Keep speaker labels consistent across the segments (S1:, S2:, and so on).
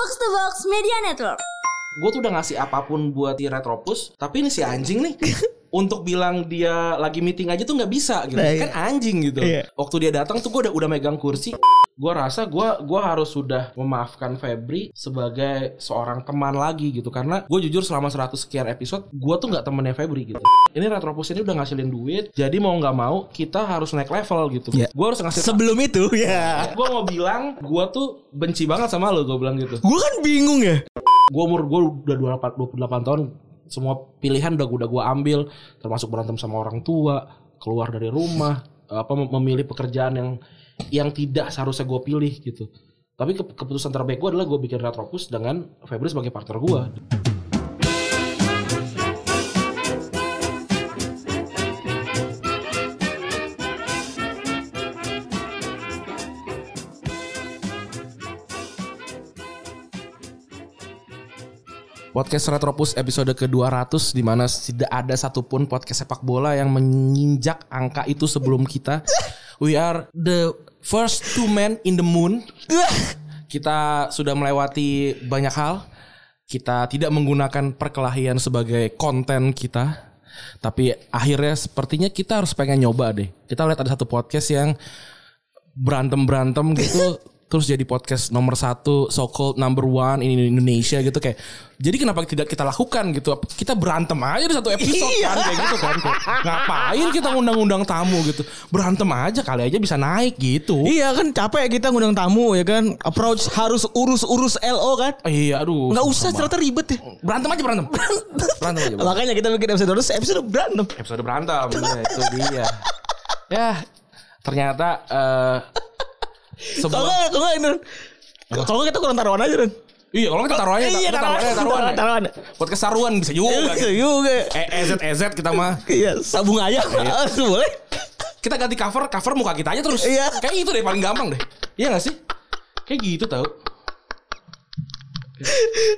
S1: Box to Box Media Network.
S2: gue tuh udah ngasih apa pun buat si Retropus tapi ini si anjing nih untuk bilang dia lagi meeting aja tuh nggak bisa gitu
S3: Nah, iya.
S2: kan anjing gitu
S3: Iya.
S2: waktu dia datang tuh gue udah udah megang kursi gue rasa gue gua harus sudah memaafkan Febri sebagai seorang teman lagi gitu karena gue jujur selama 100 sekian episode gue tuh nggak temennya Febri gitu ini Retropus ini udah ngasilin duit jadi mau nggak mau kita harus naik level gitu
S3: Iya.
S2: gue harus ngasih
S3: Sebelum itu ya.
S2: gue mau bilang gue tuh benci banget sama lo gue bilang gitu
S3: Gue kan bingung ya.
S2: gue umur gue udah 28, 28 tahun semua pilihan udah udah gue ambil termasuk berantem sama orang tua keluar dari rumah apa mem- memilih pekerjaan yang yang tidak seharusnya gue pilih gitu. Tapi ke- keputusan terbaik gue adalah gue bikin Retropus dengan Febri sebagai partner gue Podcast Retropus episode ke-200 di mana tidak ada satupun podcast sepak bola yang menginjak angka itu sebelum kita. We are the first two men in the moon. Kita sudah melewati banyak hal. Kita tidak menggunakan perkelahian sebagai konten kita. Tapi akhirnya sepertinya kita harus pengen nyoba deh. Kita lihat ada satu podcast yang berantem-berantem gitu terus jadi podcast nomor satu so called number one in Indonesia gitu kayak jadi kenapa tidak kita lakukan gitu kita berantem aja di satu episode kan kayak gitu kan Kayak, ngapain kita ngundang-undang tamu gitu berantem aja kali aja bisa naik gitu
S3: Iya kan capek kita ngundang tamu ya kan. Approach harus urus-urus LO kan.
S2: iya aduh
S3: Nggak usah ternyata ribet ya.
S2: berantem aja berantem berantem aja berantem.
S3: Makanya kita bikin episode terus episode berantem.
S2: episode berantem ya, itu dia ya ternyata eh
S3: Kalau nggak, kalau nggak ini. Kalau kita kurang taruhan aja kan.
S2: iya kalau kita taruhannya
S3: Iya,
S2: kita taruhannya taruhan
S3: taruhan.
S2: podcast saruan bisa juga
S3: Iya juga.
S2: Eh, EZ EZ kita mah
S3: Iya, sabung ayam. Boleh.
S2: kita ganti cover cover muka kita aja terus
S3: Iya.
S2: kayak itu deh paling gampang deh iya gak sih kayak gitu tau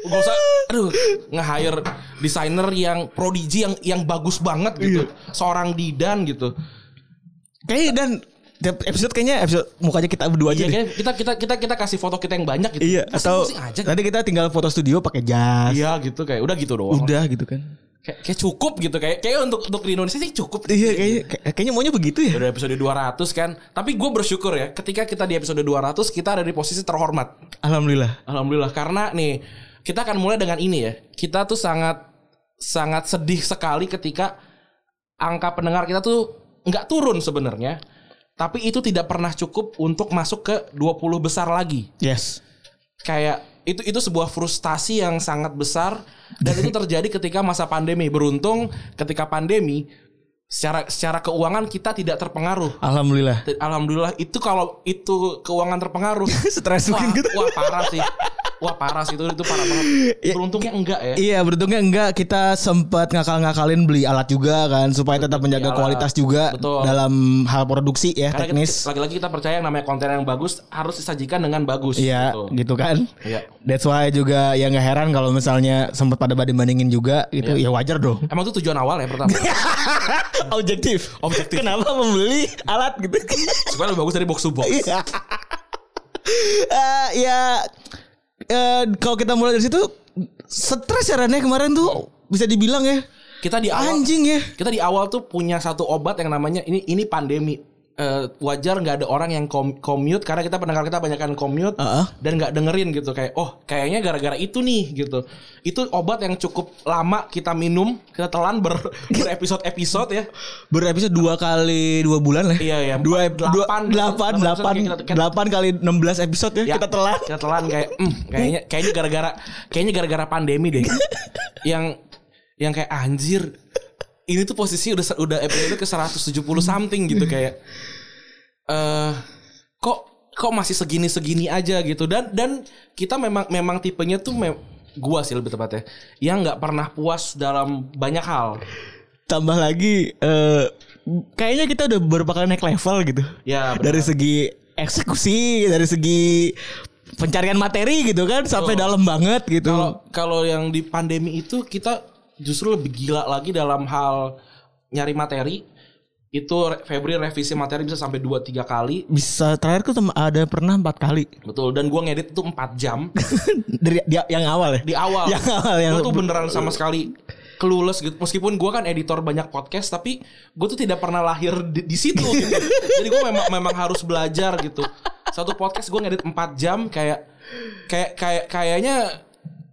S2: Gak usah aduh nge-hire desainer yang prodigy yang yang bagus banget gitu seorang Didan gitu
S3: Kayaknya dan tiap episode kayaknya episode mukanya kita berdua aja
S2: Iya,
S3: deh.
S2: kita kita kita kita kasih foto kita yang banyak gitu
S3: Iya, atau
S2: Masing-masing aja
S3: nanti kita tinggal foto studio pakai jas.
S2: iya gitu kayak udah gitu doang
S3: Udah gitu kan.
S2: kayak, kayak cukup gitu kayak kayak untuk untuk di Indonesia sih cukup
S3: Iya kayaknya kayak- kayaknya maunya begitu ya.
S2: Udah episode 200 kan Tapi gue bersyukur ya Ketika kita di episode 200 Kita ada di posisi terhormat
S3: Alhamdulillah.
S2: Alhamdulillah Karena nih Kita akan mulai dengan ini ya Kita tuh sangat Sangat sedih sekali ketika Angka pendengar kita tuh nggak turun sebenarnya Tapi itu tidak pernah cukup Untuk masuk ke 20 besar lagi
S3: Yes.
S2: Kayak itu itu sebuah frustasi yang sangat besar dan itu terjadi ketika masa pandemi. Beruntung ketika pandemi secara secara keuangan kita tidak terpengaruh.
S3: Alhamdulillah.
S2: Alhamdulillah itu kalau itu keuangan terpengaruh.
S3: Stres mungkin gitu.
S2: wah parah sih. Wah parah sih itu itu parah banget.
S3: Iya.
S2: Beruntungnya enggak ya.
S3: Iya beruntungnya enggak kita sempat ngakal-ngakalin beli alat juga kan supaya tetap menjaga
S2: alat.
S3: kualitas juga
S2: Betul.
S3: dalam hal produksi ya
S2: Karena
S3: teknis.
S2: lagi-lagi kita percaya yang namanya konten yang bagus harus disajikan dengan bagus.
S3: Iya
S2: gitu.
S3: gitu kan.
S2: Iya.
S3: That's why juga ya nggak heran kalau misalnya sempat pada banding-bandingin juga gitu
S2: Iya.
S3: ya wajar dong.
S2: Emang itu tujuan awal ya pertama.
S3: Objektif.
S2: Objektif.
S3: Kenapa membeli alat gitu?
S2: Supaya lebih bagus dari box to box.
S3: Iya. Eh, ya eh, kalau kita mulai dari situ stres ya Rane kemarin tuh bisa dibilang ya
S2: Kita di awal
S3: anjing ya.
S2: kita di awal tuh punya satu obat yang namanya ini ini pandemi Eh, wajar nggak ada orang yang kom- commute karena kita pendengar kita banyak kan commute
S3: Heeh.
S2: dan nggak dengerin gitu kayak oh kayaknya gara-gara itu nih gitu itu obat yang cukup lama kita minum kita telan ber berepisode episode ya
S3: Berepisode dua kali dua bulan lah.
S2: Iya, iya.
S3: Dua,
S2: delapan,
S3: delapan,
S2: delapan
S3: delapan, kali 16 episode ya,
S2: Ya,
S3: kita telan.
S2: kita telan kayak hmm, kayaknya kayaknya gara-gara kayaknya gara-gara pandemi deh yang yang kayak anjir ini tuh posisi udah udah episode ke 170 something gitu kayak eh kok kok masih segini-segini aja gitu dan dan kita memang memang tipenya tuh mem- gua sih lebih tepatnya yang nggak pernah puas dalam banyak hal
S3: Tambah lagi eh kayaknya kita udah beberapa kali naik level gitu.
S2: Ya, benar.
S3: Dari segi eksekusi, dari segi pencarian materi gitu kan sampai dalam banget gitu.
S2: Kalau kalau yang di pandemi itu kita justru lebih gila lagi dalam hal nyari materi itu Febri revisi materi bisa sampai 2 3 kali.
S3: Bisa terakhir tuh ada pernah empat kali
S2: Betul dan gua ngedit itu 4 jam
S3: dari dia yang awal ya.
S2: di awal.
S3: Yang awal yang
S2: tuh beneran sama sekali clueless gitu. Meskipun gua kan editor banyak podcast tapi gue tuh tidak pernah lahir di, di situ gitu. Jadi gue memang memang harus belajar gitu. Satu podcast gue ngedit 4 jam kayak kayak kayak kayaknya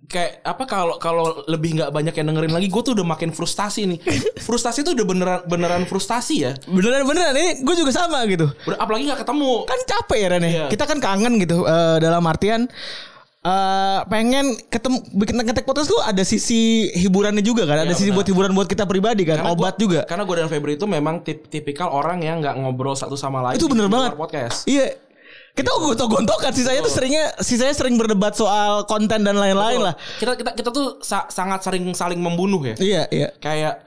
S2: kayak apa kalau kalau lebih nggak banyak yang dengerin lagi gue tuh udah makin frustasi nih frustasi tuh udah beneran beneran frustasi ya
S3: beneran beneran ini gue juga sama gitu.
S2: Udah, apalagi nggak ketemu
S3: Kan capek ya Ren ya.
S2: Iya.
S3: Kita kan kangen gitu eh, dalam artian eh pengen ketemu bikin ngetek podcast tuh ada sisi hiburannya juga kan, ada
S2: Iya,
S3: sisi buat hiburan buat kita pribadi kan,
S2: Karena
S3: obat
S2: gua-
S3: juga.
S2: karena gue dan Febri itu memang tip, tipikal orang yang nggak ngobrol satu sama lain
S3: Itu bener banget.
S2: podcast
S3: Iya. Kita gontok-gontokan sih saya tuh seringnya sih saya sering berdebat soal konten dan lain-lain lah.
S2: kita kita kita tuh sa- sangat sering saling membunuh ya
S3: Iya, iya.
S2: kayak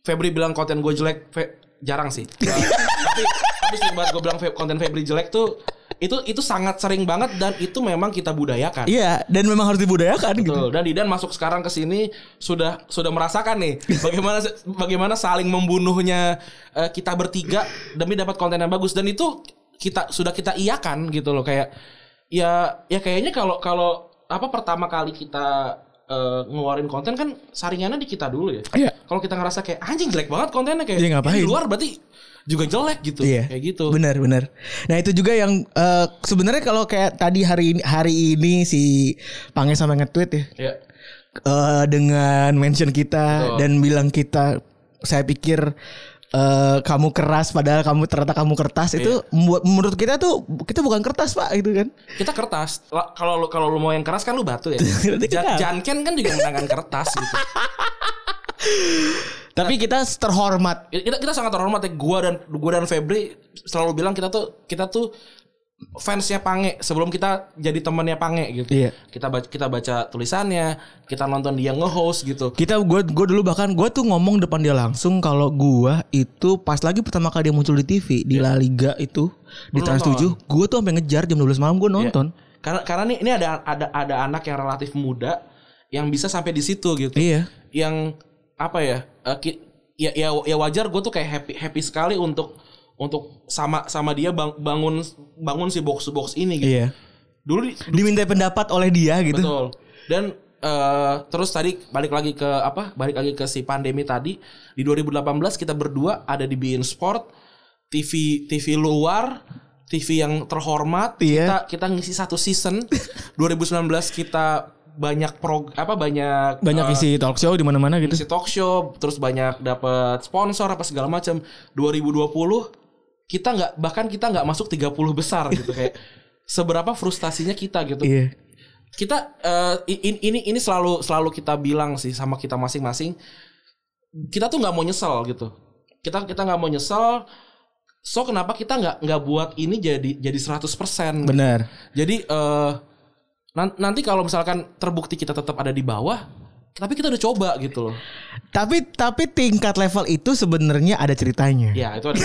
S2: Febri bilang konten gue jelek Fe- jarang sih tapi tapi sering banget gue bilang konten Febri jelek tuh itu itu sangat sering banget dan itu memang kita budayakan
S3: Iya, dan memang harus dibudayakan gitu.
S2: Betul. Dan Didan masuk sekarang ke sini sudah sudah merasakan nih bagaimana bagaimana saling membunuhnya eh, kita bertiga demi dapat konten yang bagus dan itu kita sudah kita iakan gitu loh kayak ya ya kayaknya kalau kalau apa pertama kali kita eh, ngeluarin konten kan saringannya di kita dulu ya.
S3: Iya.
S2: Kalau kita ngerasa kayak anjing jelek banget kontennya kayak
S3: Iya, ngapain?
S2: di luar berarti juga jelek gitu.
S3: Iya.
S2: Kayak gitu.
S3: Benar, benar. Nah, itu juga yang eh, sebenarnya kalau kayak tadi hari ini hari ini si Pange sama nge-tweet ya.
S2: Ya.
S3: eh, dengan mention kita
S2: Betul.
S3: dan bilang kita saya pikir eh, kamu keras padahal kamu ternyata kamu kertas itu membuat menurut kita tuh kita bukan kertas pak gitu kan
S2: Kita kertas. La- Kalau kalau lu mau yang keras kan lu batu ya.
S3: Berarti
S2: Ja-
S3: kita-
S2: Janken kan juga menggunakan kertas gitu.
S3: tapi kita terhormat
S2: kita kita sangat terhormat ya gua dan gua dan Febri selalu bilang kita tuh kita tuh fansnya Pange sebelum kita jadi temannya Pange gitu.
S3: Iya.
S2: Kita baca kita baca tulisannya, kita nonton dia nge-host gitu.
S3: kita gue gue dulu bahkan gue tuh ngomong depan dia langsung kalau gua itu pas lagi pertama kali dia muncul di TV di La Liga itu di
S2: Lu
S3: Trans
S2: nonton?
S3: 7 gue tuh sampai ngejar jam 12 malam gue nonton
S2: Karena karena nih ini ada ada ada anak yang relatif muda yang bisa sampai di situ gitu.
S3: iya
S2: Yang apa ya? ki- ya ya ya wajar gue tuh kayak happy happy sekali untuk untuk sama sama dia bang- bangun bangun si box box ini gitu.
S3: iya
S2: Dulu di,
S3: diminta pendapat oleh dia gitu
S2: Betul. Dan eh, terus tadi balik lagi ke apa? Balik lagi ke si pandemi tadi di 2018 kita berdua ada di Bein Sport TV TV luar TV yang terhormat
S3: Iya.
S2: kita kita ngisi satu season 2019 kita banyak pro apa banyak
S3: banyak
S2: eh,
S3: isi talk show di mana-mana gitu
S2: ngisi talk show terus banyak dapat sponsor apa segala macam 2020 kita nggak bahkan kita nggak masuk 30 besar gitu kayak seberapa frustasinya kita gitu.
S3: Iya.
S2: Kita eh, i- ini ini selalu selalu kita bilang sih sama kita masing-masing kita tuh nggak mau nyesel gitu. Kita kita nggak mau nyesel so kenapa kita nggak nggak buat ini jadi jadi 100%
S3: benar.
S2: Jadi eh nan- nanti kalau misalkan terbukti kita tetap ada di bawah tapi kita udah coba gitu loh
S3: Tapi tapi tingkat level itu sebenarnya ada ceritanya.
S2: ya itu ada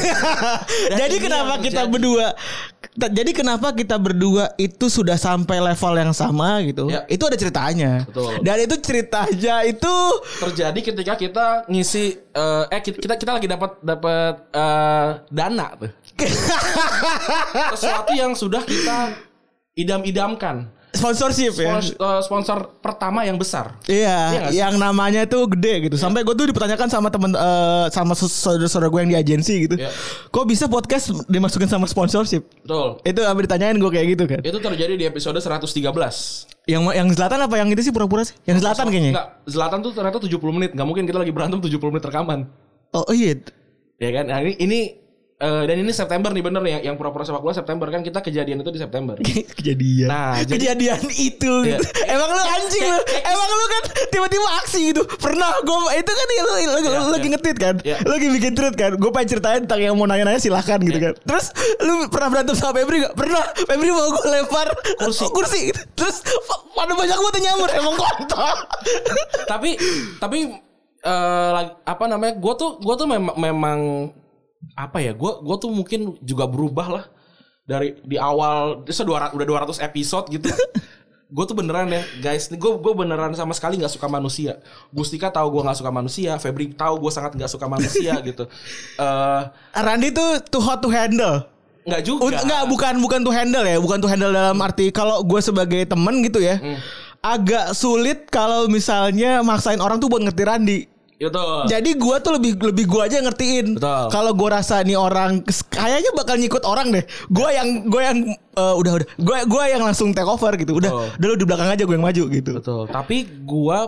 S3: jadi kenapa kita
S2: terjadi.
S3: berdua jadi kenapa kita berdua itu sudah sampai level yang sama gitu?
S2: Ya.
S3: Itu ada ceritanya.
S2: Betul.
S3: Dan itu ceritanya itu
S2: terjadi ketika kita ngisi eh eh kita kita, lagi dapat dapat eh, dana tuh sesuatu yang sudah kita idam-idamkan
S3: sponsorship ya.
S2: Spons- eh, sponsor pertama yang besar
S3: Iya,
S2: Iya
S3: yang namanya tuh gede gitu. Sampai gue tuh dipertanyakan sama temen eh, sama saudara-saudara gue yang di agensi gitu.
S2: Iya.
S3: Kok bisa podcast dimasukin sama sponsorship?
S2: betul
S3: Itu apa ditanyain gue kayak gitu kan.
S2: itu terjadi di episode 113
S3: Yang yang selatan apa yang itu sih pura-pura sih? Yang selatan kayaknya.
S2: Enggak, Zlatan tuh ternyata 70 menit nggak mungkin kita lagi berantem 70 menit rekaman
S3: Oh iya.
S2: ya kan nah, ini ini eh, dan ini September nih bener nih yang, yang pura-pura sepak bola September kan kita kejadian itu di September
S3: kejadian.
S2: Nah, jadi-
S3: kejadian itu.
S2: Iya.
S3: gitu. Emang lu anjing lu. Emang lu kan tiba-tiba aksi gitu. Pernah gue itu kan lu, lu, lu
S2: Iya,
S3: lagi
S2: iya.
S3: nge-tweet kan.
S2: Iya.
S3: Lu lagi bikin tweet kan. Gue pengen ceritain tentang yang mau nanya-nanya silahkan gitu
S2: Iya.
S3: kan. Terus lu pernah berantem sama Febri gak? Pernah. Febri mau gue lempar
S2: Kursi.
S3: kursi. gitu. Terus pada banyak banget nyamur emang kontol.
S2: tapi tapi lag- apa namanya gue tuh gue tuh memang memang apa ya gue gue tuh mungkin juga berubah lah dari di awal itu udah 200 episode gitu gue tuh beneran ya guys gue gue beneran sama sekali nggak suka manusia Gustika tahu gue nggak suka manusia Febri tahu gue sangat nggak suka manusia gitu eh
S3: Randy tuh too hot to handle.
S2: nggak juga
S3: Enggak, bukan bukan to handle ya, bukan to handle dalam arti kalau gue sebagai temen gitu ya.
S2: Hmm.
S3: Agak sulit kalau misalnya maksain orang tuh buat ngerti Randy.
S2: Itu
S3: Jadi gua tuh lebih lebih gua aja yang ngertiin.
S2: Betul.
S3: Kalau gua rasa nih orang kayaknya bakal ngikut orang deh. Gua yang gua yang eh, udah udah gua gua yang langsung take over gitu. Udah,
S2: Betul.
S3: udah lu di belakang aja gua yang maju gitu.
S2: betul tapi gue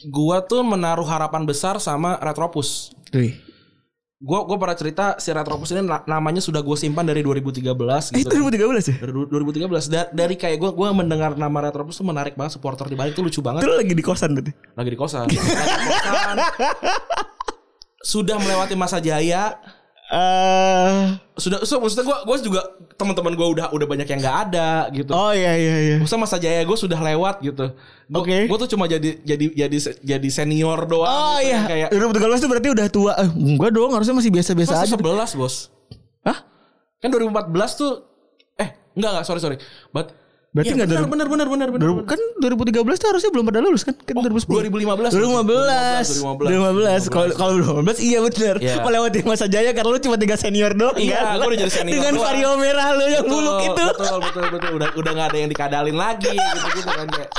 S2: gue tuh menaruh harapan besar sama Retropus
S3: Wih.
S2: Gue gue pernah cerita si Retropus ini na- namanya sudah gue simpan dari 2013
S3: Eh,
S2: gitu
S3: itu 2013 ya?
S2: dari du- 2013 Da- dari kayak gue gue mendengar nama Retropus tuh menarik banget supporter di Bali itu lucu banget
S3: Itu lagi di kosan berarti.
S2: lagi di kosan Lagi di kosan. sudah melewati masa jaya
S3: Eh
S2: sudah so, maksudnya gue gue juga teman-teman gue udah udah banyak yang nggak ada gitu
S3: oh iya iya iya.
S2: Maksudnya masa jaya gue sudah lewat gitu.
S3: Oke.
S2: Gue tuh cuma jadi jadi jadi jadi senior doang.
S3: Oh
S2: gitu.
S3: iya.
S2: Kayak
S3: 2013 tuh berarti udah tua. Eh, enggak dong, harusnya masih biasa-biasa
S2: masa
S3: aja.
S2: 11 bos.
S3: Hah?
S2: Kan 2014 tuh eh enggak enggak sorry sorry. But
S3: Berarti
S2: iya,
S3: nggak
S2: benar, benar benar benar benar.
S3: Kan 2013 tuh harusnya belum pada lulus kan? Kan 2010.
S2: 2015.
S3: 2015. 2015. Kalau kalau 2015 iya benar.
S2: Iya.
S3: Melewati masa jaya karena lu cuma tiga senior doang.
S2: Iya,
S3: kan?
S2: gua udah jadi senior
S3: Dengan
S2: doang.
S3: vario merah lu yang buluk itu.
S2: Betul betul betul udah udah nggak ada yang dikadalin lagi gitu gitu kan kayak.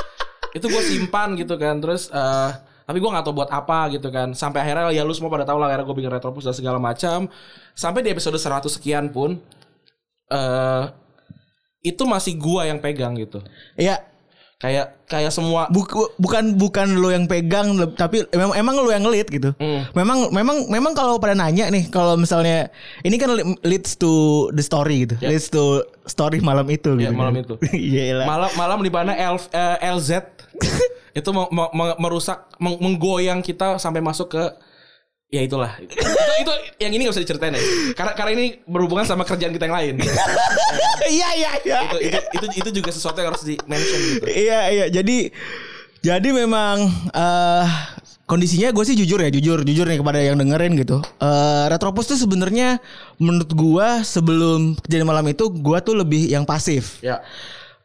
S2: Itu gue simpan gitu kan terus eh tapi gue nggak tahu buat apa gitu kan sampai akhirnya ya lu semua pada tahu lah akhirnya gue bikin retropus dan segala macam sampai di episode 100 sekian pun eh itu masih gua yang pegang gitu
S3: Iya.
S2: kayak kayak semua
S3: Buk- bukan bukan lu yang pegang tapi emang emang lu yang lead gitu.
S2: Hmm.
S3: Memang memang memang kalau pada nanya nih kalau misalnya ini kan leads to the story gitu.
S2: Ya.
S3: Leads to story malam itu
S2: Ya,
S3: gitu.
S2: malam itu.
S3: Iya lah.
S2: malam malam di mana L, eh, LZ itu me- me- merusak meng- menggoyang kita sampai masuk ke ya itulah itu, itu yang ini gak usah diceritain ya karena karena ini berhubungan sama kerjaan kita yang lain
S3: Iya iya iya.
S2: itu, itu itu itu juga sesuatu yang harus di mention gitu
S3: Iya iya jadi jadi memang eh kondisinya gue sih jujur ya jujur jujur nih kepada yang dengerin gitu. Eh Retropus tuh sebenarnya menurut gue sebelum kejadian malam itu gue tuh lebih yang pasif.
S2: ya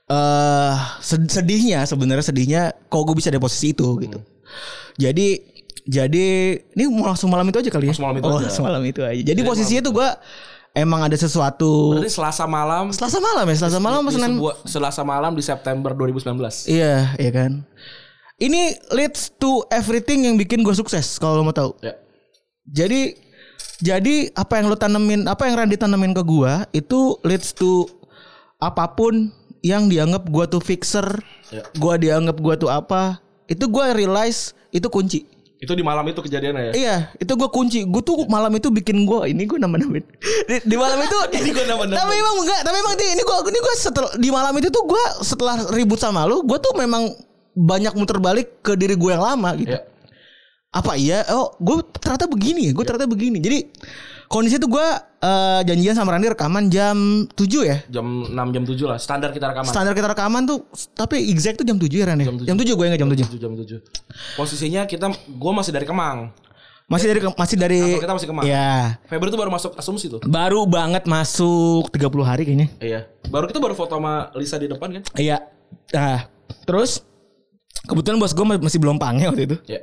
S3: eh sed- sedihnya sebenarnya sedihnya kok gue bisa di posisi itu gitu. Jadi jadi ini mau langsung malam itu aja kali ya.
S2: Langsung malam itu
S3: oh,
S2: aja.
S3: langsung malam itu aja. Jadi posisinya tuh gue emang ada sesuatu
S2: berarti Selasa malam
S3: Selasa malam ya, Selasa malam
S2: di
S3: apa Senin
S2: sebuah- Selasa malam di September 2019
S3: Iya, iya kan. Ini leads to everything yang bikin gue sukses kalau lo mau tahu.
S2: ya
S3: Jadi jadi apa yang lo tanemin, apa yang Randy tanemin ke gue itu leads to apa pun yang dianggap gue tuh fixer,
S2: Ya.
S3: gue dianggap gue tuh apa, itu gue realize itu kunci.
S2: Itu di malam itu kejadiannya ya
S3: Iya, itu gue kunci. Gue tuh malam itu bikin gue ini gue nama namain. Di, di malam itu
S2: Ini gua nama-namain.
S3: Tapi emang enggak, tapi emang ini gue ini gue setelah di malam itu tuh gue setelah ribut sama lu, gue tuh memang banyak muter balik ke diri gue yang lama gitu.
S2: ya
S3: Apa iya? Oh, gue ternyata begini ya. Gue ternyata begini. Jadi kondisi itu gue eh, janjian sama Randy rekaman jam 7 ya.
S2: jam 6 jam 7 lah standar kita rekaman
S3: Standar kita rekaman tuh tapi exact tuh jam 7 ya Randy.
S2: Jam tujuh.
S3: Jam 7 gue ingat jam 7.
S2: 7 jam 7 posisinya kita gue masih dari Kemang
S3: Masih dari masih dari
S2: Kantor kita masih Kemang.
S3: Ya.
S2: Februari itu baru masuk asumsi tuh
S3: Baru banget masuk 30 hari kayaknya.
S2: Iya. Baru kita baru foto sama Lisa di depan kan?
S3: Iya. Nah, terus kebetulan bos gue masih belum pange waktu itu.
S2: Iya.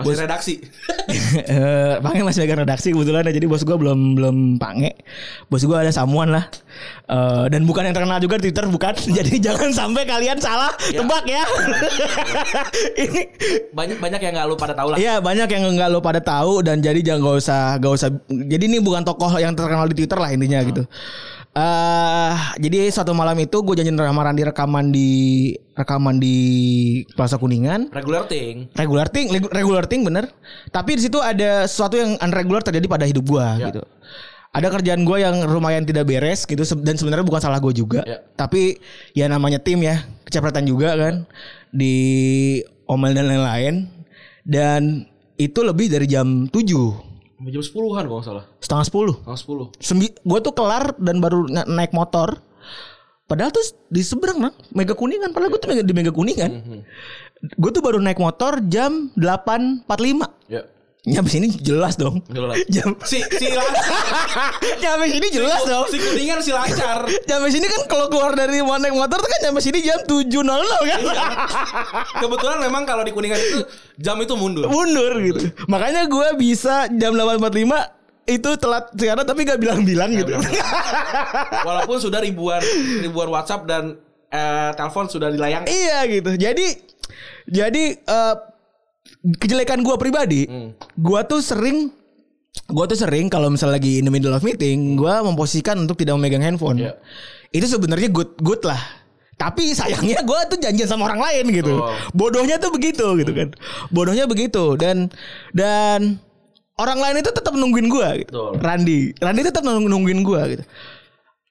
S2: Masih redaksi.
S3: Eh, pange masih megang redaksi kebetulan ya, jadi bos gue belum belum pange. Bos gue ada samuan lah. Eh, dan bukan yang terkenal juga di Twitter bukan. Jadi jangan sampai kalian salah tebak ya. Ini
S2: banyak banyak yang nggak lu pada tahu lah.
S3: Iya banyak yang nggak lo pada tahu dan jadi jangan gak usah gak usah. Jadi ini bukan tokoh yang terkenal di Twitter lah intinya gitu. Eh jadi suatu malam itu gue janjian sama Randy rekaman di rekaman di Plaza Kuningan.
S2: Regular thing.
S3: Regular thing, regu- regular thing bener. Tapi di situ ada sesuatu yang unregular terjadi pada hidup gua
S2: Ya.
S3: gitu. Ada kerjaan gua yang lumayan tidak beres gitu dan sebenarnya bukan salah gue juga.
S2: Ya.
S3: Tapi ya namanya tim ya, kecapretan juga kan di omel dan lain-lain. Dan itu lebih dari jam 7
S2: Sampai Jam 10-an kalau nggak salah.
S3: setengah 10
S2: Tanggal 10.
S3: Sembi gue tuh kelar dan baru na- naik motor. Padahal tuh di seberang nah, Mega Kuningan. Padahal gue tuh di Mega Kuningan. Gue tuh baru naik motor jam 8.45.
S2: Ya.
S3: Nyampe sini jelas dong.
S2: Jelas.
S3: Jam
S2: Si si.
S3: Nyampe sini jelas dong.
S2: Si kuningan si lancar.
S3: Nyampe sini kan kalau keluar dari mau naik motor tuh kan nyampe sini jam 7.00 kan.
S2: Kebetulan memang kalau di kuningan itu jam itu mundur.
S3: Mundur gitu. Makanya gue bisa jam 8.45 itu telat sekarang tapi gak bilang-bilang gitu.
S2: Walaupun sudah ribuan ribuan WhatsApp dan eh, telepon sudah dilayang.
S3: iya gitu. Jadi jadi eh, kejelekan gue pribadi,
S2: Hmm.
S3: gue tuh sering gue tuh sering kalau misalnya lagi in the middle of meeting, gue memposisikan untuk tidak memegang handphone.
S2: Iya.
S3: Itu sebenarnya good good lah. Tapi sayangnya gue tuh janjian sama orang lain gitu.
S2: Oh.
S3: Bodohnya tuh begitu gitu kan. Bodohnya begitu dan dan orang lain itu tetap nungguin gue gitu.
S2: Betul.
S3: Randi, Randi tetap nung- nungguin gue gitu.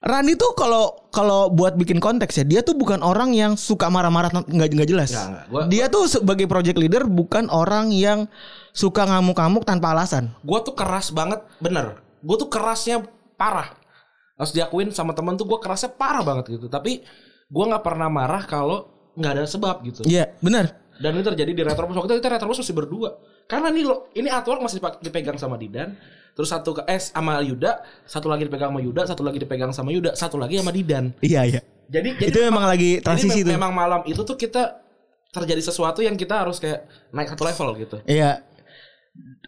S3: Randi tuh kalau kalau buat bikin konteks ya dia tuh bukan orang yang suka marah-marah nggak nggak jelas.
S2: Nggak, nggak. Gua-
S3: dia tuh sebagai project leader bukan orang yang suka ngamuk-ngamuk tanpa alasan.
S2: Gue tuh keras banget, bener. Gue tuh kerasnya parah. Harus diakuin sama temen tuh gue kerasnya parah banget gitu. Tapi gue nggak pernah marah kalau nggak ada sebab gitu.
S3: Iya, benar.
S2: Dan ini terjadi di Retrobus waktu itu kita Retrobus masih berdua. Karena nih lo, ini artwork masih dipegang sama Didan, terus satu ke S sama Yuda, satu lagi dipegang sama Yuda, satu lagi dipegang sama Yuda, satu lagi sama Didan.
S3: Iya, iya.
S2: Jadi
S3: Itu memang lagi transisi
S2: jadi
S3: tuh.
S2: Memang malam itu tuh kita terjadi sesuatu yang kita harus kayak naik satu level gitu.
S3: Iya.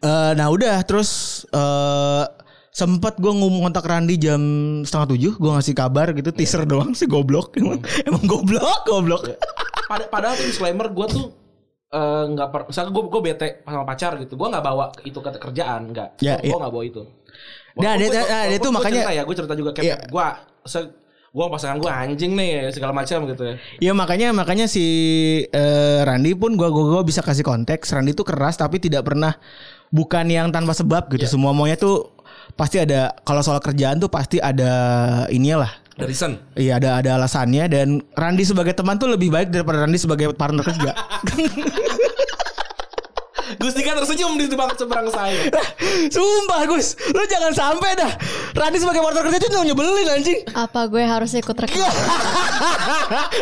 S3: Eh, nah udah terus eh sempat gue ngomong kontak Randi jam setengah tujuh gue ngasih kabar gitu teaser doang sih goblok emang, emang goblok goblok
S2: Pada, padahal tuh disclaimer gue tuh eh, nggak per, misalnya gue gue bete sama pacar gitu, gue nggak bawa itu ke kerjaan, nggak,
S3: Ya,
S2: gue
S3: ya.
S2: nggak bawa itu.
S3: Nah,
S2: Walaupun-
S3: nah,
S2: gua
S3: makanya-
S2: cerita ya, gue cerita juga
S3: Iya.
S2: kayak gue, gue pasangan gue anjing nih segala macam gitu ya.
S3: ya makanya makanya si eh, Randi pun gue gua, gua bisa kasih konteks Randi tuh keras tapi tidak pernah bukan yang tanpa sebab gitu semua maunya tuh pasti ada kalau soal kerjaan tuh pasti ada inilah
S2: Dari Sen.
S3: Iya ada ada alasannya dan Randi sebagai teman tuh lebih baik daripada Randi sebagai partner kerja.
S2: Gustika tersenyum di seberang, seberang saya.
S3: Sumpah Gus, lu jangan sampai dah. Randi sebagai partner kerja tuh nyebelin anjing.
S1: Apa gue harus ikut rekam?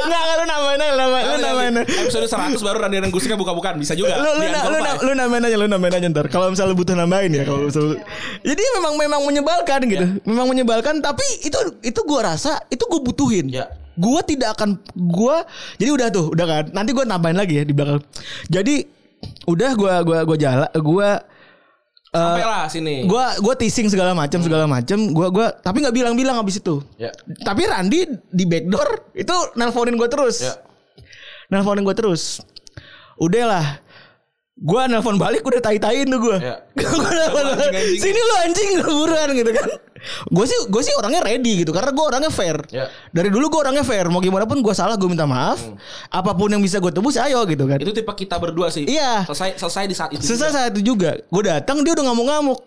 S3: Enggak enggak lu namain aja, namain, lu namain. aja.
S2: Episode 100 baru Randy dan Gustika buka-bukaan bisa juga.
S3: Lu lu, na- lu, na- lu namain aja, lu namain aja ntar. Kalau misalnya butuh nambahin ya, kalau misalnya. Jadi memang memang menyebalkan gitu. Memang menyebalkan tapi itu itu gua rasa itu gue butuhin.
S2: Ya.
S3: Gua tidak akan gua jadi udah tuh, udah kan. Nanti gua nambahin lagi ya di belakang. Jadi udah gua gua gua jalan gua eh,
S2: Sampai lah sini.
S3: gua gua teasing segala macam segala macam gua gua tapi nggak bilang-bilang abis itu
S2: Ya.
S3: tapi Randi di backdoor itu nelponin gua terus
S2: Ya.
S3: nelponin gua terus udah lah gua nelpon balik udah tai-tain tuh gua
S2: Ya.
S3: Sini lu anjing buruan gitu kan gue sih gue sih orangnya ready gitu karena gue orangnya fair
S2: Ya.
S3: dari dulu gue orangnya fair mau gimana pun gue salah gue minta maaf apa pun yang bisa gue tebus ayo gitu kan
S2: Hmm. Itu tipe kita berdua sih.
S3: Iya.
S2: Selesai selesai di saat itu.
S3: Selesai
S2: juga.
S3: saat itu juga. Gue datang dia udah ngamuk-ngamuk.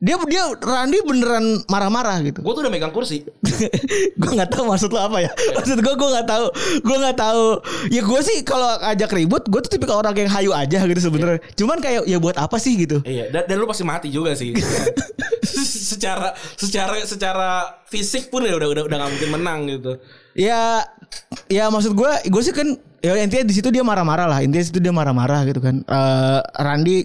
S3: Dia dia Randi beneran marah-marah gitu.
S2: Gue tuh udah megang kursi.
S3: gue nggak tahu maksud lo apa ya. Maksud gue gue nggak tahu. Gue nggak tahu. Ya gue sih kalau ajak ribut, gue tuh tipikal orang yang hayu aja gitu sebenarnya. Cuman kayak ya buat apa sih gitu.
S2: Iya, dan, dan lu pasti mati juga sih. secara secara secara fisik pun ya udah udah udah gak mungkin menang gitu.
S3: Ya ya maksud gue, gue sih kan ya intinya di situ dia marah-marah lah. Intinya di situ dia marah-marah gitu kan. Eh Randi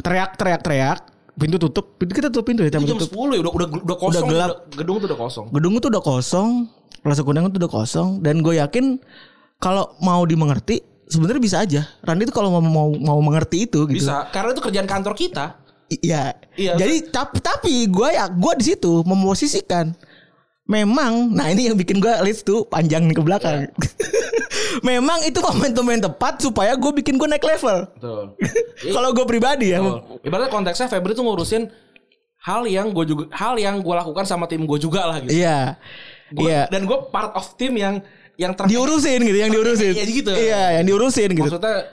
S3: eh sh- teriak-teriak-teriak, pintu tutup. Pintu kita tutup pintu ya,
S2: Itu
S3: jam
S2: jam
S3: tutup.
S2: 10 ya udah udah udah kosong.
S3: Udah gelap.
S2: gedung tuh udah kosong.
S3: gedung itu udah kosong Plaza Kuningan itu udah kosong dan gue yakin kalau mau dimengerti sebenarnya bisa aja Randy itu kalau mau mau mau mengerti itu gitu
S2: Bisa, karena itu kerjaan kantor kita.
S3: iya
S2: Iya.
S3: jadi tapi tapi gue ya gue di situ memposisikan memang nah ini yang bikin gue list tuh panjang nih ke belakang memang itu momentum yang tepat supaya gue bikin gue naik level
S2: Betul.
S3: kalau gue pribadi ya
S2: Betul. Ibaratnya konteksnya Febri tuh ngurusin hal yang gue juga hal yang gue lakukan sama tim gue juga lah gitu.
S3: iya
S2: Gua-
S3: iya
S2: Dan gue part of tim yang yang ter
S3: diurusin gitu yang diurusin
S2: Iya, gitu.
S3: iya yang diurusin gitu
S2: Maksudnya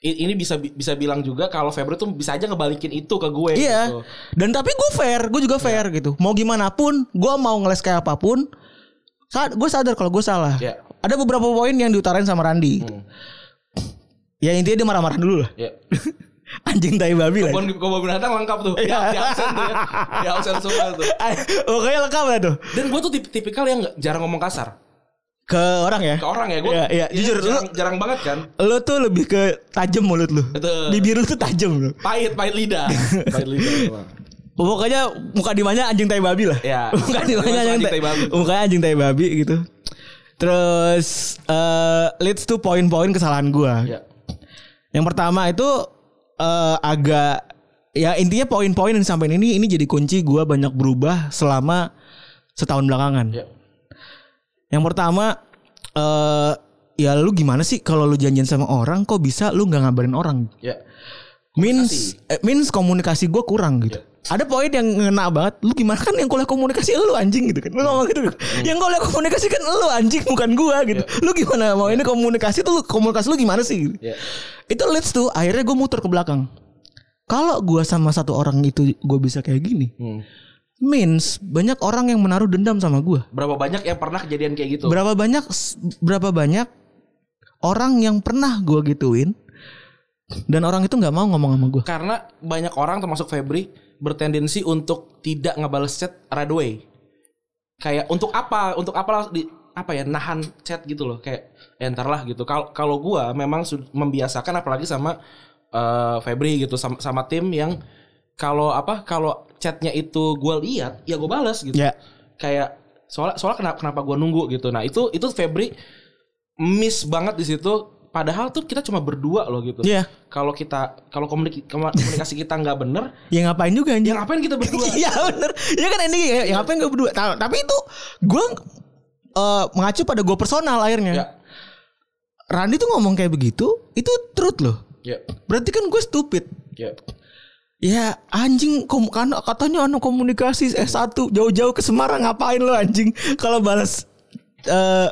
S2: ini bisa bisa bilang juga kalau Febri tuh bisa aja ngebalikin itu ke gue.
S3: Iya.
S2: gitu.
S3: Dan tapi gue fair, gue juga fair gitu. Mau gimana pun, gue mau ngeles kayak apa pun, gue sadar kalau gue salah.
S2: Iya.
S3: Ada beberapa poin yang diutarain sama Randi.
S2: Hmm.
S3: Ya intinya dia marah-marah dulu lah.
S2: Ya.
S3: Anjing tai babi lah.
S2: Kebun kebun binatang lengkap tuh.
S3: Iya.
S2: Di, absen tuh ya. Di absen semua tuh.
S3: Pokoknya lengkap lah tuh.
S2: Dan gue tuh tip- tipikal yang jarang ngomong kasar.
S3: Ke orang ya?
S2: ke orang ya gue
S3: Iya, iya. Jujur,
S2: jarang,
S3: lu-
S2: jarang banget kan
S3: Lo tuh lebih ke tajam mulut lu.
S2: Betul.
S3: Bibir lu tuh tajam lu.
S2: pahit pahit lidah pahit lidah.
S3: Pokoknya muka di mana anjing tai babi lah.
S2: Ya.
S3: muka di mana
S2: Termasuk
S3: anjing tai
S2: babi.
S3: Mukanya anjing tai babi gitu. Terus eh leads to poin-poin kesalahan gua.
S2: ya
S3: Yang pertama itu eh agak ya intinya poin-poin yang disampaikan ini ini jadi kunci gua banyak berubah selama setahun belakangan.
S2: ya
S3: Yang pertama eh ya lu gimana sih kalau lu janjian sama orang kok bisa lu nggak ngabarin orang?
S2: ya
S3: means eh, means komunikasi gue kurang gitu. Ada poin yang ngena banget. Lu gimana kan yang kuliah komunikasi lu anjing gitu kan. Lu ngomong gitu. Yang kuliah komunikasi kan lu anjing bukan gua gitu. Lu gimana mau ini komunikasi tuh lu komunikasi lu gimana sih? Gitu.
S2: ya
S3: Itu leads tuh akhirnya gue muter ke belakang. Kalau gua sama satu orang itu gue bisa kayak gini,
S2: Hmm.
S3: means banyak orang yang menaruh dendam sama gua.
S2: berapa banyak yang pernah kejadian kayak gitu
S3: Berapa banyak berapa banyak orang yang pernah gua gituin dan orang itu nggak mau ngomong sama gua.
S2: karena banyak orang termasuk Febri bertendensi untuk tidak ngebales chat right away. Kayak untuk apa? Untuk apa langsung di apa ya nahan chat gitu loh kayak ya ntar lah gitu. Kalau kalau gua memang membiasakan apalagi sama eh, Febri gitu sama, sama tim yang kalau apa kalau chatnya itu gua lihat ya gue balas gitu.
S3: Ya.
S2: Kayak soalnya soalnya kenapa kenapa gua nunggu gitu. Nah itu itu Febri miss banget di situ. Padahal tuh kita cuma berdua loh gitu.
S3: Iya.
S2: kalau kita kalau komunik- komunikasi kita nggak bener
S3: Ya ngapain juga anjing.
S2: ya ngapain kita berdua?
S3: Iya bener. Iya kan ini ya, ya ngapain gue berdua? Ta- Tapi itu Gue eh, Mengacu pada gue personal akhirnya.
S2: Ya.
S3: Randy tuh ngomong kayak begitu Itu truth loh.
S2: Ya.
S3: Berarti kan gue stupid.
S2: Ya.
S3: Ya anjing kan katanya anak komunikasi S1 jauh-jauh ke Semarang ngapain lo anjing? Kalau balas eh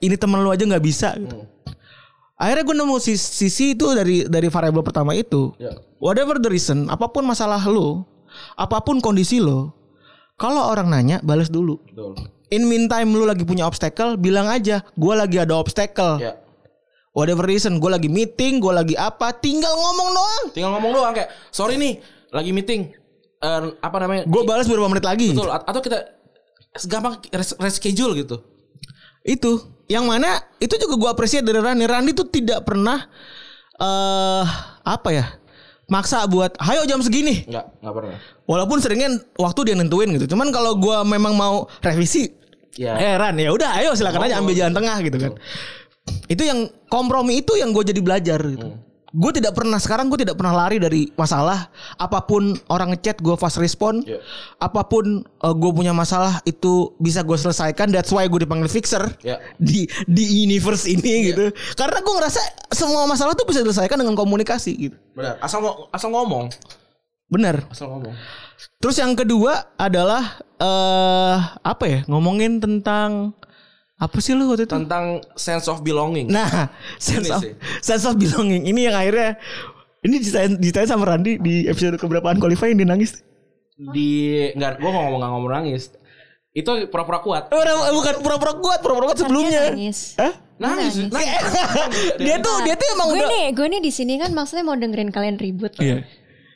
S3: ini temen lu aja nggak bisa. Gitu. Akhirnya gue nemu sisi, sisi itu dari dari variabel pertama itu.
S2: Ya.
S3: Whatever the reason, apa pun masalah lo, apa pun kondisi lo, kalau orang nanya balas dulu.
S2: betul
S3: In meantime lu lagi punya obstacle, bilang aja, gue lagi ada obstacle.
S2: ya
S3: Whatever reason, gue lagi meeting, gue lagi apa, tinggal ngomong doang.
S2: tinggal ngomong doang kayak sorry nih lagi meeting Eh, apa namanya
S3: Gue balas beberapa menit lagi.
S2: betul atau kita gampang res- reschedule gitu
S3: Itu yang mana itu juga gue apresiasi dari Rani. Rani tuh tidak pernah eh apa ya maksa buat, ayo jam segini.
S2: nggak nggak pernah
S3: Walaupun seringnya waktu dia nentuin gitu. Cuman kalau gue memang mau revisi,
S2: Ya.
S3: eh Ran ya udah, ayo silakan aja ambil jalan tengah gitu kan. Itu yang kompromi itu yang gue jadi belajar gitu. Gue tidak pernah sekarang gue tidak pernah lari dari masalah. Apa pun orang ngechat gue fast respon
S2: Iya.
S3: apa pun gue punya masalah itu bisa gue selesaikan. That's why gue dipanggil fixer
S2: Ya.
S3: di di universe ini gitu. Karena gue ngerasa semua masalah tuh bisa diselesaikan dengan komunikasi gitu.
S2: Benar. Asal asal ngomong.
S3: Benar.
S2: Asal ngomong.
S3: Terus yang kedua adalah eh apa ya ngomongin tentang apa sih lu waktu itu
S2: tentang sense of belonging
S3: Nah, sense
S2: Ini
S3: of,
S2: sih.
S3: sense of belonging ini yang akhirnya ini ditanya, ditanya sama Randi di episode keberapaan qualifying dia nangis.
S2: di nggak gue ngomong nggak ngomong nangis itu pura-pura kuat
S3: Oh, Orang- bukan pura-pura kuat, pura-pura kuat sebelumnya.
S1: nangis.
S3: Hah?
S2: nangis nangis
S3: Dia tuh dia tuh emang
S1: gue
S3: udah
S1: nih, gue nih di sini kan maksudnya mau dengerin kalian ribut.
S3: Iya.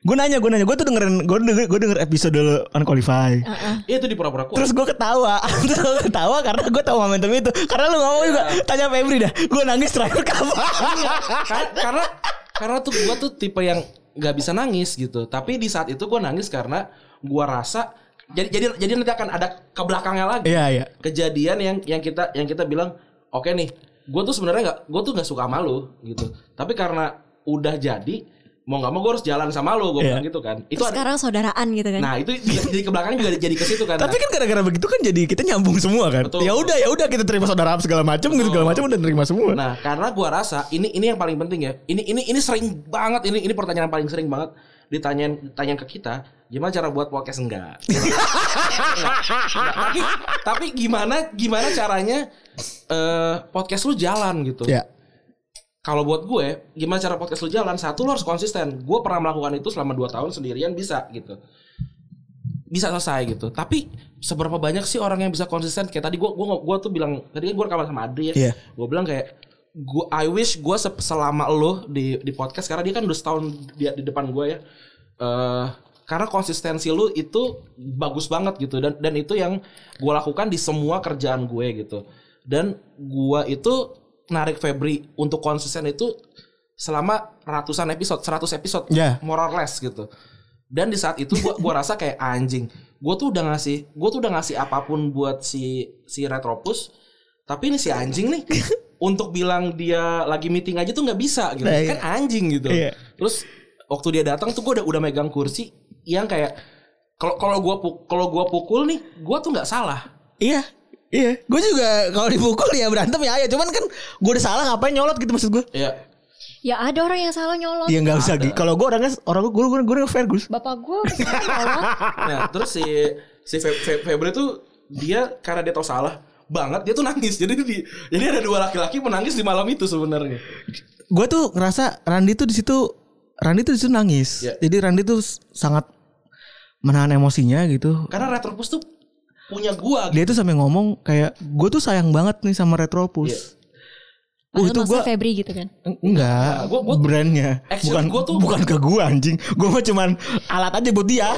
S3: Gue nanya, gue nanya, gue tuh dengerin, gue denger, gue denger episode unqualify.
S2: Iya, itu di pura-pura kuat.
S3: Terus gue ketawa, terus gue ketawa karena gue tahu momentum itu. Karena lu ngomong juga, tanya Febri dah, gue nangis terakhir kapan?
S2: Kar- karena karena tuh gue tuh tipe yang nggak bisa nangis gitu. Tapi di saat itu gue nangis karena gue rasa jadi jadi jadi nanti akan ada ke belakangnya lagi.
S3: Iya iya.
S2: kejadian yang yang kita yang kita bilang oke nih gue tuh sebenarnya nggak gue tuh nggak suka sama lu gitu. Tapi karena udah jadi mau nggak mau gue harus jalan sama lu gue
S3: Iya.
S2: bilang gitu kan itu
S1: Terus
S2: ada
S1: sekarang saudaraan gitu kan.
S2: nah itu jadi ke belakang juga jadi ke situ kan
S3: Tapi kan gara-gara begitu kan jadi kita nyambung semua kan. Ya udah ya udah kita terima saudara segala macam gitu segala macam udah terima semua.
S2: Nah, karena gua rasa ini ini yang paling penting ya. Ini ini ini sering banget ini ini pertanyaan yang paling sering banget ditanyain ditanyain ke kita. Gimana cara buat podcast enggak? Enggak. Enggak. Tapi tapi gimana gimana caranya eh podcast lu jalan gitu.
S3: Ya.
S2: Kalau buat gue, gimana cara podcast lu jalan? Satu lu harus konsisten. Gue pernah melakukan itu selama 2 tahun sendirian bisa gitu. Bisa selesai gitu. Tapi seberapa banyak sih orang yang bisa konsisten? Kayak tadi gue gua gua tuh bilang tadi kan gue rekaman sama Adri ya.
S3: Iya.
S2: Gue bilang kayak gua I wish gue selama lo di di podcast karena dia kan udah setahun di, di depan gue ya. eh karena konsistensi lu itu bagus banget gitu dan dan itu yang gue lakukan di semua kerjaan gue gitu. dan gua itu narik Febri untuk konsisten itu selama ratusan episode 100 episode
S3: Ya.
S2: more or less gitu dan di saat itu gua gua rasa kayak anjing gua tuh udah ngasih gua tuh udah ngasih apa pun buat si si Retropus tapi ini si anjing nih untuk bilang dia lagi meeting aja tuh nggak bisa gitu
S3: Nah, iya.
S2: kan anjing gitu
S3: Iya.
S2: terus waktu dia datang tuh gua udah udah megang kursi yang kayak kalau kalau gua kalau gua pukul nih gua tuh nggak salah
S3: Iya. Iya, gue juga kalau dipukul ya berantem ya ayo. Cuman kan gue udah salah ngapain nyolot gitu maksud gue.
S2: ya
S1: Ya ada orang yang salah nyolot.
S3: Iya nggak usah gitu. Kalau gue orangnya orang gue gue gue fair Gus.
S1: Bapak gue nyolot.
S2: Nah, terus si si Fe, Fe- Febri tuh dia karena dia tahu salah banget dia tuh nangis. Jadi di, jadi ada dua laki-laki menangis di malam itu sebenarnya.
S3: Gue tuh ngerasa Randi tuh di situ Randi tuh di situ nangis.
S2: Iya.
S3: Jadi Randi tuh sangat menahan emosinya gitu.
S2: Karena Retropus tuh punya gua gitu.
S3: Dia tuh sampai ngomong kayak gue tuh sayang banget nih sama Retropus.
S2: Iya.
S3: Oh, itu gue
S1: Febri gitu kan.
S3: enggak,
S2: gua- gua-
S3: brandnya
S2: Actually,
S3: bukan
S2: gua tuh-
S3: bukan ke gue anjing. Gue mah cuman alat aja buat dia.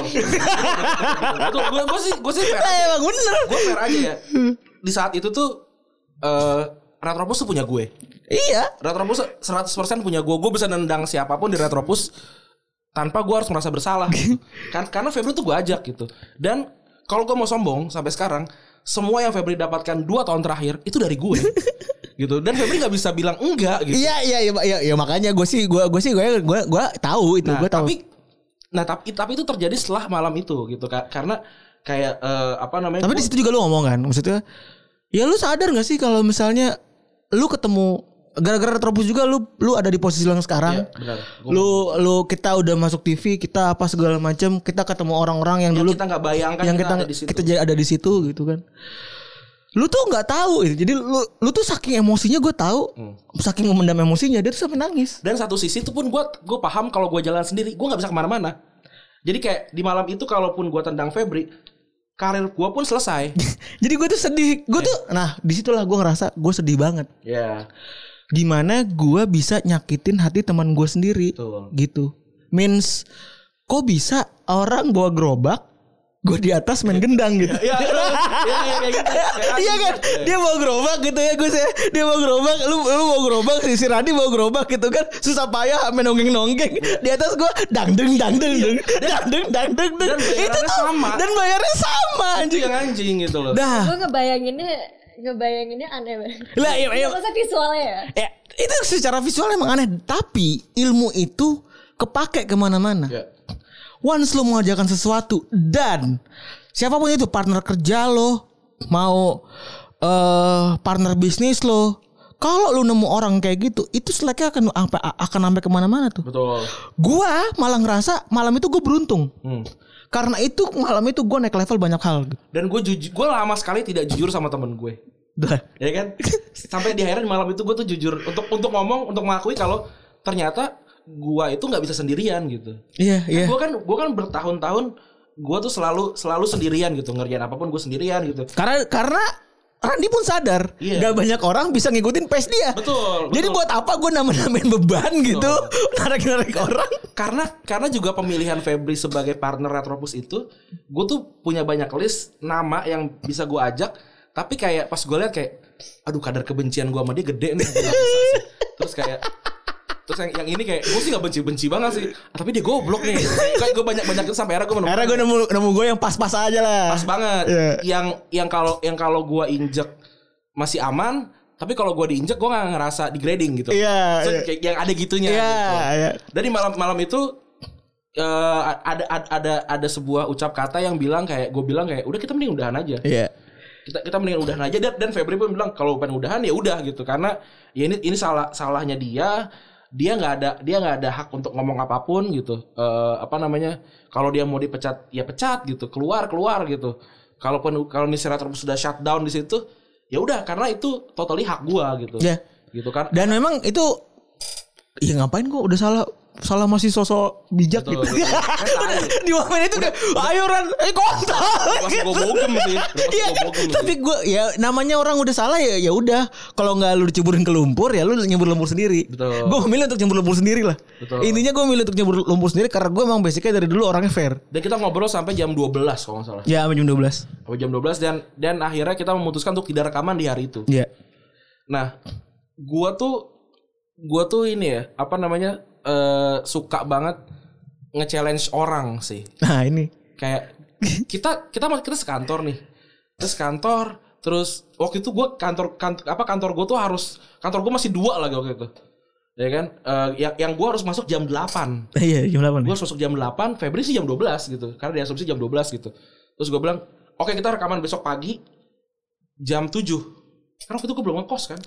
S2: Gua, gua, gua sih gua sih fair
S3: Eh, emang bener.
S2: Gua fair aja ya. Di saat itu tuh eh Retropus tuh punya gue.
S3: Iya.
S2: Retropus 100% punya gue. Gue bisa nendang siapa pun di Retropus tanpa gue harus merasa bersalah. kan karena Febri tuh gue ajak gitu. Dan kalau gue mau sombong sampai sekarang, semua yang Febri dapatkan dua tahun terakhir itu dari gue. gitu. Dan Febri nggak bisa bilang enggak gitu.
S3: Iya iya iya ya, makanya gue sih gue gue sih gue gue gue tahu itu
S2: Nah,
S3: gue tahu.
S2: tapi nah tapi tapi itu terjadi setelah malam itu gitu Kak. Karena kayak eh, apa namanya?
S3: Tapi di
S2: gua-
S3: situ juga lu ngomong kan, maksudnya ya lu sadar gak sih kalau misalnya lu ketemu gara-gara Retropus juga lu lu ada di posisi yang sekarang.
S2: Iya, benar. Gua-
S3: Lu lu kita udah masuk TV, kita apa segala macam, kita ketemu orang-orang yang,
S2: yang
S3: dulu
S2: kita nggak bayangkan
S3: yang kita
S2: ada di situ.
S3: kita jadi ada di situ gitu kan. Lu tuh nggak tahu gitu. Jadi lu lu tuh saking emosinya gue tahu,
S2: Hmm.
S3: saking memendam emosinya dia tuh sampai nangis.
S2: Dan satu sisi itu pun gue gue paham kalau gue jalan sendiri gue nggak bisa ke mana-mana. Jadi kayak di malam itu kalaupun gue tendang Febri, karir gue pun selesai.
S3: Jadi gue tuh sedih. Gue
S2: Iya.
S3: tuh nah di situlah gue ngerasa gue sedih banget.
S2: Ya,
S3: Gimana gue bisa nyakitin hati teman gue sendiri.
S2: betul.
S3: gitu means kok bisa orang bawa gerobak gue di atas main gendang gitu
S2: Ya, ya, ya, ya, gitu.
S3: Iya kan dia bawa gerobak gitu ya gue sih dia bawa gerobak lu lu bawa gerobak si si Radi bawa gerobak gitu kan susah payah main nonggeng nonggeng di atas gue dangdeng dangdeng deng dangdeng dangdeng deng itu tuh
S2: sama.
S3: dan bayarnya sama
S2: Itu
S3: anjing
S2: yang anjing gitu loh.
S3: dah
S1: Gue ngebayanginnya ngebayanginnya aneh banget.
S3: lah iya, iya,
S1: Masa visualnya ya?
S3: ya, itu secara visual emang aneh tapi ilmu itu kepake ke mana-mana
S2: Ya.
S3: Once lo mengerjakan sesuatu dan siapa pun itu partner kerja lo, mau eh partner bisnis lo, kalau lu nemu orang kayak gitu, itu seleknya akan sampai akan sampai ke mana-mana tuh.
S2: Betul.
S3: Gua malah ngerasa malam itu gue beruntung.
S2: Hmm.
S3: Karena itu malam itu gue naik level banyak hal.
S2: Dan gue jujur, gue lama sekali tidak jujur sama temen gue. Ya kan sampai di akhirnya malam itu gue tuh jujur untuk untuk ngomong untuk mengakui kalau ternyata gue itu nggak bisa sendirian gitu
S3: Iya, iya.
S2: gue kan gue kan bertahun-tahun gue tuh selalu selalu sendirian gitu ngerjain apa pun gue sendirian gitu
S3: Karena karena Randi pun sadar.
S2: Iya.
S3: Gak banyak orang bisa ngikutin pace dia.
S2: Betul
S3: Jadi
S2: betul.
S3: buat apa gue nambah-nambahin beban gitu? Narik-narik orang.
S2: Karena karena juga pemilihan Febri sebagai partner Retropus itu gue tuh punya banyak list nama yang bisa gue ajak. Tapi kayak pas gue lihat kayak aduh kadar kebencian gue sama dia gede nih. Terus kayak terus yang, yang ini kayak gue sih gak benci-benci banget sih Ah, tapi dia goblok nih kayak gue banyak-banyak itu sampai akhirnya gue
S3: Akhirnya gue nemu, nemu gue yang pas-pas aja lah
S2: pas banget
S3: Iya.
S2: yang yang kalau yang kalau gue injek masih aman tapi kalau gue diinjek gue nggak ngerasa degrading gitu
S3: Iya,
S2: So,
S3: iya.
S2: kayak yang ada gitunya
S3: Iya,
S2: gitu.
S3: iya.
S2: Dari malam-malam itu eh, ada ada ada ada sebuah ucap kata yang bilang kayak gue bilang kayak udah kita mending udahan aja.
S3: Iya
S2: Kita kita mending udahan aja dan, dan Febri pun bilang kalau pengen udahan ya udah gitu karena ya ini ini salah salahnya dia dia nggak ada dia nggak ada hak untuk ngomong apa pun gitu. Eh, apa namanya kalau dia mau dipecat ya pecat gitu keluar keluar gitu. Kalaupun kalau misalnya terus sudah shutdown di situ ya udah karena itu totally hak gua gitu.
S3: Iya.
S2: gitu kan.
S3: Dan memang itu Ya ngapain gue udah salah salah masih sosok bijak
S2: Betul,
S3: gitu.
S2: betul. Tai.
S3: Di momen itu kayak ayo Ran, eh kontol.
S2: Pas gue bogem sih. Udah pas
S3: Iya
S2: gue
S3: kan? Tapi gue ya namanya orang udah salah ya ya udah. Kalau nggak lu diceburin ke lumpur ya lu nyebur lumpur sendiri.
S2: Betul.
S3: Gue memilih untuk nyebur lumpur sendiri lah.
S2: Betul.
S3: Intinya gue memilih untuk nyebur lumpur sendiri karena gue emang basicnya dari dulu orangnya fair.
S2: Dan kita ngobrol sampai jam 12 kalau nggak salah.
S3: Ya sampai jam 12
S2: Sampai jam 12 dan dan akhirnya kita memutuskan untuk tidak rekaman di hari itu.
S3: Iya.
S2: Nah, gua tuh gua tuh ini ya, apa namanya? Eh suka banget nge-challenge orang sih.
S3: Nah ini.
S2: Kayak kita kita kita sekantor nih. Terus kantor, terus waktu itu gua kantor, kantor apa kantor gua tuh harus kantor gua masih dua lagi waktu itu. Ya kan? Eh, yang yang gua harus masuk jam 8.
S3: Iya jam 8
S2: Gue harus masuk jam 8, Febri sih jam 12 gitu. Karena diasumsi jam 12 gitu. Terus gue bilang, oke kita rekaman besok pagi jam 7. Karena waktu itu gue belum ngekos kan.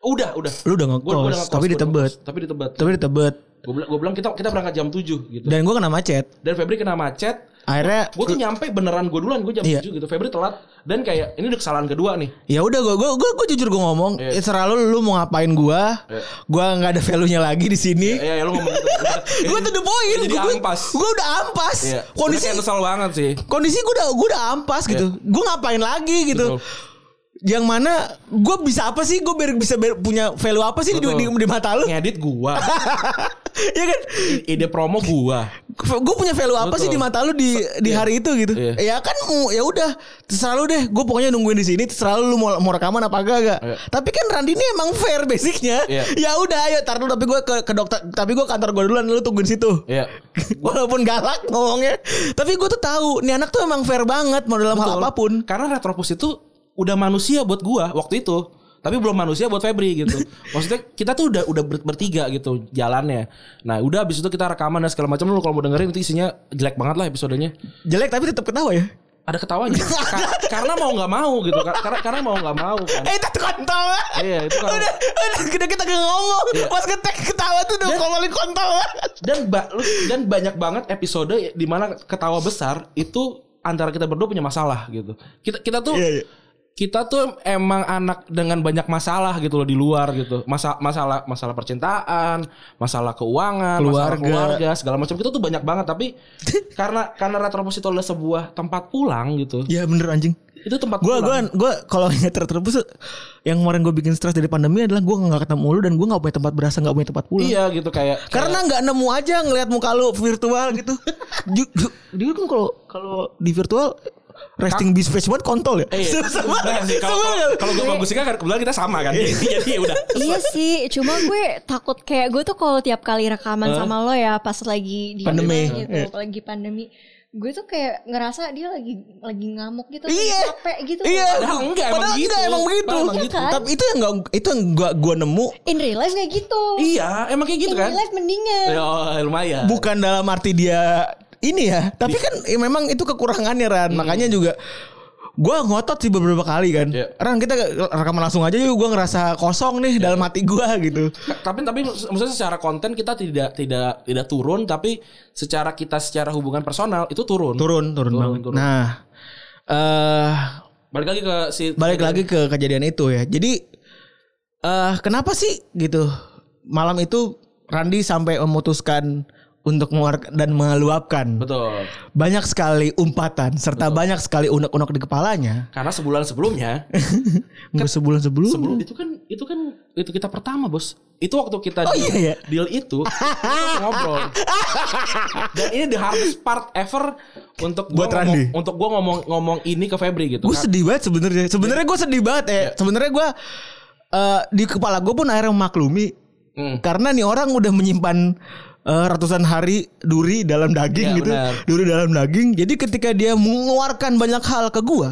S2: Udah, udah.
S3: Lu udah
S2: Gua- gua
S3: ngekos,
S2: ngekos,
S3: tapi
S2: gua
S3: di Tebet.
S2: ngekos, Tapi di Tebet.
S3: Tapi di Tebet.
S2: Gue bilang, gua bilang kita kita berangkat jam 7 gitu. Dan,
S3: Dan gue kena macet.
S2: Febri kena macet.
S3: Akhirnya
S2: Gue tuh nyampe beneran gue duluan gue jam
S3: Iya.
S2: 7 gitu. Febri telat dan kayak ini udah kesalahan kedua nih.
S3: ya udah gue gue gue jujur gue ngomong
S2: Iya.
S3: eh, selalu lu mau ngapain gue
S2: Iya.
S3: gue nggak ada value nya lagi di sini
S2: Ya, ya lu ngomong gitu.
S3: gue tuh the point
S2: Jadi
S3: gue
S2: ampas.
S3: gue udah ampas
S2: Iya.
S3: kondisi
S2: Udah kesel banget sih.
S3: kondisi gue udah gue udah ampas gitu gue ngapain lagi gitu
S2: Betul.
S3: Yang mana gue bisa apa sih gue biar bisa punya value apa sih di,
S2: Betul.
S3: di, di mata lu
S2: Ngedit gua.
S3: ya kan
S2: Ide promo gua.
S3: gue punya value apa
S2: Betul.
S3: sih di mata lu di di hari itu gitu
S2: Iya.
S3: ya kan mu- ya udah terserah lu deh gue pokoknya nungguin di sini terserah lu mau mau rekaman apa enggak
S2: Iya.
S3: tapi kan Randi ini emang fair basicnya
S2: Iya.
S3: ya udah ayo tar dulu tapi gue ke, ke dokter tapi gue kantor gue duluan lu tungguin situ
S2: Iya.
S3: walaupun galak ngomongnya tapi gue tuh tahu nih anak tuh emang fair banget mau dalam hal
S2: Betul.
S3: apa pun
S2: Karena Retropus itu udah manusia buat gua waktu itu. Tapi belum manusia buat Febri gitu. Maksudnya kita tuh udah udah ber- bertiga gitu jalannya. Nah, udah abis itu kita rekaman dan segala macam lu kalau mau dengerin itu isinya jelek banget lah episodenya.
S3: jelek tapi tetap ketawa ya
S2: Ada ketawanya. Ka- karena mau nggak mau gitu. Ka- Karena karena mau nggak mau kan.
S3: eh itu kontol.
S2: Iya, itu kan.
S3: udah udah kita kita gak ngomong
S2: Iya.
S3: pas ketek ketawa tuh udah ngomongin kontol.
S2: Dan ba- dan banyak banget episode di mana ketawa besar itu antara kita berdua punya masalah gitu. Kita kita tuh
S3: Iya, iya.
S2: Kita tuh emang anak dengan banyak masalah gitu loh di luar gitu. Masa masalah masalah percintaan, masalah keuangan, masalah
S3: Keluarga.
S2: keluarga, segala macam kita tuh banyak banget tapi karena karena Retropos itu adalah sebuah tempat pulang gitu.
S3: ya bener anjing
S2: Itu tempat
S3: gue
S2: pulang.
S3: gue kalau ingat terus yang kemarin gue bikin stres dari pandemi adalah gue nggak ketemu lu dan gue nggak punya tempat berasa nggak punya tempat pulang
S2: Iya gitu kayak
S3: karena nggak nemu aja ngelihat muka lu virtual gitu dia kan kalau kalau di virtual resting bis face banget kontol ya
S2: Eh, iya.
S3: sama.
S2: Kalau gue bagus kan kebetulan kita sama kan. Jadi ya udah.
S1: iya sih, cuma gue takut kayak gue tuh kalau tiap kali rekaman sama lo ya pas lagi di
S3: Pandemi.
S1: rumah gitu,
S3: Iya.
S1: lagi pandemi, gue tuh kayak ngerasa dia lagi lagi ngamuk gitu,
S3: Iya.
S1: capek gitu.
S3: Iya,
S2: Padahal enggak, emang
S3: Padahal
S2: gitu.
S3: enggak, emang begitu.
S2: Padahal emang
S1: Iya
S2: gitu.
S1: kan?
S3: Tapi itu yang enggak itu yang gua gua nemu
S1: In real life kayak gitu.
S2: Iya, emang kayak gitu
S1: In
S2: kan.
S1: real life mendingan.
S2: Ya, oh, lumayan.
S3: bukan dalam arti dia ini ya, tapi kan eh, memang itu kekurangannya Ran. Makanya juga gua ngotot sih beberapa kali kan.
S2: Iya.
S3: Ran kita rekaman langsung aja yuk gua ngerasa kosong nih dalam hati gua gitu.
S2: tapi tapi maksudnya secara konten kita tidak tidak tidak turun tapi secara kita secara hubungan personal itu turun.
S3: Turun, turun,
S2: Turun, turun.
S3: Nah, eh
S2: Balik lagi ke si
S3: balik lagi ke kejadian itu ya. Jadi eh kenapa sih gitu malam itu Randi sampai memutuskan untuk mengeluarkan dan meluapkan
S2: Betul.
S3: banyak sekali umpatan serta banyak sekali unek-unek di kepalanya.
S2: Karena sebulan sebelumnya
S3: Nggak sebulan sebelum.
S2: sebelum itu kan itu kan itu kita pertama, Bos. Itu waktu kita
S3: Oh,
S2: deal,
S3: iya, iya.
S2: deal itu kita ngobrol. Dan ini the hardest part ever untuk gua
S3: Buat
S2: ngomong,
S3: Randi.
S2: untuk gua ngomong ngomong ini ke Febri gitu.
S3: Gue
S2: Kan-
S3: sedih banget sebenarnya. Sebenarnya gue sedih banget ya. Sebenarnya gue eh, di kepala gue pun akhirnya memaklumi
S2: Hmm.
S3: karena nih orang udah menyimpan eh, ratusan hari duri dalam daging
S2: Iya,
S3: gitu,
S2: benar.
S3: duri dalam daging. Jadi ketika dia mengeluarkan banyak hal ke gue,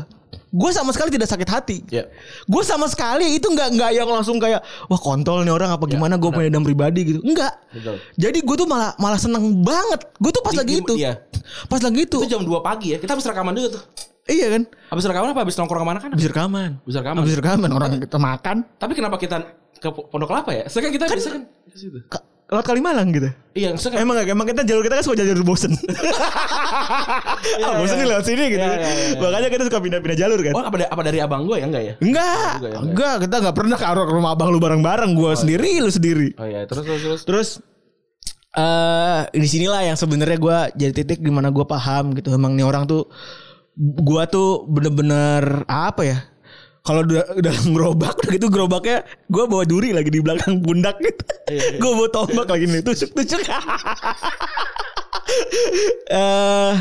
S3: gue sama sekali tidak sakit hati.
S2: Ya.
S3: Gue sama sekali itu nggak nggak yang langsung kayak wah kontol nih orang apa gimana gue punya dendam pribadi gitu. Enggak.
S2: Betul.
S3: Jadi gue tuh malah malah seneng banget. Gue tuh pas
S2: Di-
S3: lagi itu.
S2: iya.
S3: Pas lagi itu.
S2: Itu jam 2 pagi ya. Kita habis rekaman dulu tuh.
S3: Iya kan?
S2: Habis rekaman apa? Habis nongkrong ke mana kan?
S3: Habis rekaman.
S2: Habis rekaman.
S3: Habis rekaman orang kita makan
S2: Tapi kenapa kita ke Pondok Kelapa ya? Saya kan kita bisa kan ke situ.
S3: Lewat Kalimalang gitu.
S2: Iya, maksudnya
S3: Emang gak, emang kita jalur kita kan suka jalur bosen. ah, bosen nih lewat sini gitu.
S2: Iya, iya, iya.
S3: Makanya kita suka pindah-pindah jalur kan.
S2: Oh, apa, da- apa dari abang gue ya enggak ya?
S3: Enggak,
S2: juga ya,
S3: enggak, kita nggak pernah ke rumah abang lu bareng-bareng. Gua sendiri, lu sendiri.
S2: Oh iya, terus terus terus.
S3: Terus eh di sinilah yang sebenarnya gue jadi titik di mana gue paham gitu emang nih orang tuh gue tuh bener-bener apa ya kalau udah udah gerobak udah gitu gerobaknya gue bawa duri lagi di belakang pundak gitu. Gue bawa tombak lagi nih tusuk tusuk. Eh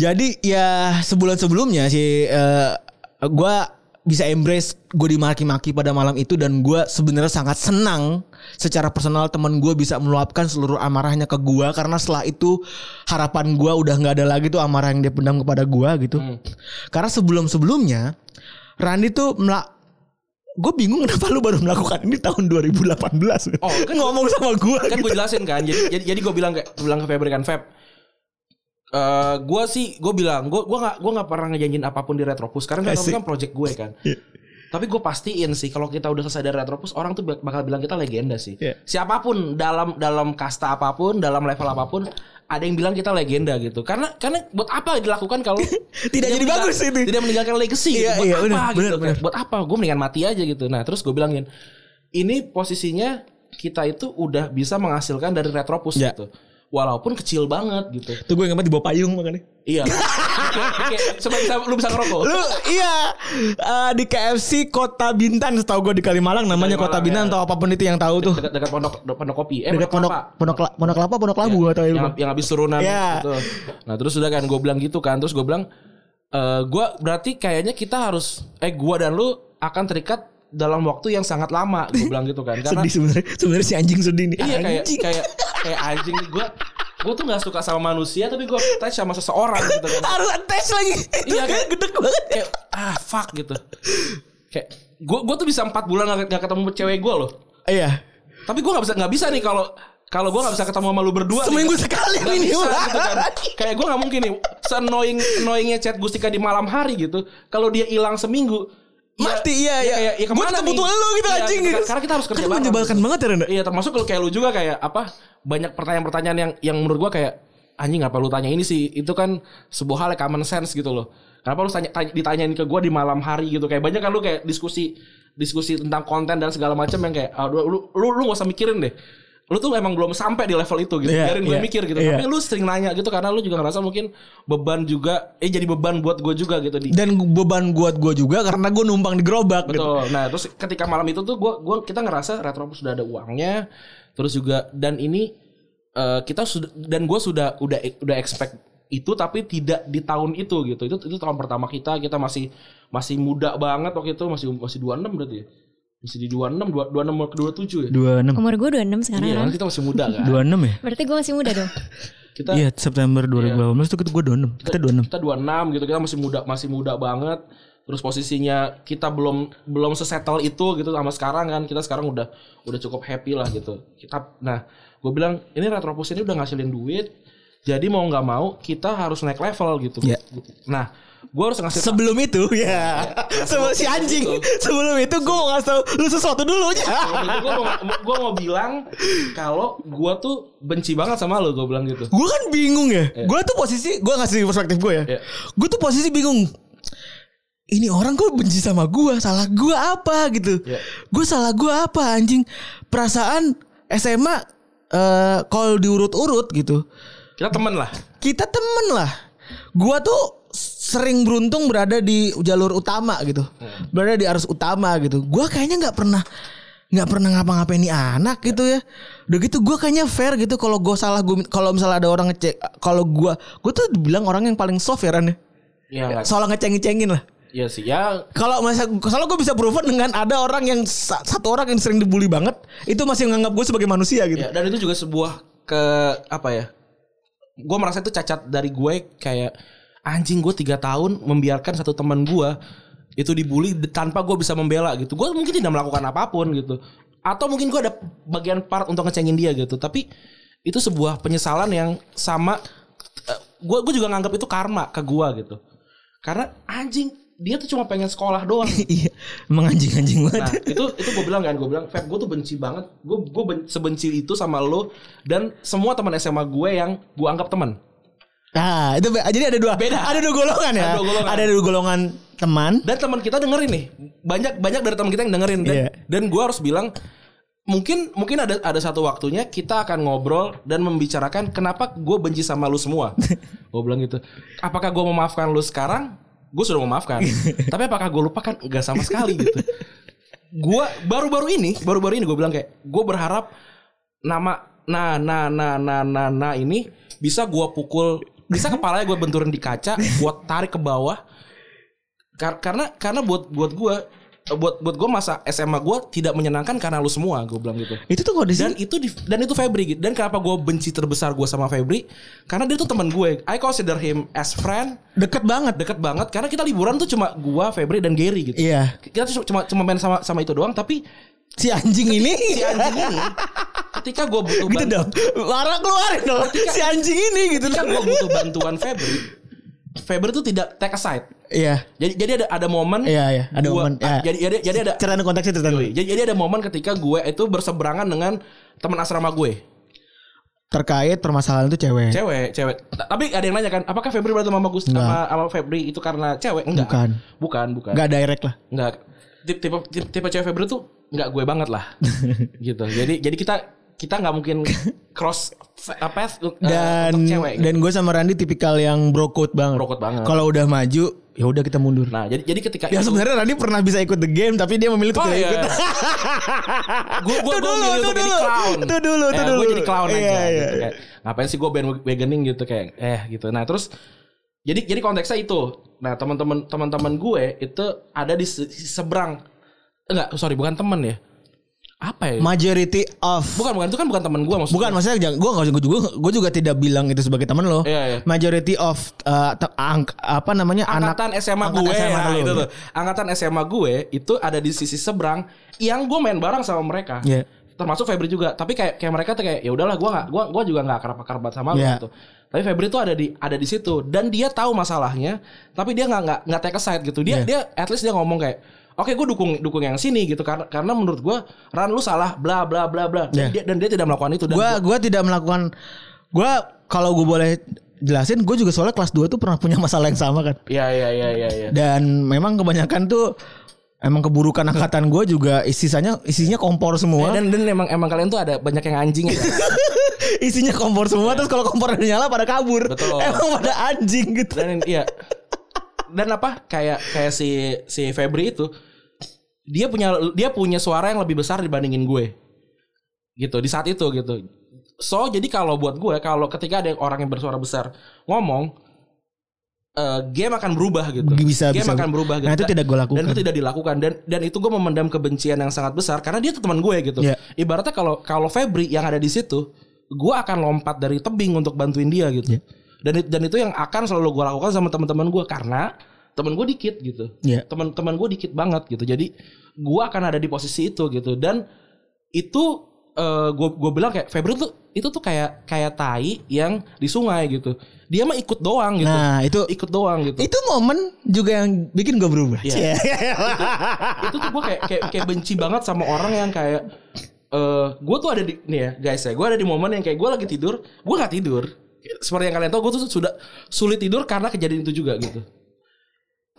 S3: jadi ya sebulan sebelumnya sih eh gue bisa embrace gue dimaki-maki pada malam itu dan gue sebenarnya sangat senang secara personal teman gue bisa meluapkan seluruh amarahnya ke gue karena setelah itu harapan gue udah nggak ada lagi tuh amarah yang dia pendam kepada gue gitu. Karena sebelum sebelumnya Randy tuh melak gue bingung kenapa lu baru melakukan ini tahun 2018
S2: Oh, kan-
S3: ngomong sama gue
S2: kan
S3: gitu.
S2: gue jelasin kan jadi jadi, jadi gue bilang kayak bilang ke Febri kan Feb eh gue sih gue bilang gue gue nggak gue nggak pernah ngejanjin apa pun di Retropus karena Retropus kan project gue kan
S3: Iya.
S2: tapi gue pastiin sih kalau kita udah selesai dari Retropus orang tuh bak- bakal bilang kita legenda sih
S3: Iya.
S2: siapa pun dalam dalam kasta apa pun dalam level apa pun ada yang bilang kita legenda gitu karena karena buat apa dilakukan kalau
S3: Tidak jadi bagus ini.
S2: tidak meninggalkan legacy gitu.
S3: Iya,
S2: buat
S3: iya,
S2: apa
S3: benar,
S2: gitu
S3: benar,
S2: Kayak,
S3: benar.
S2: buat apa gue mendingan mati aja gitu nah terus gue bilangin ini posisinya kita itu udah bisa menghasilkan dari Retropus
S3: Ya.
S2: gitu walaupun kecil banget gitu
S3: Tuh gue ingat di bawah payung makanya.
S2: iya coba bisa lu bisa ngerokok
S3: Lu iya eh, di KFC Kota Bintan setahu gue di Kalimalang namanya
S2: Kalimalang,
S3: Kota Bintan
S2: ya.
S3: atau apa pun itu yang tahu tuh.
S2: dekat dekat pondok pondok kopi eh
S3: Dekat pondok pondok pondok kelapa pondok labu atau
S2: yang, yang habis turunan
S3: Ya.
S2: gitu. Nah terus sudah kan gue bilang gitu kan terus gue bilang eh gue berarti kayaknya kita harus eh gue dan lu akan terikat dalam waktu yang sangat lama gue bilang gitu kan karena
S3: Sedih sebenarnya sebenarnya si anjing sedih nih.
S2: iya
S3: Anjing.
S2: kayak kayak anjing gue gue tuh nggak suka sama manusia tapi gue touch sama seseorang gitu kan
S3: harus tes lagi. Itu
S2: Iya, kayak-
S3: gedek banget.
S2: kayak ah fuck gitu kayak gue gue tuh bisa empat bulan gak, gak ketemu cewek gue loh
S3: Iya.
S2: tapi gue nggak bisa nggak bisa nih kalau kalau gue nggak bisa ketemu sama lu berdua nih.
S3: Seminggu sekali
S2: Nggak
S3: ini.
S2: bisa gitu kan. Kayak gue nggak mungkin nih. Se-annoying annoyingnya chat Gustika di malam hari gitu. Kalau dia hilang seminggu. Ya-
S3: Mati iya
S2: ya
S3: iya.
S2: kayak ya
S3: Gue tetap butuh lu gitu
S2: Iya,
S3: anjing.
S2: gitu. Karena kita harus kerja
S3: Kan menyebalkan banget ya Renda.
S2: Iya termasuk kalau kayak lu juga kayak apa banyak pertanyaan-pertanyaan yang yang menurut gua kayak anjing apa lu tanya ini sih itu kan sebuah hal yang common sense gitu loh. Kenapa lu tanya, tanya- ditanyain ke gua di malam hari gitu kayak banyak kan lu kayak diskusi diskusi tentang konten dan segala macam yang kayak ah, lu, lu lu lu gak usah mikirin deh. Lu tuh emang belum sampai di level itu gitu.
S3: Iya,
S2: Biarin gue
S3: iya,
S2: mikir gitu.
S3: iya.
S2: Tapi lu sering nanya gitu karena lu juga ngerasa mungkin beban juga eh jadi beban buat gue juga gitu di
S3: Dan beban buat gue juga karena gue numpang di gerobak gitu.
S2: Nah, terus ketika malam itu tuh gua gua kita ngerasa Retropus sudah ada uangnya. Terus juga dan ini eh, kita sudah dan gua sudah udah udah expect itu tapi tidak di tahun itu gitu. Itu itu tahun pertama kita, kita masih masih muda banget waktu itu masih masih 26 berarti ya. Masih di 26, 26 ke 27 ya.
S3: Dua enam.
S1: Umur gue 26 sekarang
S2: Iya,
S1: kan.
S2: kita masih muda kan.
S3: Dua enam ya?
S1: Berarti gue masih muda dong.
S2: Kita
S3: Iya September 2018 itu gue dua enam. Kita dua enam.
S2: kita 26 gitu kita masih muda masih muda banget terus posisinya kita belum belum sesettle itu gitu sama sekarang kan kita sekarang udah udah cukup happy lah gitu kita nah gue bilang ini Retropus ini udah ngasilin duit jadi mau nggak mau kita harus naik level gitu
S3: Iya.
S2: nah gue harus ngasih
S3: Sebelum itu ya. Sebelum si anjing. Sebelum itu gue mau ngasih tau lu sesuatu dulu ya.
S2: gue mau gue mau bilang kalau gue tuh benci banget sama lo gue bilang gitu
S3: Gue kan bingung ya. Gue tuh posisi gue ngasih perspektif gue ya.
S2: Iya.
S3: Gue tuh posisi bingung. Ini orang kok benci sama gue, salah gue apa gitu?
S2: Iya.
S3: Gue salah gue apa anjing? Perasaan SMA eh kalau diurut-urut gitu,
S2: kita temen lah
S3: kita temen lah. Gua tuh sering beruntung berada di jalur utama gitu, berada di arus utama gitu. Gua kayaknya nggak pernah nggak pernah ngapa-ngapain nih anak gitu ya. Udah gitu gue kayaknya fair gitu kalau gue salah gue kalau misalnya ada orang ngecek kalau gue gue tuh bilang orang yang paling soft ya Ran ya.
S2: ya nggak
S3: Soal ngeceng-ngecengin lah.
S2: Iya sih ya
S3: Kalau masa kalau gue bisa proven dengan ada orang yang sa- satu orang yang sering dibully banget, itu masih menganggap gue sebagai manusia gitu.
S2: Ya, dan itu juga sebuah ke apa ya? Gue merasa itu cacat dari gue kayak anjing gue tiga tahun membiarkan satu teman gue itu dibully tanpa gue bisa membela gitu. Gue mungkin tidak melakukan apa pun gitu. Atau mungkin gue ada bagian part untuk ngecengin dia gitu. Tapi itu sebuah penyesalan yang sama. Gue gue juga nganggap itu karma ke gue gitu. Karena anjing dia tuh cuma pengen sekolah doang.
S3: Iya, emang anjing-anjing banget.
S2: Nah itu itu gue bilang kan gue bilang Feb gue tuh benci banget gue gue ben- sebenci itu sama lo dan semua teman SMA gue yang gue anggap teman
S3: Nah, itu jadi ada dua
S2: Beda.
S3: Ada dua golongan ya.
S2: Ada dua golongan.
S3: Ada dua golongan teman.
S2: dan teman kita dengerin nih banyak banyak dari teman kita yang dengerin dan
S3: Iya.
S2: dan gue harus bilang mungkin mungkin ada ada satu waktunya kita akan ngobrol dan membicarakan kenapa gue benci sama lu semua. gue bilang gitu. Apakah gue memaafkan lu sekarang? Gue sudah memaafkan. Tapi apakah gue lupakan? Enggak sama sekali gitu. Gue baru-baru ini, baru-baru ini gue bilang kayak gue berharap nama nah nah nah nah nah nah ini bisa gue pukul bisa kepalanya gue benturin di kaca, gue tarik ke bawah. Kar- karena karena buat buat gue buat buat gue masa SMA gue tidak menyenangkan karena lu semua gue bilang gitu
S3: Itu tuh kondisi
S2: dan itu di- dan itu Febri gitu dan kenapa gue benci terbesar gue sama Febri karena dia tuh teman gue I consider him as friend
S3: deket banget.
S2: deket banget karena kita liburan tuh cuma gue Febri dan Gary gitu
S3: Iya.
S2: kita tuh cuma cuma main sama sama itu doang tapi
S3: Si anjing ini
S2: si anjing ini ketika gue butuh
S3: gitu
S2: bantu-
S3: dong. Lara keluarin dong. Si anjing ini gitu
S2: ketika gue butuh bantuan Febri Febri tuh tidak take aside
S3: Iya.
S2: jadi jadi ada ada momen
S3: Iya, iya, ada
S2: gua-
S3: momen, ya.
S2: jadi jadi jadi ada
S3: Cerita konteksnya cerita dulu.
S2: jadi, jadi ada momen ketika gue itu berseberangan dengan teman asrama gue
S3: Terkait permasalahan itu cewek.
S2: cewek cewek tapi ada yang nanya kan apakah Febri berantem sama Gus sama, sama Febri itu karena cewek enggak
S3: Bukan.
S2: bukan bukan
S3: Gak direct lah.
S2: enggak tipe, tipe, tipe cewek Febri tuh enggak gue banget lah gitu jadi jadi kita kita nggak mungkin cross uh, path uh,
S3: Dan
S2: untuk cewek gitu.
S3: dan gue sama Randy tipikal yang bro code banget.
S2: Bro code banget.
S3: Kalau udah maju ya udah kita mundur.
S2: nah jadi jadi ketika
S3: Ya
S2: itu-
S3: sebenarnya Randy pernah bisa ikut the game tapi dia memilih untuk
S2: Oh
S3: tidak
S2: iya.
S3: ikut.
S2: gue gue gue
S3: dulu,
S2: milih untuk jadi
S3: dulu.
S2: clown.
S3: Itu dulu, itu
S2: Eh,
S3: dulu.
S2: Gue jadi clown aja.
S3: Iya, iya,
S2: gitu.
S3: iya.
S2: Kayak, ngapain sih gue bandwagoning gitu kayak eh gitu. Nah terus jadi jadi konteksnya itu. Nah teman-teman teman-teman gue itu ada di se- seberang. Enggak, sorry bukan teman ya. Apa ya?
S3: Majority of
S2: bukan bukan itu kan bukan teman gue maksudnya.
S3: Bukan maksudnya jangan gue nggak gue juga gue juga tidak bilang itu sebagai teman lo.
S2: Iya, iya.
S3: Majority of uh, angk- apa namanya
S2: angkatan
S3: anak
S2: SMA
S3: angkatan
S2: gue
S3: SMA
S2: nah,
S3: lo.
S2: itu tuh. Angkatan SMA gue itu ada di sisi seberang yang gue main bareng sama mereka.
S3: Iya.
S2: Termasuk Febri juga. Tapi kayak kayak mereka tuh kayak ya udahlah gue nggak gua gua juga nggak akrab-akrab banget sama lu
S3: Iya.
S2: gitu. Tapi Febri tuh ada di ada di situ dan dia tahu masalahnya, tapi dia nggak nggak nggak take aside gitu. Dia dia at least dia ngomong kayak Oke, gue dukung dukung yang sini gitu karena karena menurut gue Ran lu salah bla bla bla bla. Dan,
S3: Iya.
S2: dia, dan dia tidak melakukan itu dan
S3: Gue
S2: gua-
S3: gue tidak melakukan gue kalau gue boleh jelasin gue juga soalnya kelas 2 tuh pernah punya masalah yang sama kan.
S2: Iya iya iya iya iya.
S3: Dan memang kebanyakan tuh emang keburukan angkatan gue juga sisanya isinya kompor semua.
S2: Dan dan emang emang kalian tuh ada banyak yang anjing ya.
S3: isinya kompor semua terus kalau kompor nyala pada kabur.
S2: Betul.
S3: Emang pada anjing gitu.
S2: dan iya dan apa kayak kayak si si Febri itu dia punya dia punya suara yang lebih besar dibandingin gue gitu di saat itu gitu so jadi kalau buat gue kalau ketika ada orang yang bersuara besar ngomong eh, game akan berubah gitu
S3: Bisa,
S2: game
S3: bisa.
S2: akan berubah gitu
S3: Nah, itu tidak gue lakukan.
S2: dan itu tidak dilakukan dan dan itu gue memendam kebencian yang sangat besar karena dia teman gue gitu
S3: Iya.
S2: ibaratnya kalau kalau Febri yang ada di situ gue akan lompat dari tebing untuk bantuin dia gitu
S3: Iya.
S2: dan dan itu yang akan selalu gue lakukan sama teman-teman gue karena teman gue dikit gitu
S3: Iya.
S2: teman-teman gue dikit banget gitu jadi gue akan ada di posisi itu gitu dan itu gue gue bilang kayak Febri tuh itu tuh kayak kayak tai yang di sungai gitu dia mah ikut doang gitu
S3: Nah, itu
S2: ikut doang gitu
S3: itu momen juga yang bikin gue berubah.
S2: Iya.
S3: Cie.
S2: itu tuh gue kayak, kayak kayak benci banget sama orang yang kayak eh gue tuh ada di nih ya guys ya gue ada di momen yang kayak gue lagi tidur gue nggak tidur seperti yang kalian tahu gue tuh sudah sulit tidur karena kejadian itu juga gitu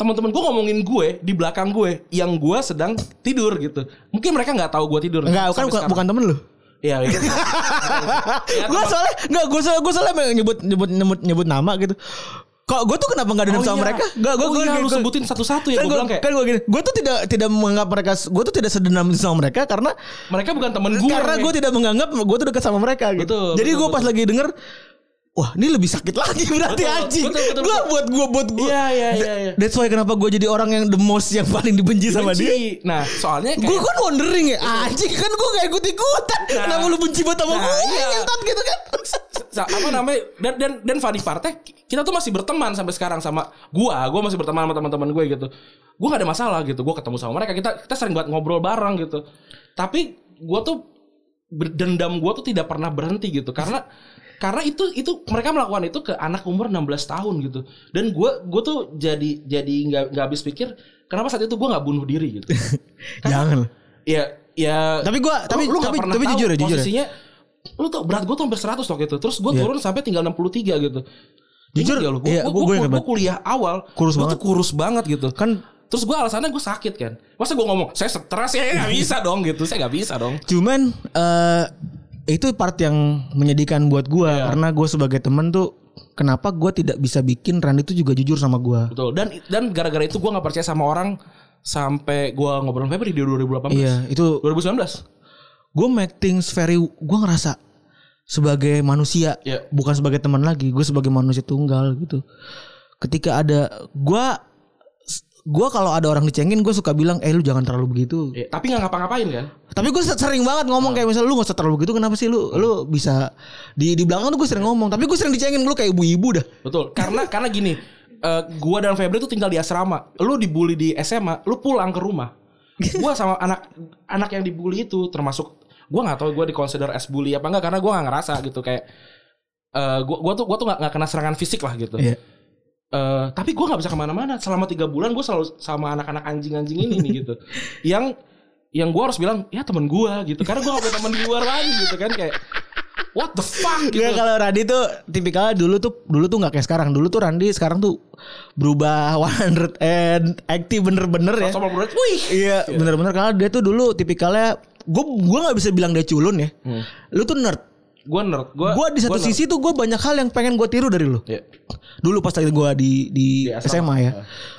S2: teman-teman gue ngomongin gue di belakang gue yang gue sedang tidur gitu mungkin mereka nggak tahu gue tidur
S3: Enggak, kan bukan,
S2: sekarang.
S3: bukan temen lu.
S2: Iya, iya. Ya,
S3: gue soalnya enggak gue soalnya gue soalnya nyebut nyebut nyebut nyebut nama gitu. Kok gue tuh kenapa enggak dendam
S2: Oh
S3: sama
S2: iya.
S3: mereka? Enggak, gue
S2: Oh
S3: gue
S2: iya, lu sebutin satu-satu ya,
S3: Kan gue
S2: bilang kayak-
S3: kan gue gini, gue tuh tidak tidak menganggap mereka, gue tuh tidak sedendam sama mereka karena
S2: mereka bukan temen gue
S3: karena gue tidak menganggap gue tuh dekat sama mereka gitu.
S2: Betul,
S3: Jadi gue pas lagi denger Wah ini lebih sakit lagi berarti
S2: Betul,
S3: anjing.
S2: betul, betul,
S3: Gue
S2: betul.
S3: buat gue buat gue.
S2: Iya, iya, iya, iya.
S3: That's why kenapa gue jadi orang yang the most yang paling dibenci sama dia.
S2: Nah soalnya kayak
S3: Gue kan wondering ya Anjing kan gue gak ikut-ikutan
S2: Nah.
S3: Kenapa lu benci banget sama
S2: Nah,
S3: gue
S2: iya.
S3: Ngentot gitu kan
S2: Sa- apa namanya dan dan dan funny partnya kita tuh masih berteman sampai sekarang sama gua gua masih berteman sama teman-teman gue gitu gua gak ada masalah gitu gua ketemu sama mereka kita kita sering buat ngobrol bareng gitu tapi gua tuh berdendam gua tuh tidak pernah berhenti gitu karena karena itu itu mereka melakukan itu ke anak umur 16 tahun gitu dan gua gua tuh jadi jadi nggak nggak habis pikir kenapa saat itu gua nggak bunuh diri gitu
S3: Jangan
S2: ya ya
S3: Tapi gua- tapi-
S2: lu, lu
S3: tapi- tapi
S2: tahu
S3: jujur ya, jujur ya.
S2: posisinya lu tau berat gue tuh hampir 100 waktu itu terus gue
S3: Iya.
S2: turun sampai tinggal 63 gitu
S3: Jujur,
S2: gak lu gue
S3: iya,
S2: gue
S3: banget.
S2: kuliah awal
S3: Kurus
S2: gua
S3: banget.
S2: tuh kurus banget gitu
S3: Kan
S2: Terus gue alasannya gue sakit kan. Masa gue ngomong saya stres ya nggak bisa dong gitu. Saya nggak bisa dong.
S3: Cuman eh itu part yang menyedihkan buat gua
S2: Iya.
S3: karena gue sebagai temen tuh kenapa gua tidak bisa bikin Randy tuh juga jujur sama gua.
S2: Betul. Dan dan gara-gara itu gue nggak percaya sama orang sampai gue ngobrol sama Febri di 2018.
S3: Iya, itu
S2: 2019.
S3: gue make things very gue ngerasa sebagai manusia
S2: Iya.
S3: bukan sebagai teman lagi gue sebagai manusia tunggal gitu ketika ada gue gue kalau ada orang dicengin gue suka bilang eh lu jangan terlalu begitu
S2: Iya, tapi nggak ngapa-ngapain kan?
S3: tapi gue sering banget ngomong kayak misalnya lu gak usah terlalu begitu kenapa sih lu lu bisa di di belakang tuh gue sering ngomong tapi gue sering dicengin lu kayak ibu-ibu dah
S2: Betul. Karena karena gini, eh, gua dan Febri tuh tinggal di asrama. Lu dibully di SMA, lu pulang ke rumah. Gua sama anak anak yang dibully itu termasuk gua nggak tahu gua di consider as bully apa enggak karena gua nggak ngerasa gitu kayak eh gua gua tuh gua tuh nggak kena serangan fisik lah gitu.
S3: Iya.
S2: Eh, tapi gua nggak bisa ke mana-mana selama tiga bulan gua selalu sama anak-anak anjing-anjing ini nih gitu. Yang yang gua harus bilang ya temen gua gitu karena gua gak punya temen di luar lagi gitu kan kayak what the fuck gitu.
S3: Nggak, kalau Randy tuh tipikalnya dulu tuh dulu tuh nggak kayak sekarang. Dulu tuh Randy sekarang tuh berubah 100 and active bener-bener ya.
S2: Wih.
S3: Iya, bener-bener karena dia tuh dulu tipikalnya gue gue nggak bisa bilang dia culun ya.
S2: Hmm.
S3: Lu tuh nerd.
S2: Gue nerd. Gue
S3: Gue di satu sisi tuh gue banyak hal yang pengen gue tiru dari lu.
S2: Ya.
S3: Dulu pas lagi gue di di,
S2: Di asrama.
S3: SMA ya.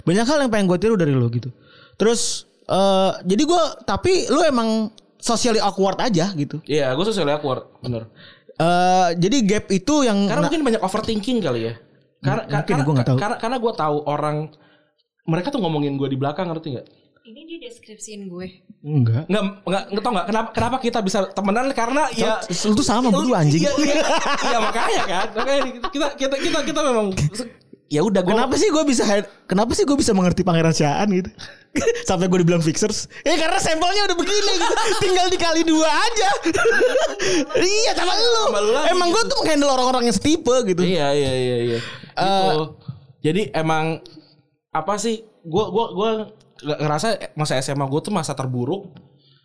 S3: Banyak hal yang pengen gue tiru dari lu gitu. Terus eh jadi gue tapi lu emang socially awkward aja gitu.
S2: Iya, gue socially awkward, bener.
S3: eh jadi gap itu yang
S2: Karena mungkin banyak overthinking kali ya. Karena
S3: Mungkin,
S2: karena,
S3: nggak tahu.
S2: karena karena gue tahu orang mereka tuh ngomongin gue di belakang ngerti nggak?
S1: Ini dia deskripsiin gue.
S3: enggak.
S2: Nggak nggak nggak tau nggak kenapa kenapa kita bisa temenan karena ya
S3: Lu tuh sama berdua anjing.
S2: Iya, iya, iya, makanya kan. Makanya kita kita kita kita memang ya udah gue
S3: Kenapa sih gue bisa kenapa sih gue bisa mengerti Pangeran Syaan gitu? Sampai gue dibilang fixers. Eh karena sampelnya udah begini gitu. Tinggal dikali dua aja. iya sama lu.
S2: Sama lu
S3: Emang gue
S2: gitu.
S3: tuh menghandle orang-orang yang setipe gitu.
S2: Iya iya iya iya. Gitu. Jadi emang apa sih? Gue gue gue ngerasa masa SMA gue tuh masa terburuk.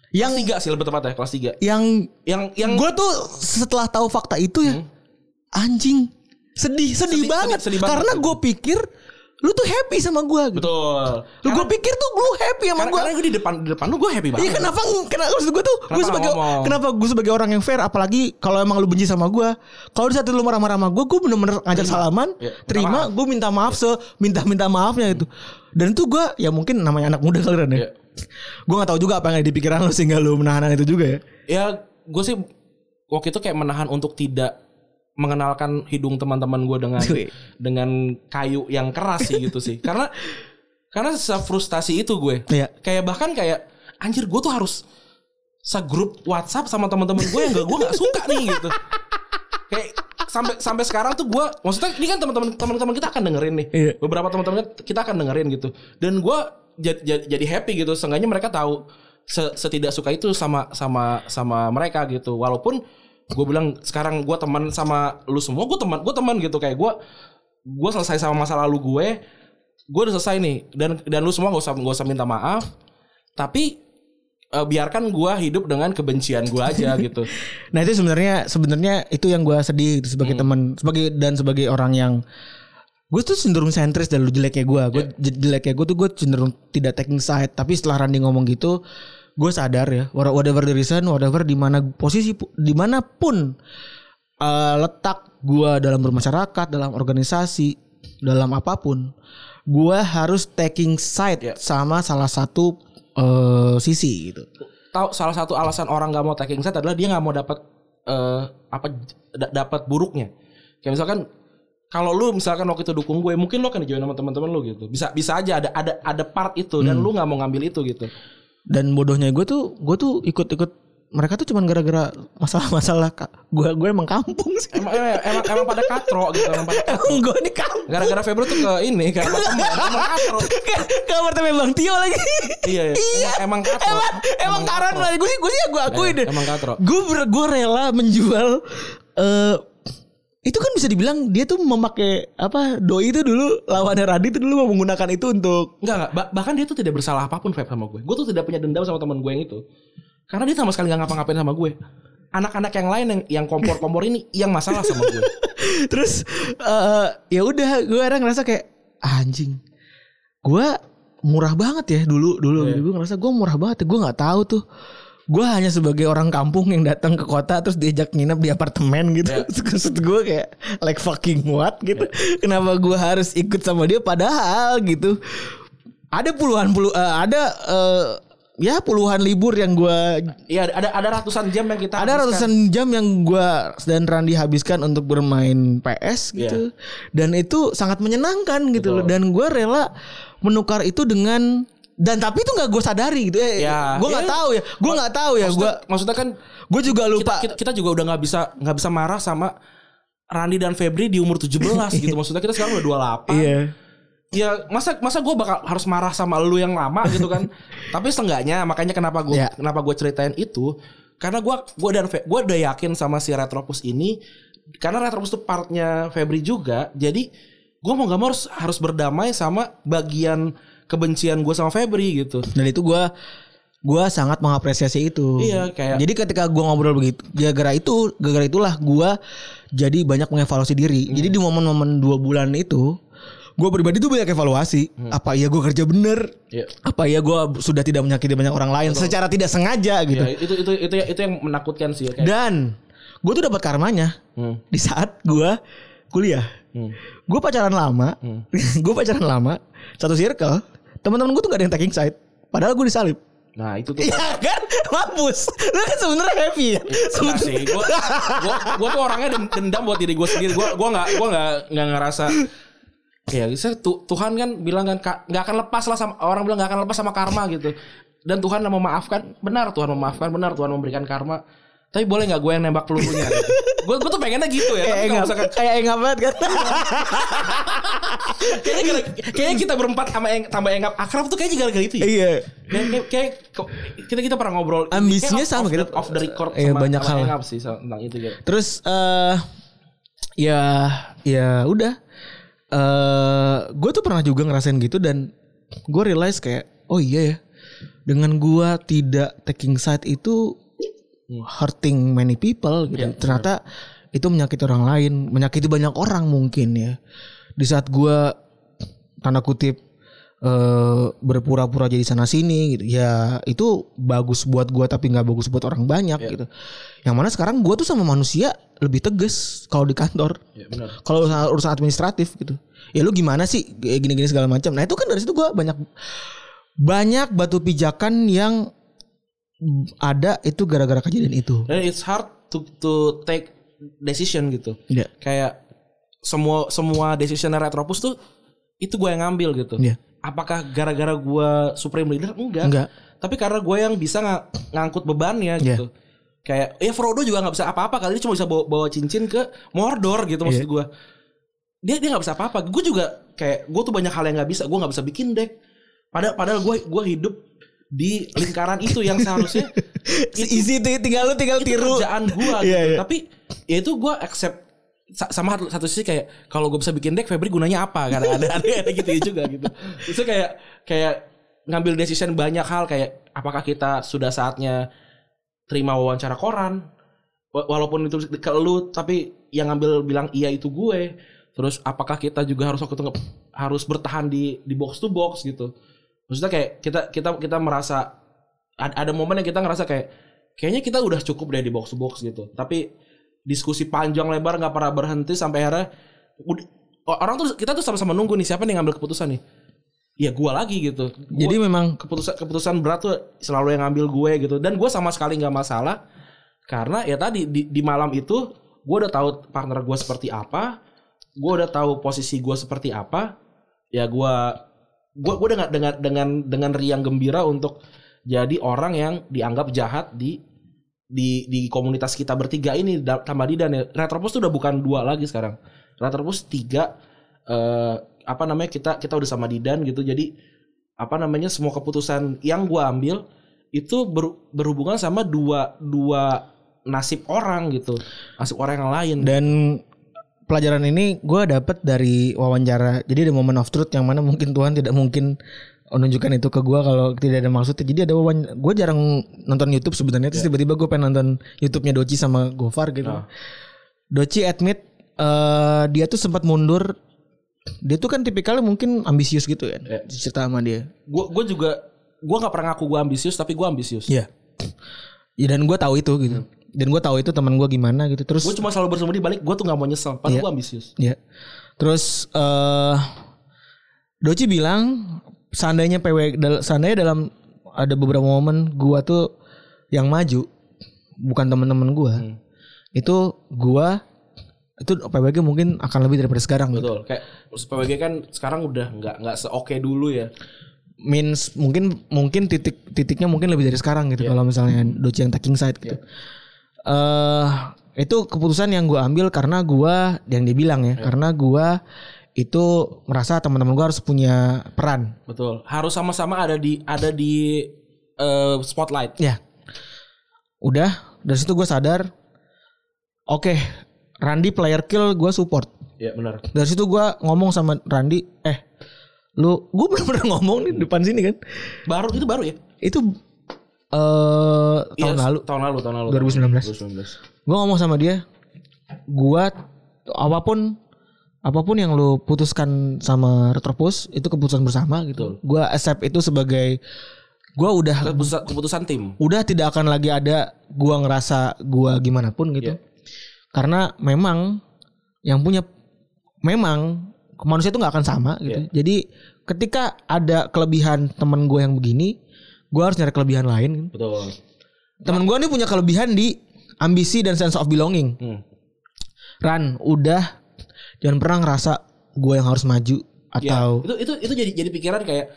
S2: Yang tiga sih lebih tepatnya kelas tiga.
S3: Yang
S2: Yang yang
S3: gue tuh setelah tahu fakta itu ya anjing sedih sedih,
S2: Sedih-
S3: banget.
S2: sedih- sedih banget.
S3: karena gue pikir lu tuh happy sama gue gitu.
S2: betul.
S3: Lu gue pikir tuh lu happy sama gue.
S2: karena gue di depan di depan lu gue happy banget.
S3: Iya kenapa kenapa maksud gue tuh gue sebagai
S2: ngomong?
S3: kenapa gue sebagai orang yang fair apalagi kalau emang lu benci sama gue kalau di saat lu marah-marah sama gue gue bener-bener ngajak salaman
S2: Iya, minta
S3: terima gue minta maaf se minta minta maafnya itu dan itu gue ya mungkin namanya anak muda kali Ran, ya
S2: Iya.
S3: gue nggak tahu juga apa yang ada di pikiran lu sehingga lu menahan itu juga ya
S2: Ya gue sih waktu itu kayak menahan untuk tidak mengenalkan hidung teman-teman gue dengan dengan kayu yang keras sih gitu sih. Karena karena frustasi itu gue.
S3: Iya.
S2: Kayak bahkan kayak anjir gue tuh harus segrup WhatsApp sama teman-teman gue yang gak gue nggak suka nih gitu. Kayak sampai sampai sekarang tuh gue maksudnya ini kan teman-teman teman-teman kita akan dengerin nih.
S3: Iya.
S2: Beberapa teman-teman kita akan dengerin gitu. Dan gue jadi, jadi, jadi happy gitu. Seenggaknya mereka tahu se- setidak suka itu sama sama sama mereka gitu. Walaupun gue bilang sekarang gue teman sama lu semua, gue teman gue teman gitu kayak gue gue selesai sama masa lalu gue, gue udah selesai nih dan dan lu semua gak usah gak usah minta maaf. Tapi eh, biarkan gue hidup dengan kebencian gue aja gitu.
S3: nah itu sebenarnya sebenarnya itu yang gue sedih gitu, sebagai teman sebagai dan sebagai orang yang gue tuh cenderung sentris dan lu jeleknya gue gue jeleknya gue tuh gue cenderung tidak taking side tapi setelah Randy ngomong gitu gue sadar ya wha- whatever the reason whatever di mana posisi pu- di mana pun eh, letak gue dalam bermasyarakat dalam organisasi dalam apa pun gue harus taking side
S2: Ya.
S3: sama salah satu eh, sisi gitu
S2: Tahu salah satu alasan orang gak mau taking set adalah dia nggak mau dapat eh, apa da- dapat buruknya. Kayak misalkan kalau lu misalkan waktu itu dukung gue, mungkin lu akan dijoin sama teman-teman lu gitu. Bisa bisa aja ada ada ada part itu dan lu nggak mau ngambil itu gitu.
S3: dan bodohnya gue tuh gue tuh ikut-ikut mereka tuh cuman gara-gara masalah-masalah kak gue gue emang kampung sih
S2: Emang emang emang, emang pada katro gitu, emang pada katro.
S3: emang gue ini kampung
S2: Gara-gara Febro tuh ke ini ke apartemen, emang katro.
S3: kamar tapi bang Tio lagi
S2: Iya, iya. Emang, emang katro.
S3: emang emang karan lah gue sih gue sih gue akui
S2: Iya,
S3: deh
S2: emang katro.
S3: gue ber- gue rela menjual eh itu kan bisa dibilang dia tuh memakai apa doi itu dulu lawannya Radit itu dulu mau menggunakan itu untuk
S2: Enggak enggak, Ba- bahkan dia tuh tidak bersalah apa pun Feb sama gue. Gue tuh tidak punya dendam sama teman gue yang itu. Karena dia sama sekali nggak ngapa-ngapain sama gue. Anak-anak yang lain yang yang kompor-kompor ini yang masalah sama gue.
S3: Terus eh ya udah gue era ngerasa kayak anjing. Gue murah banget ya dulu dulu gitu. gue ngerasa gue murah banget ya gue nggak tahu tuh gue hanya sebagai orang kampung yang datang ke kota terus diajak nginep di apartemen gitu Terus maksud gue kayak like fucking what gitu kenapa gue harus ikut sama dia padahal gitu ada puluhan puluh eh, ada eh, ya puluhan libur yang gue
S2: Iya ada ada ratusan jam yang kita
S3: ada
S2: habiskan.
S3: ratusan jam yang gua dan Randi habiskan untuk bermain PS gitu. Dan itu sangat menyenangkan gitu loh. Dan gua rela menukar itu dengan dan tapi itu nggak gue sadari gitu. Eh
S2: Ya,
S3: gue nggak
S2: ya.
S3: tahu ya. Gue nggak tahu ya. Gue
S2: Maksudnya, kan
S3: gue juga
S2: kita,
S3: lupa.
S2: kita, kita juga udah nggak bisa nggak bisa marah sama Randi dan Febri di umur 17 gitu. Maksudnya kita sekarang udah 28.
S3: iya
S2: Ya masa masa gue bakal harus marah sama lu yang lama gitu kan. Tapi seenggaknya makanya kenapa gue
S3: Ya.
S2: kenapa gue ceritain itu karena gue gue dan gue udah yakin sama si Retropus ini karena Retropus itu partnya Febri juga. Jadi gue mau gak mau harus harus berdamai sama bagian kebencian gue sama Febri gitu.
S3: dan itu gue gue sangat mengapresiasi itu
S2: Iya, kayak-
S3: jadi ketika gue ngobrol begitu gara-gara itu gara-gara itulah gue jadi banyak mengevaluasi diri
S2: Hmm.
S3: jadi di momen-momen dua bulan itu gue pribadi tuh banyak evaluasi. Apa iya gue kerja bener?
S2: Hmm. Iya.
S3: apa ya gue sudah tidak menyakiti banyak orang lain secara tidak sengaja gitu.
S2: Ya, itu itu itu itu yang menakutkan sih kayak.
S3: dan gue tuh dapat karmanya.
S2: Hmm.
S3: di saat gue kuliah.
S2: Hmm.
S3: gue pacaran lama. Gue pacaran lama satu circle teman-teman gue tuh gak ada yang taking side. Padahal gue disalib.
S2: Nah itu tuh.
S3: Iya kan? Mampus. Lu kan sebenarnya happy ya?
S2: Enggak sih, gue gua, gua tuh orangnya den- dendam buat diri gue sendiri. Gue gua nggak gua nggak nggak ngerasa ya Tuhan kan bilang kan "Ka- nggak akan lepas lah sama orang bilang nggak akan lepas sama karma gitu. Dan Tuhan yang memaafkan, benar Tuhan memaafkan, benar Tuhan memberikan karma. Tapi boleh nggak gue yang nembak pelurunya? Gue gue tuh pengennya gitu ya.
S3: kayak enggak
S2: misalkan
S3: kayak enggak banget kan
S2: kayaknya, gara- kayaknya kita berempat sama yang tambah yang akrab tuh kayaknya gara-gara itu ya.
S3: iya
S2: Kayak, kayak, kayak kita kita pernah ngobrol
S3: Ambisinya sama gitu.
S2: off the record
S3: Iya,
S2: sama,
S3: banyak
S2: sama
S3: hal.
S2: Sih tentang itu gitu.
S3: terus eh ya ya udah eh gue tuh pernah juga ngerasain gitu dan gue realize kayak oh iya ya dengan gue tidak taking side itu hurting many people gitu. Ternyata itu menyakiti orang lain menyakiti banyak orang mungkin ya. Di saat gue tanda kutip eh berpura-pura jadi sana sini gitu ya itu bagus buat gua tapi nggak bagus buat orang banyak gitu yang mana sekarang gua tuh sama manusia lebih tegas kalau di kantor
S2: Ya benar.
S3: kalau urusan, urusan administratif gitu ya lu gimana sih gini-gini segala macam nah itu kan dari situ gua banyak banyak batu pijakan yang ada itu gara-gara kejadian itu
S2: Dan it's hard to to take decision gitu.
S3: ya
S2: Kayak semua semua decision Retropus tuh itu gue yang ngambil gitu.
S3: Iya.
S2: Apakah gara-gara gue supreme leader? Enggak.
S3: Enggak.
S2: Tapi karena gue yang bisa nga- ngangkut bebannya
S3: Iya.
S2: gitu. Kayak ya Frodo juga nggak bisa apa-apa kali dia cuma bisa bawa, bawa cincin ke Mordor gitu maksud
S3: Iya.
S2: gue. Dia dia nggak bisa apa-apa. Gue juga kayak gue tuh banyak hal yang nggak bisa. Gue nggak bisa bikin deck. Padahal padahal gue gue hidup di lingkaran itu yang seharusnya
S3: easy tuh tinggal lu tinggal
S2: itu
S3: tiru
S2: kerjaan gua gitu.
S3: Iya, iya.
S2: Tapi ya itu gua accept sama satu- sisi kayak kalau gue bisa bikin deck Febri gunanya apa? Kan ada ada, gitu juga gitu. Itu kayak kayak ngambil decision banyak hal kayak apakah kita sudah saatnya terima wawancara koran Wa- walaupun itu ke lu tapi yang ngambil bilang iya itu gue. Terus apakah kita juga harus waktu itu harus bertahan di di box to box gitu. Maksudnya kayak kita kita kita merasa ada, ada momen yang kita ngerasa kayak kayaknya kita udah cukup deh di box to box gitu. Tapi diskusi panjang lebar nggak pernah berhenti sampai akhirnya orang tuh kita tuh sama-sama nunggu nih siapa nih yang ngambil keputusan nih? Ya gua lagi gitu. Gua-
S3: jadi memang
S2: keputusan keputusan berat tuh selalu yang ngambil gue gitu. Dan gue sama sekali nggak masalah karena ya tadi di, di malam itu gue udah tahu partner gue seperti apa gue udah tahu posisi gue seperti apa. Ya gue gue gue dengan dengan dengan dengan riang gembira untuk jadi orang yang dianggap jahat di di di komunitas kita bertiga ini tambah Didan ya Retropus tuh udah bukan dua lagi sekarang. Retropus tiga eh apa namanya kita kita udah sama Didan gitu. Jadi apa namanya semua keputusan yang gua ambil itu ber- berhubungan sama dua dua nasib orang gitu. Nasib orang yang lain.
S3: Dan pelajaran ini gue dapat dari wawancara jadi ada momen of truth yang mana mungkin Tuhan tidak mungkin menunjukkan itu ke gue kalau tidak ada maksudnya jadi ada wawancara gue jarang nonton YouTube sebenarnya terus tiba-tiba gue pengen nonton YouTube-nya Doci sama Gofar gitu
S2: Ah.
S3: Doci admit eh, dia tuh sempat mundur dia tuh kan tipikalnya mungkin ambisius gitu kan.
S2: Iya.
S3: Cerita sama dia.
S2: gue gue juga gue nggak pernah ngaku gue ambisius tapi gue ambisius
S3: Iya. Ya dan gue tahu itu gitu. Dan gue tahu itu teman gue gimana gitu. Terus
S2: gue cuma selalu bersama di balik gue tuh nggak mau nyesel pas
S3: Iya.
S2: gue ambisius
S3: Ya. Terus eh Doci bilang seandainya PW seandainya dalam ada beberapa momen gua tuh yang maju bukan teman-teman gua. Itu gua itu PWG mungkin akan lebih daripada sekarang gitu.
S2: betul kayak PWG kan sekarang udah nggak nggak seoke dulu ya
S3: Means mungkin mungkin titik titiknya mungkin lebih dari sekarang gitu kalau misalnya Doci yang taking side gitu. Eh itu keputusan yang gua ambil karena gua yang dibilang ya, karena gua itu merasa teman-teman gua harus punya peran
S2: betul harus sama-sama ada di ada di eh, spotlight
S3: Ya. Udah, dari situ gue sadar. Oke, Randy player kill gue support.
S2: ya benar
S3: Dari situ gue ngomong sama Randy, eh, lu, gue bener-bener ngomong nih depan sini kan.
S2: baru itu baru ya
S3: Itu eh tahun
S2: Iya,
S3: lalu.
S2: tahun lalu tahun lalu
S3: 2019.
S2: 2019
S3: Gue ngomong sama dia, gue apa pun apa pun yang lu putuskan sama Retropus itu keputusan bersama gitu. Gue accept itu sebagai gue udah
S2: keputusan, keputusan tim
S3: udah tidak akan lagi ada gua ngerasa gua gimana pun gitu. Karena memang yang punya memang manusia itu nggak akan sama gitu. Jadi ketika ada kelebihan teman gue yang begini, gua harus nyari kelebihan lain.
S2: betul
S3: Temen gua nih punya kelebihan di ambisi dan sense of belonging.
S2: hmm.
S3: Ran, udah jangan pernah ngerasa gua yang harus maju
S2: Ya,
S3: atau
S2: itu itu itu jadi jadi pikiran kayak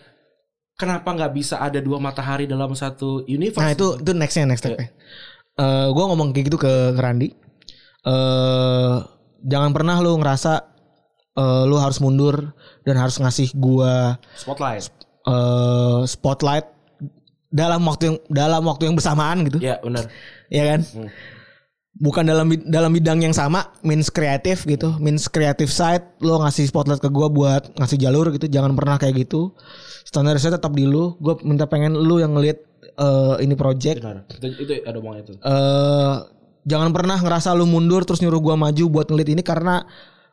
S2: kenapa nggak bisa ada dua matahari dalam satu universe
S3: Nah itu itu nextnya next stepnya. Eh gue ngomong kayak gitu ke, ke Randy. Eh jangan pernah lu ngerasa eh lu harus mundur dan harus ngasih gua
S2: spotlight
S3: eh spotlight dalam waktu yang dalam waktu yang bersamaan gitu.
S2: ya benar
S3: Ya kan? Bukan dalam dalam bidang yang sama, means kreatif gitu, means creative side, lo ngasih spotlight ke gua buat ngasih jalur gitu, jangan pernah kayak gitu. Standar saya tetap di lu, gue minta pengen lu yang ngelit eh, ini project
S2: benar itu, itu ada omongan itu
S3: eh jangan pernah ngerasa lu mundur terus nyuruh gua maju buat ngelit ini karena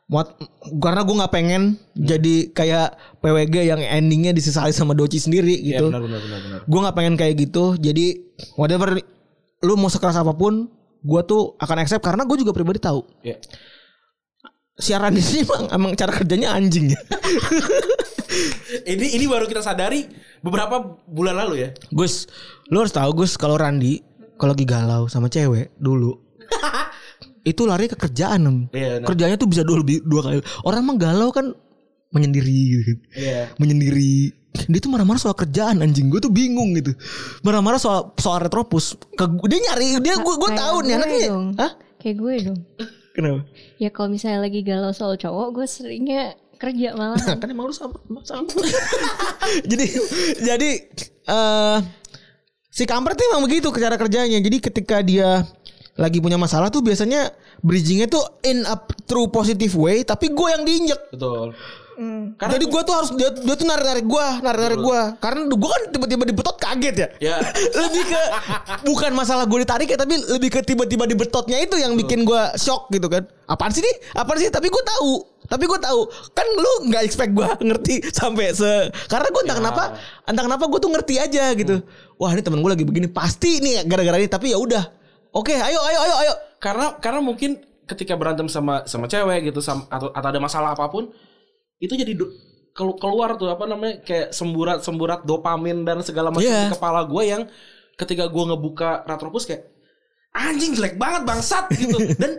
S3: muat karena gua nggak pengen jadi kayak PWG yang endingnya disesali sama Doci sendiri
S2: ya
S3: gitu.
S2: benar benar benar benar
S3: Gua nggak pengen kayak gitu. Jadi whatever lu mau sekeras apa pun, gua tuh akan accept karena gue juga pribadi tahu
S2: ya
S3: siaran di sini emang, emang cara kerjanya anjing ya.
S2: ini ini baru kita sadari beberapa bulan lalu ya
S3: Gus, lu harus tahu Gus kalau Randi kalau lagi galau sama cewek dulu itu lari ke kerjaan Em.
S2: Iya, benar.
S3: kerjanya tuh bisa dua lebih dua kali orang mah galau kan menyendiri gitu kan
S2: Iya.
S3: menyendiri dia tuh marah-marah soal kerjaan anjing gue tuh bingung gitu marah-marah soal soal retropus ke dia nyari dia gue gue tahu nih anaknya
S1: dong.
S3: Hah?
S1: Kayak gue dong.
S3: kenapa
S1: Ya kalau misalnya lagi galau soal cowok, gue seringnya kerja malah.
S3: Nah, kan emang lu sama, sama. jadi jadi eh si kampret tuh emang begitu cara kerjanya. Jadi ketika dia lagi punya masalah tuh biasanya bridgingnya tuh in a true positive way, tapi gue yang diinjek.
S2: betul
S1: Hmm.
S2: karena
S3: Jadi gue tuh harus dia, dia tuh narik narik gue, narik narik gue. Karena gue kan tiba-tiba dibetot kaget ya.
S2: ya.
S3: Lebih ke bukan masalah gue ditarik ya tapi lebih ke tiba-tiba dibetotnya itu yang bikin gue shock gitu kan. Apaan sih nih? Apaan sih? Tapi gue tahu. Tapi gue tahu. Kan lu nggak expect gue ngerti sampai se karena gue entah
S2: Ya.
S3: kenapa entah kenapa gue tuh ngerti aja gitu. Wah ini temen gue lagi begini. Pasti nih gara-gara ini. Tapi ya udah. Oke ayo ayo ayo ayo.
S2: Karena karena mungkin ketika berantem sama sama cewek gitu sama, atau atau ada masalah apa pun itu jadi kelu- keluar tuh apa namanya kayak semburat semburat dopamin dan segala macam
S3: Iya.
S2: di kepala gue yang ketika gue ngebuka Retropus kayak anjing jelek banget bangsat gitu dan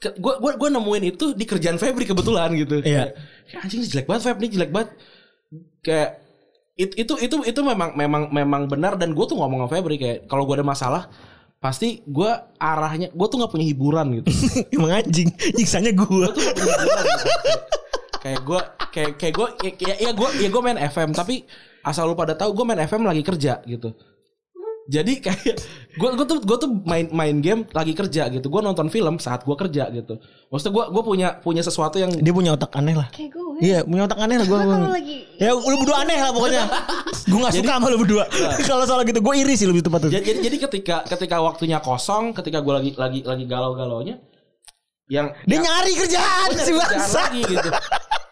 S2: gue gue gue nemuin itu di kerjaan Febri kebetulan gitu
S3: Iya.
S2: Kayak, anjing jelek banget Feb nih jelek banget kayak it- itu itu itu memang memang memang benar dan gue tuh ngomong sama Febri kayak kalau gue ada masalah pasti gue arahnya gue tuh nggak punya hiburan gitu
S3: emang anjing nyiksanya gue
S2: gue tuh gak punya hiburan gitu. Kayak gue kayak kayak gue ya, ya, ya gue ya gue main FM tapi asal lu pada tahu gue main FM lagi kerja gitu. Jadi kayak gue gue tuh gue tuh main main game lagi kerja gitu. Gue nonton film saat gue kerja gitu. Maksudnya gue gue punya punya sesuatu yang
S3: dia punya otak aneh lah.
S1: Kayak gue.
S3: Iya punya otak aneh lah gue
S1: lagi
S3: Ya lu berdua aneh lah pokoknya. Gue gak suka sama lu berdua. Kalau soal gitu gue iri sih lebih tepat tuh
S2: jadi, jadi jadi ketika ketika waktunya kosong ketika gue lagi lagi lagi galau galaunya yang
S3: Dia
S2: yang-
S3: nyari kerjaan
S2: Gua
S3: si
S2: nyari kerjaan
S3: bangsa
S2: lagi gitu.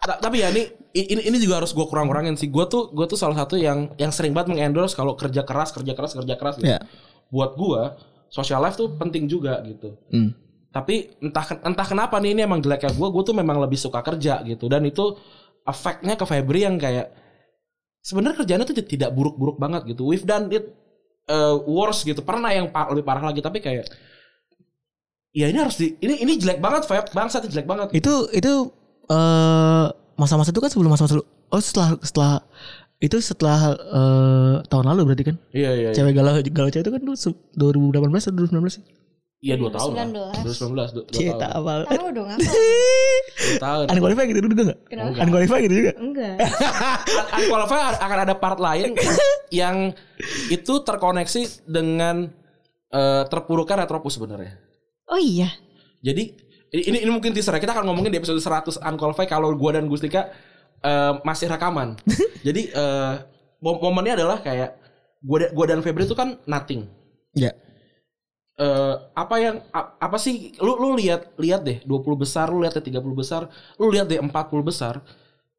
S2: Ta- tapi ya ini ini ini juga harus gue kurang-kurangin sih. Gue tuh gue tuh salah satu yang yang sering banget mengendorse kalau kerja keras, kerja keras, kerja keras. Gitu.
S3: Ya.
S2: Buat gue social life tuh penting juga gitu.
S3: Hmm.
S2: Tapi entah entah kenapa nih ini emang jeleknya gue, gue tuh memang lebih suka kerja gitu. Dan itu efeknya ke Febri yang kayak sebenarnya kerjanya tuh tidak buruk-buruk banget gitu. We've done it uh, worse gitu. Pernah yang par- lebih parah lagi tapi kayak ya ini harus di ini ini jelek banget Feb bangsa itu jelek banget
S3: Itu itu eh masa-masa itu kan sebelum masa-masa lu. Oh setelah setelah itu setelah eh, tahun lalu berarti kan?
S2: iya iya iya
S3: Cewek galau galau cewek itu kan dulu se- 2018 atau 2019 sih?
S2: iya dua tahun lah
S1: 2019.
S2: 2019 dua, dua
S3: Cita
S2: tahun
S3: apa?
S1: Tahu dong apa?
S2: dua tahun
S3: Unqualified gitu dulu enggak?
S1: Kenapa?
S3: Unqualified gitu juga.
S1: Enggak.
S2: Unqualified akan ada part lain yang itu terkoneksi dengan eh, terpuruknya retropus sebenarnya
S1: Oh iya.
S2: Jadi ini ini mungkin teaser ya. Kita akan ngomongin di episode 100 Unqualified kalau gua dan Gustika eh, masih rekaman. Jadi mom- momennya adalah kayak gua da- gua dan Febri itu kan nothing.
S3: Ya.
S2: Eh, apa yang apa sih lu lu lihat lihat deh 20 besar, lu lihat deh 30 besar, lu lihat deh 40 besar.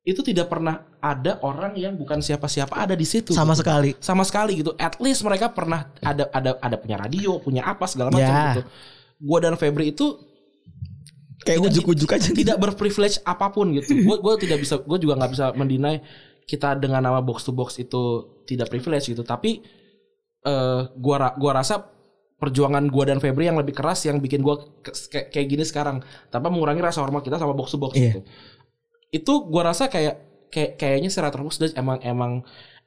S2: Itu tidak pernah ada orang yang bukan siapa-siapa ada di situ.
S3: Sama
S2: gitu.
S3: sekali.
S2: Sama sekali gitu. At least mereka pernah ada ada ada punya radio, punya apa segala macam
S3: Ya.
S2: gitu. Gua dan Febri itu
S3: Kayak ujuk-ujuk aja.
S2: tidak berprivilege apa pun gitu. Gue gue tidak bisa, gue juga nggak bisa mendinai kita dengan nama box to box itu tidak privilege gitu. Tapi eh gua ra- gua rasa perjuangan gua dan Febri yang lebih keras yang bikin gua ke- kayak kayak gini sekarang tanpa mengurangi rasa hormat kita sama box to box
S3: Iya.
S2: gitu. Itu gua rasa kayak kayak kayaknya si Retropus emang emang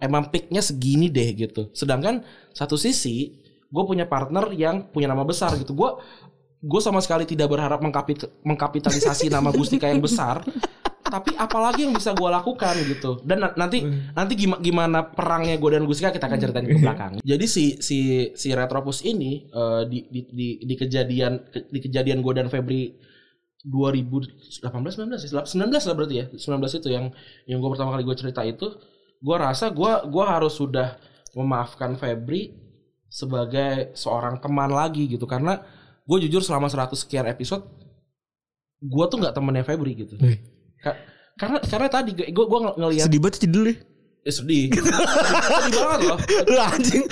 S2: emang peaknya segini deh gitu. Sedangkan satu sisi gue punya partner yang punya nama besar gitu. Gue gue sama sekali tidak berharap mengkapit- mengkapitalisasi nama Gustika yang besar. Tapi apalagi yang bisa gue lakukan gitu. Dan na- nanti nanti gimana, gimana perangnya gue dan Gustika kita akan ceritain ke belakang. Jadi si si si Retropus ini eh, di, di di di kejadian di kejadian gue dan Febri 2018 19 ya 19 lah berarti ya 19 itu yang yang gue pertama kali gue cerita itu gue rasa gue gua harus sudah memaafkan Febri sebagai seorang teman lagi gitu karena gue jujur selama 100 sekian episode gue tuh nggak temennya Febri gitu. Ka- karena karena tadi gue gue ngelihat
S3: Sedih banget judul deh.
S2: eh, sedih sedih banget loh
S3: anjing.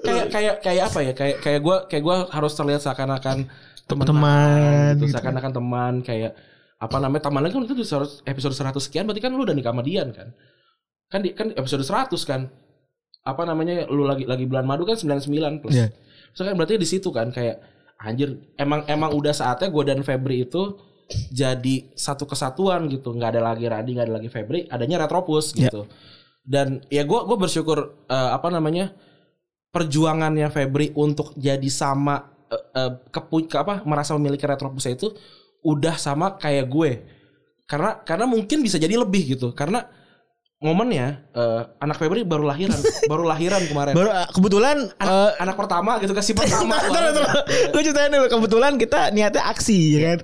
S2: kayak kayak kayak apa ya kayak kayak gue kayak gue harus terlihat seakan-akan teman
S3: Teman,
S2: gitu,
S3: gitu.
S2: seakan-akan teman kayak apa namanya temannya kan itu episode 100 sekian berarti kan lu udah nikah sama Dian kan kan di, kan episode 100 kan apa namanya lu lagi lagi bulan madu kan 99 plus
S3: Iya.
S2: so kan berarti di situ kan kayak anjir emang emang udah saatnya gue dan Febri itu jadi satu kesatuan gitu. Nggak ada lagi Radi nggak ada lagi Febri adanya Retropus
S3: Iya.
S2: gitu. Dan ya gue gue bersyukur eh, apa namanya perjuangannya Febri untuk jadi sama eh, eh, kepu- ke apa merasa memiliki Retropus itu udah sama kayak gue. Karena karena mungkin bisa jadi lebih gitu. Karena momennya eh, anak Febri baru lahiran baru lahiran kemarin
S3: Baru ah, kebetulan
S2: anak,
S3: eh,
S2: anak pertama gitu kasih pertama.
S3: Gue ceritain dulu kebetulan kita niatnya aksi ya kan.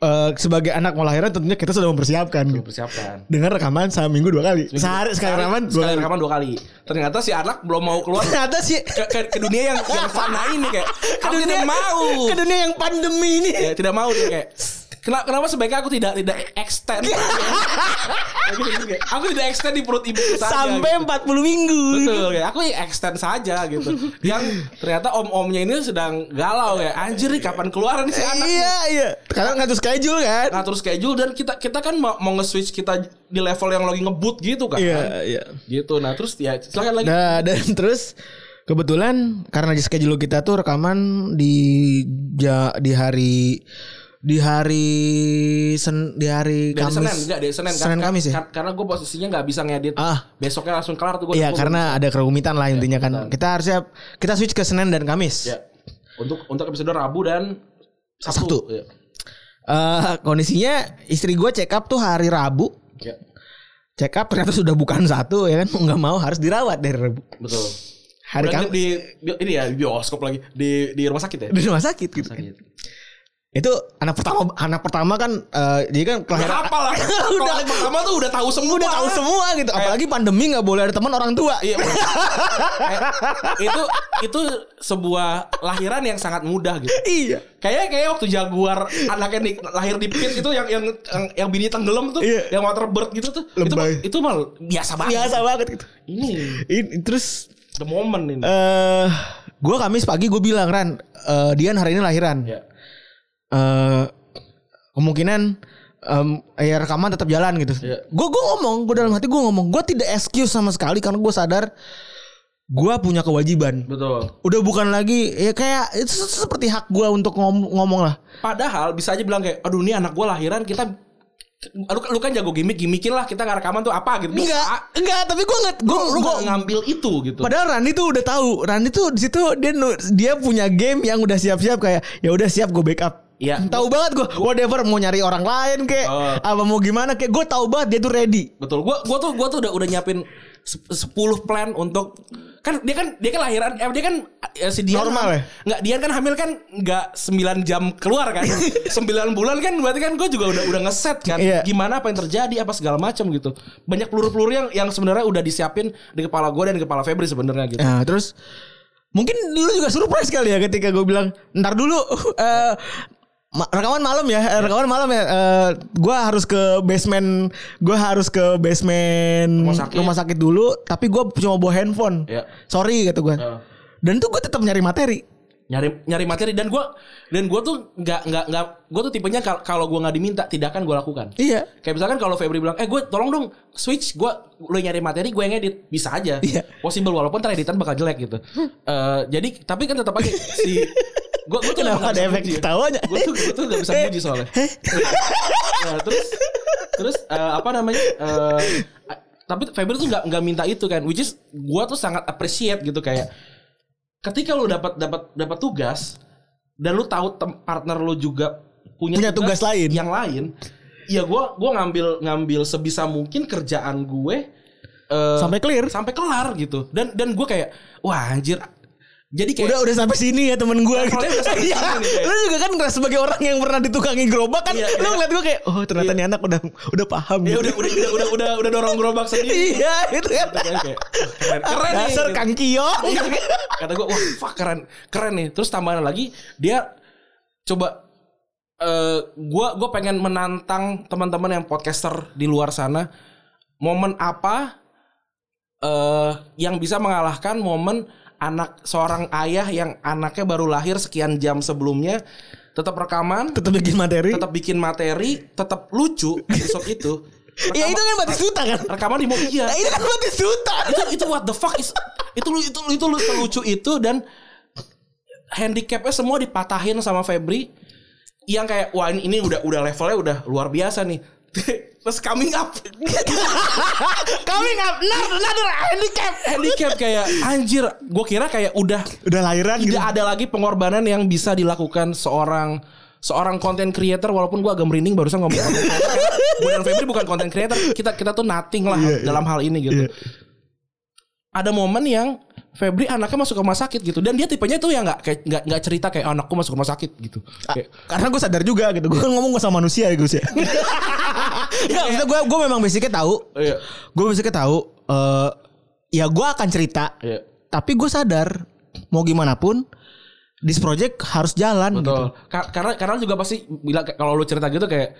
S3: Eh, sebagai anak mau lahiran tentunya kita sudah mempersiapkan gitu.
S2: persiapkan
S3: Dengan rekaman sehari minggu dua kali. Sehari sekali rekaman dua
S2: sekali
S3: kali.
S2: rekaman dua kali ternyata si anak belum mau keluar
S3: Ternyata sih
S2: ke, ke, ke dunia yang yang fana ini kayak
S3: ke
S2: aku tidak mau
S3: ke dunia yang pandemi ini.
S2: ya tidak mau dia kayak kenapa kenapa sebaiknya aku tidak tidak extend aku tidak extend di perut ibu saja
S3: Sampai
S2: gitu.
S3: 40 minggu.
S2: betul kayak aku extend saja gitu yang ternyata om-omnya ini sedang galau ya anjir nih kapan keluar nih si anak
S3: Iya, iya. Karena ngatur schedule kan.
S2: ngatur schedule dan kita kita kan mau, mau nge-switch kita di level yang lagi ngebut gitu kan
S3: Iya, iya.
S2: gitu nah terus ya silakan lagi
S3: Nah, dan terus kebetulan karena di schedule kita tuh rekaman di ja, di hari di hari sen, di hari
S2: dari
S3: Kamis.
S2: Senin enggak dari Senin,
S3: Senin
S2: Kar-
S3: Kamis ya?
S2: kar- karena gue posisinya nggak bisa ngedit
S3: Ah.
S2: besoknya langsung kelar tuh gue
S3: Iya, karena ada kerumitan lah intinya kan.
S2: kerumitan.
S3: Kita harusnya kita switch ke Senin dan Kamis.
S2: ya untuk untuk episode Rabu dan Sabtu,
S3: Sabtu.
S2: Ya.
S3: Eh, kondisinya istri gue check up tuh hari Rabu.
S2: Ya,
S3: Check up ternyata sudah bukan satu ya kan mau nggak mau harus dirawat dari Rabu.
S2: betul
S3: Hari Kamis
S2: di, di ini ya di bioskop lagi di di rumah sakit ya
S3: di rumah sakit gitu kan.
S2: sakit
S3: Itu anak pertama anak pertama kan eh, jadi kan kelahiran
S2: Apa lah? Kalau anak pertama tuh udah tahu semua.
S3: udah tahu semua gitu. Apalagi pandemi nggak boleh ada teman orang tua.
S2: Iya. Kayak, itu itu sebuah lahiran yang sangat mudah gitu.
S3: Iya.
S2: Kayak kayak waktu jaguar anaknya di, lahir di pit itu yang yang yang, yang bini tenggelam tuh,
S3: Iya.
S2: yang waterbird gitu tuh.
S3: Lebay.
S2: Itu itu mah biasa banget.
S3: Biasa banget gitu.
S2: Ini
S3: Ini, terus
S2: the moment ini.
S3: eh gue Kamis pagi gue bilang Ran, eh, Dian hari ini lahiran.
S2: ya.
S3: Eh kemungkinan em, ya rekaman tetap jalan gitu.
S2: Iya.
S3: Gue gue ngomong, gue dalam hati gue ngomong, gue tidak excuse sama sekali karena gue sadar gue punya kewajiban.
S2: Betul.
S3: Udah bukan lagi ya kayak itu seperti hak gue untuk ngom- ngomong lah.
S2: Padahal bisa aja bilang kayak, aduh ini anak gua lahiran kita lu, lu kan jago gimmick gimmikin lah kita nggak rekaman tuh apa gitu.
S3: Enggak, enggak. Tapi gue nggak, gue
S2: Lu nggak ngambil itu gitu.
S3: Padahal Randy tuh udah tahu. Randy tuh di situ dia dia punya game yang udah siap-siap kayak ya udah siap gue backup.
S2: Iya.
S3: Tahu banget gue. Whatever mau nyari orang lain kayak
S2: Oh.
S3: apa mau gimana kayak gue tahu banget dia tuh ready.
S2: Betul. Gua gua tuh gua tuh udah udah nyiapin se- 10 plan untuk kan dia kan dia kan lahiran eh, dia kan eh, si Dian
S3: Normal ya?
S2: Nggak Dian kan hamil kan nggak 9 jam keluar kan. 9 bulan kan berarti kan gue juga udah udah ngeset kan.
S3: Iya.
S2: Gimana apa yang terjadi apa segala macam gitu. Banyak peluru-peluru yang yang sebenarnya udah disiapin di kepala gue dan di kepala Febri sebenarnya gitu.
S3: Nah, terus mungkin lu juga surprise kali ya ketika gue bilang ntar dulu eh ma- rekaman malam ya, eh, rekaman malam ya. Eh, gua harus ke basement, gua harus ke basement
S2: Rumah
S3: rumah
S2: sakit.
S3: sakit, dulu, tapi gua cuma bawa handphone.
S2: Iya.
S3: Sorry kata gua.
S2: Heeh.
S3: Dan tuh gue tetap nyari materi.
S2: nyari nyari materi dan gue dan gue tuh nggak nggak nggak gue tuh tipenya kal- kalau gue nggak diminta tidak akan gue lakukan
S3: Iya.
S2: kayak misalkan kalau Febri bilang eh gue tolong dong switch gue lo nyari materi gue yang edit bisa aja
S3: Iya.
S2: possible walaupun ntar editan bakal jelek gitu Eh, jadi tapi kan tetap aja si gue gue tuh
S3: Kenapa ada efek
S2: ya.
S3: ketawanya?
S2: gue tuh gue tuh gak bisa muji soalnya Nah, terus terus eh, apa namanya eh, tapi Febri tuh nggak nggak minta itu kan which is gue tuh sangat appreciate gitu kayak ketika lu dapat dapat dapat tugas dan lu tahu partner lu juga punya,
S3: Punya tugas lain.
S2: yang lain ya gua gua ngambil ngambil sebisa mungkin kerjaan gue eh,
S3: Sampai clear.
S2: sampai kelar gitu dan dan gue kayak wah anjir jadi kayak
S3: Udah udah sampai sini ya temen gue gitu. Iya. Lu juga kan sebagai orang yang pernah ditukangi gerobak kan.
S2: Iya,
S3: lu
S2: iya.
S3: ngeliat gue kayak oh ternyata
S2: Iya.
S3: nih anak udah udah paham.
S2: ya
S3: gitu.
S2: udah udah udah udah udah, udah dorong gerobak sendiri
S3: Iya itu kan.
S2: Kayak, keren keren
S3: Dasar. Kang Kio.
S2: Iya. Kata gue, wah fuck keren, keren nih. Terus tambahan lagi, dia coba eh gua gua pengen menantang teman-teman yang podcaster di luar sana. Momen apa eh yang bisa mengalahkan momen anak seorang ayah yang anaknya baru lahir sekian jam sebelumnya tetap rekaman,
S3: Tetap bikin materi.
S2: tetap bikin materi, tetap lucu episode itu.
S3: Ya itu kan Batistuta kan.
S2: Rekaman di mobil iya
S3: Nah, itu kan Batistuta.
S2: itu itu what the fuck is itu lu itu itu lu lucu itu dan handicapnya semua dipatahin sama Febri yang kayak wah ini, ini udah udah levelnya udah luar biasa nih terus coming up
S3: Coming up another, another handicap.
S2: handicap kayak anjir gue kira kayak udah
S3: Udah lahiran gitu.
S2: tidak ada lagi pengorbanan yang bisa dilakukan seorang seorang content creator walaupun gue agak merinding barusan ngomong content creator gue dan Febri bukan content creator kita kita tuh nothing lah
S3: Iya, iya.
S2: dalam hal ini gitu
S3: Iya.
S2: ada momen yang Febri anaknya masuk rumah sakit gitu dan dia tipenya tuh yang nggak kayak nggak nggak cerita kayak "Oh, anakku masuk rumah sakit gitu kayak
S3: Karena gue sadar juga gitu. Gue kan ngomong sama manusia ya Gus ya. Enggak, maksudnya gue gue memang basicnya tahu.
S2: iya
S3: Gue basicnya tahu. eh ya gue akan cerita.
S2: iya
S3: Tapi gue sadar mau gimana pun this project harus jalan gitu.
S2: betul Ka- karena karena juga pasti bila kalau lu cerita gitu kayak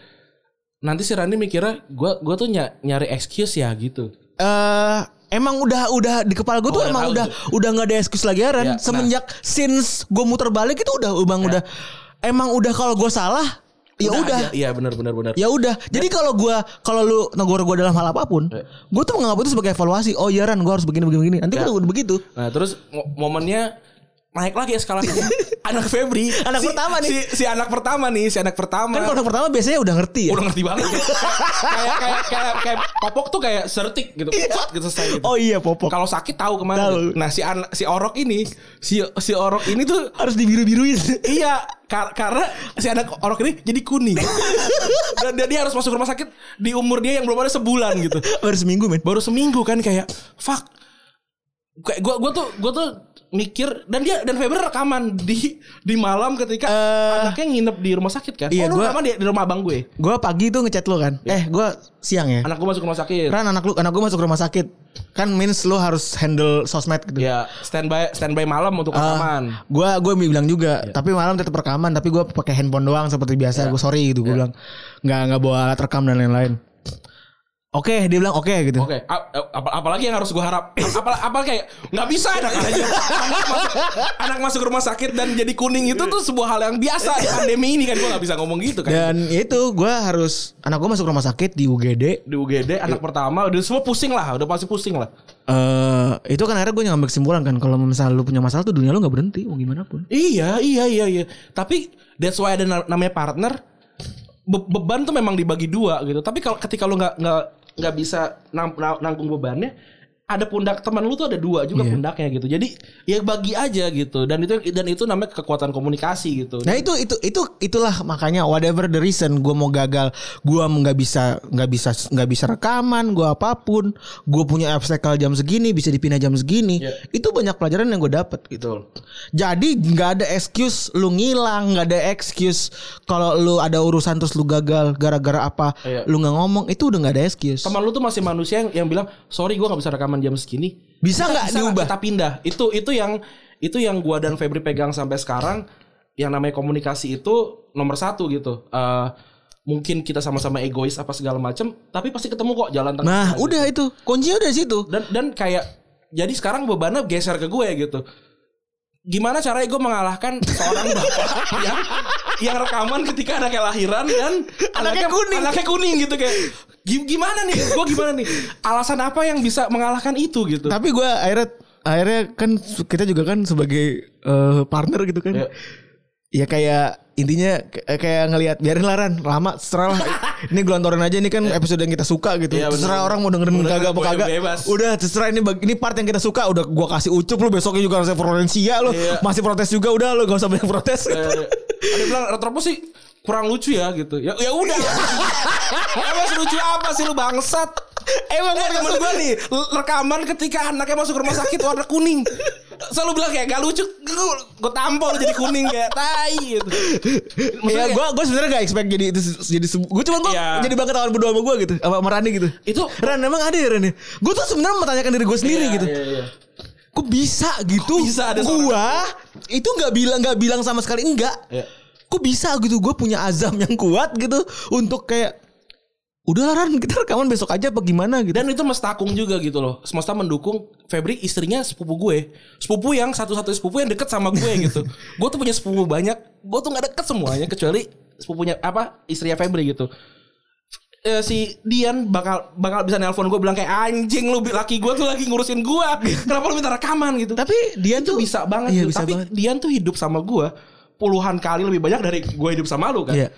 S2: nanti si Randy mikirnya gue gue tuh ny- nyari excuse ya gitu
S3: eh emang udah udah di kepala gue tuh
S2: Oh,
S3: emang udah
S2: tuh.
S3: udah nggak ada excuse lagi ya Ran.
S2: Ya, nah.
S3: Semenjak since gue muter balik itu udah emang udah emang udah kalau gue salah ya udah.
S2: iya benar benar benar
S3: Ya udah. Jadi kalau gue kalau lu negur gue dalam hal apa pun,
S2: Ya.
S3: gue tuh menganggap itu sebagai evaluasi. Oh Ran, gue harus begini begini begini. Nanti
S2: Ya.
S3: gue udah begitu.
S2: Nah terus mo- momennya naik lagi eskalasinya anak Febri
S3: Anak
S2: Si-
S3: pertama nih.
S2: si, si anak pertama nih si anak pertama
S3: Kan kalau pertama biasanya udah ngerti ya.
S2: udah ngerti banget kayak kayak kayak kayak popok tuh kayak sertik gitu Cet, gitu selesai gitu
S3: Oh iya popok.
S2: kalau sakit tahu ke mana
S3: Tahu.
S2: gitu. nah si anak si orok ini si si orok ini tuh
S3: harus dibiru-biruin.
S2: iya kar- karena si anak orok ini jadi kuning dan dan dia harus masuk rumah sakit di umur dia yang belum ada sebulan gitu
S3: Baru seminggu men.
S2: baru seminggu kan kayak fuck kayak gue tuh gue tuh mikir dan dia dan Febri rekaman di di malam ketika anaknya nginep di rumah sakit kan.
S3: iya,
S2: oh, lu
S3: gua-
S2: rekaman di, di rumah abang gue.
S3: Gue pagi tuh ngechat lu kan. Eh gue siang ya.
S2: Anak gue masuk rumah sakit.
S3: Ran anak lu anak gue masuk rumah sakit. Kan means lu harus handle sosmed gitu.
S2: Ya, standby standby malam untuk rekaman.
S3: Gue gue bilang juga, tapi malam tetap rekaman, tapi gue pakai handphone doang seperti biasa. Gue sorry gitu, gue bilang nggak nggak bawa alat rekam dan lain-lain. Oke, dia bilang oke gitu.
S2: Oke, a- apa, apalagi yang harus gue harap? Apa, apa kayak nggak bisa anak aja anak masuk, anak masuk rumah sakit dan jadi kuning itu tuh sebuah hal yang biasa di pandemi ini kan gue nggak bisa ngomong gitu kan.
S3: Dan itu gue harus anak gue masuk rumah sakit di UGD.
S2: Di UGD anak pertama udah semua pusing lah, udah pasti pusing lah.
S3: Eh itu kan akhirnya gue ngambil kesimpulan kan kalau misalnya lu punya masalah tuh dunia lu nggak berhenti mau gimana pun.
S2: Iya, iya, iya, iya. Tapi that's why ada na- namanya partner. Be- beban tuh memang dibagi dua gitu. Tapi kalau ketika lu nggak nggak nggak bisa nang- nang- nanggung bebannya, ada pundak teman lu tuh ada dua juga
S3: Iya.
S2: pundaknya gitu. Jadi ya bagi aja gitu. Dan itu dan itu namanya kekuatan komunikasi gitu.
S3: Nah itu itu itu itulah makanya whatever the reason gue mau gagal, gue nggak bisa nggak bisa nggak bisa rekaman, gue apa pun, gue punya obstacle jam segini bisa dipindah jam segini,
S2: Iya.
S3: itu banyak pelajaran yang gue dapet gitu. Jadi nggak ada excuse lu ngilang, nggak ada excuse kalau lu ada urusan terus lu gagal gara-gara apa,
S2: Iya.
S3: lu nggak ngomong itu udah nggak ada excuse.
S2: Teman lu tuh masih manusia yang, yang bilang sorry gua nggak bisa rekaman jam segini.
S3: Bisa nggak diubah?
S2: Kita pindah. Itu itu yang itu yang gua dan Febri pegang sampai sekarang. Yang namanya komunikasi itu nomor satu gitu. Eh, mungkin kita sama-sama egois apa segala macem, tapi pasti ketemu kok jalan tengah.
S3: Nah udah itu kuncinya udah di situ.
S2: Dan dan kayak jadi sekarang bebannya geser ke gue gitu. Gimana caranya gue mengalahkan seorang bapak yang yang rekaman ketika anaknya lahiran dan anaknya,
S3: kuning.
S2: anaknya kuning gitu kayak "Gi- gimana nih gue gimana nih alasan apa yang bisa mengalahkan itu gitu
S3: Tapi gue akhirnya akhirnya kan kita juga kan sebagai eh, partner gitu kan.
S2: Ya.
S3: Ya kayak intinya k- kayak ngelihat biarin laran lama terserah lah. ini gelontorin aja ini kan episode yang kita suka gitu.
S2: Bener.
S3: terserah orang mau dengerin
S2: dengerin
S3: kagak apa kagak. Udah terserah ini ini part yang kita suka udah gua kasih ucup lu besoknya juga harusnya Florencia lu
S2: Iya.
S3: masih protes juga udah lu gak usah banyak protes.
S2: Eh, ada bilang retropus sih kurang lucu ya gitu ya ya udah emang lucu apa sih lu bangsat Emang eh, temen gue nih rekaman ketika anaknya masuk rumah sakit warna kuning. Selalu bilang kayak gak lucu, gue tampol jadi kuning kayak tai gitu.
S3: Iya,
S2: Maksudnya
S3: gue gue sebenarnya gak expect jadi itu jadi gue cuma gue
S2: Iya.
S3: jadi banget kawan berdua sama gue gitu, sama sama Rani gitu.
S2: Itu-
S3: Ran emang ada ya Ran ya? Gue tuh sebenarnya mempertanyakan diri gue sendiri
S2: Iya,
S3: gitu.
S2: iya, iya.
S3: Kok bisa gitu?
S2: Kok bisa ada seorang-
S3: gua itu nggak bilang nggak bilang sama sekali enggak.
S2: Iya.
S3: Kok bisa gitu? Gue punya azam yang kuat gitu untuk kayak udah Ran kita rekaman besok aja apa gimana gitu.
S2: Dan itu mestakung juga gitu loh. Semesta mendukung Febri istrinya sepupu gue. Sepupu yang satu-satu sepupu yang deket sama gue gitu. gue tuh punya sepupu banyak. Gue tuh nggak deket semuanya kecuali sepupunya apa istrinya Febri gitu. Eh, si Dian bakal bakal bisa nelpon gue bilang kayak anjing lu laki gue tuh lagi ngurusin gue. Kenapa lu minta rekaman gitu?
S3: Tapi dia
S2: itu
S3: tuh
S2: bisa banget
S3: Iya,
S2: gitu.
S3: bisa
S2: Tapi
S3: banget.
S2: Dian tuh hidup sama gue puluhan kali lebih banyak dari gue hidup sama lu kan.
S3: Iya.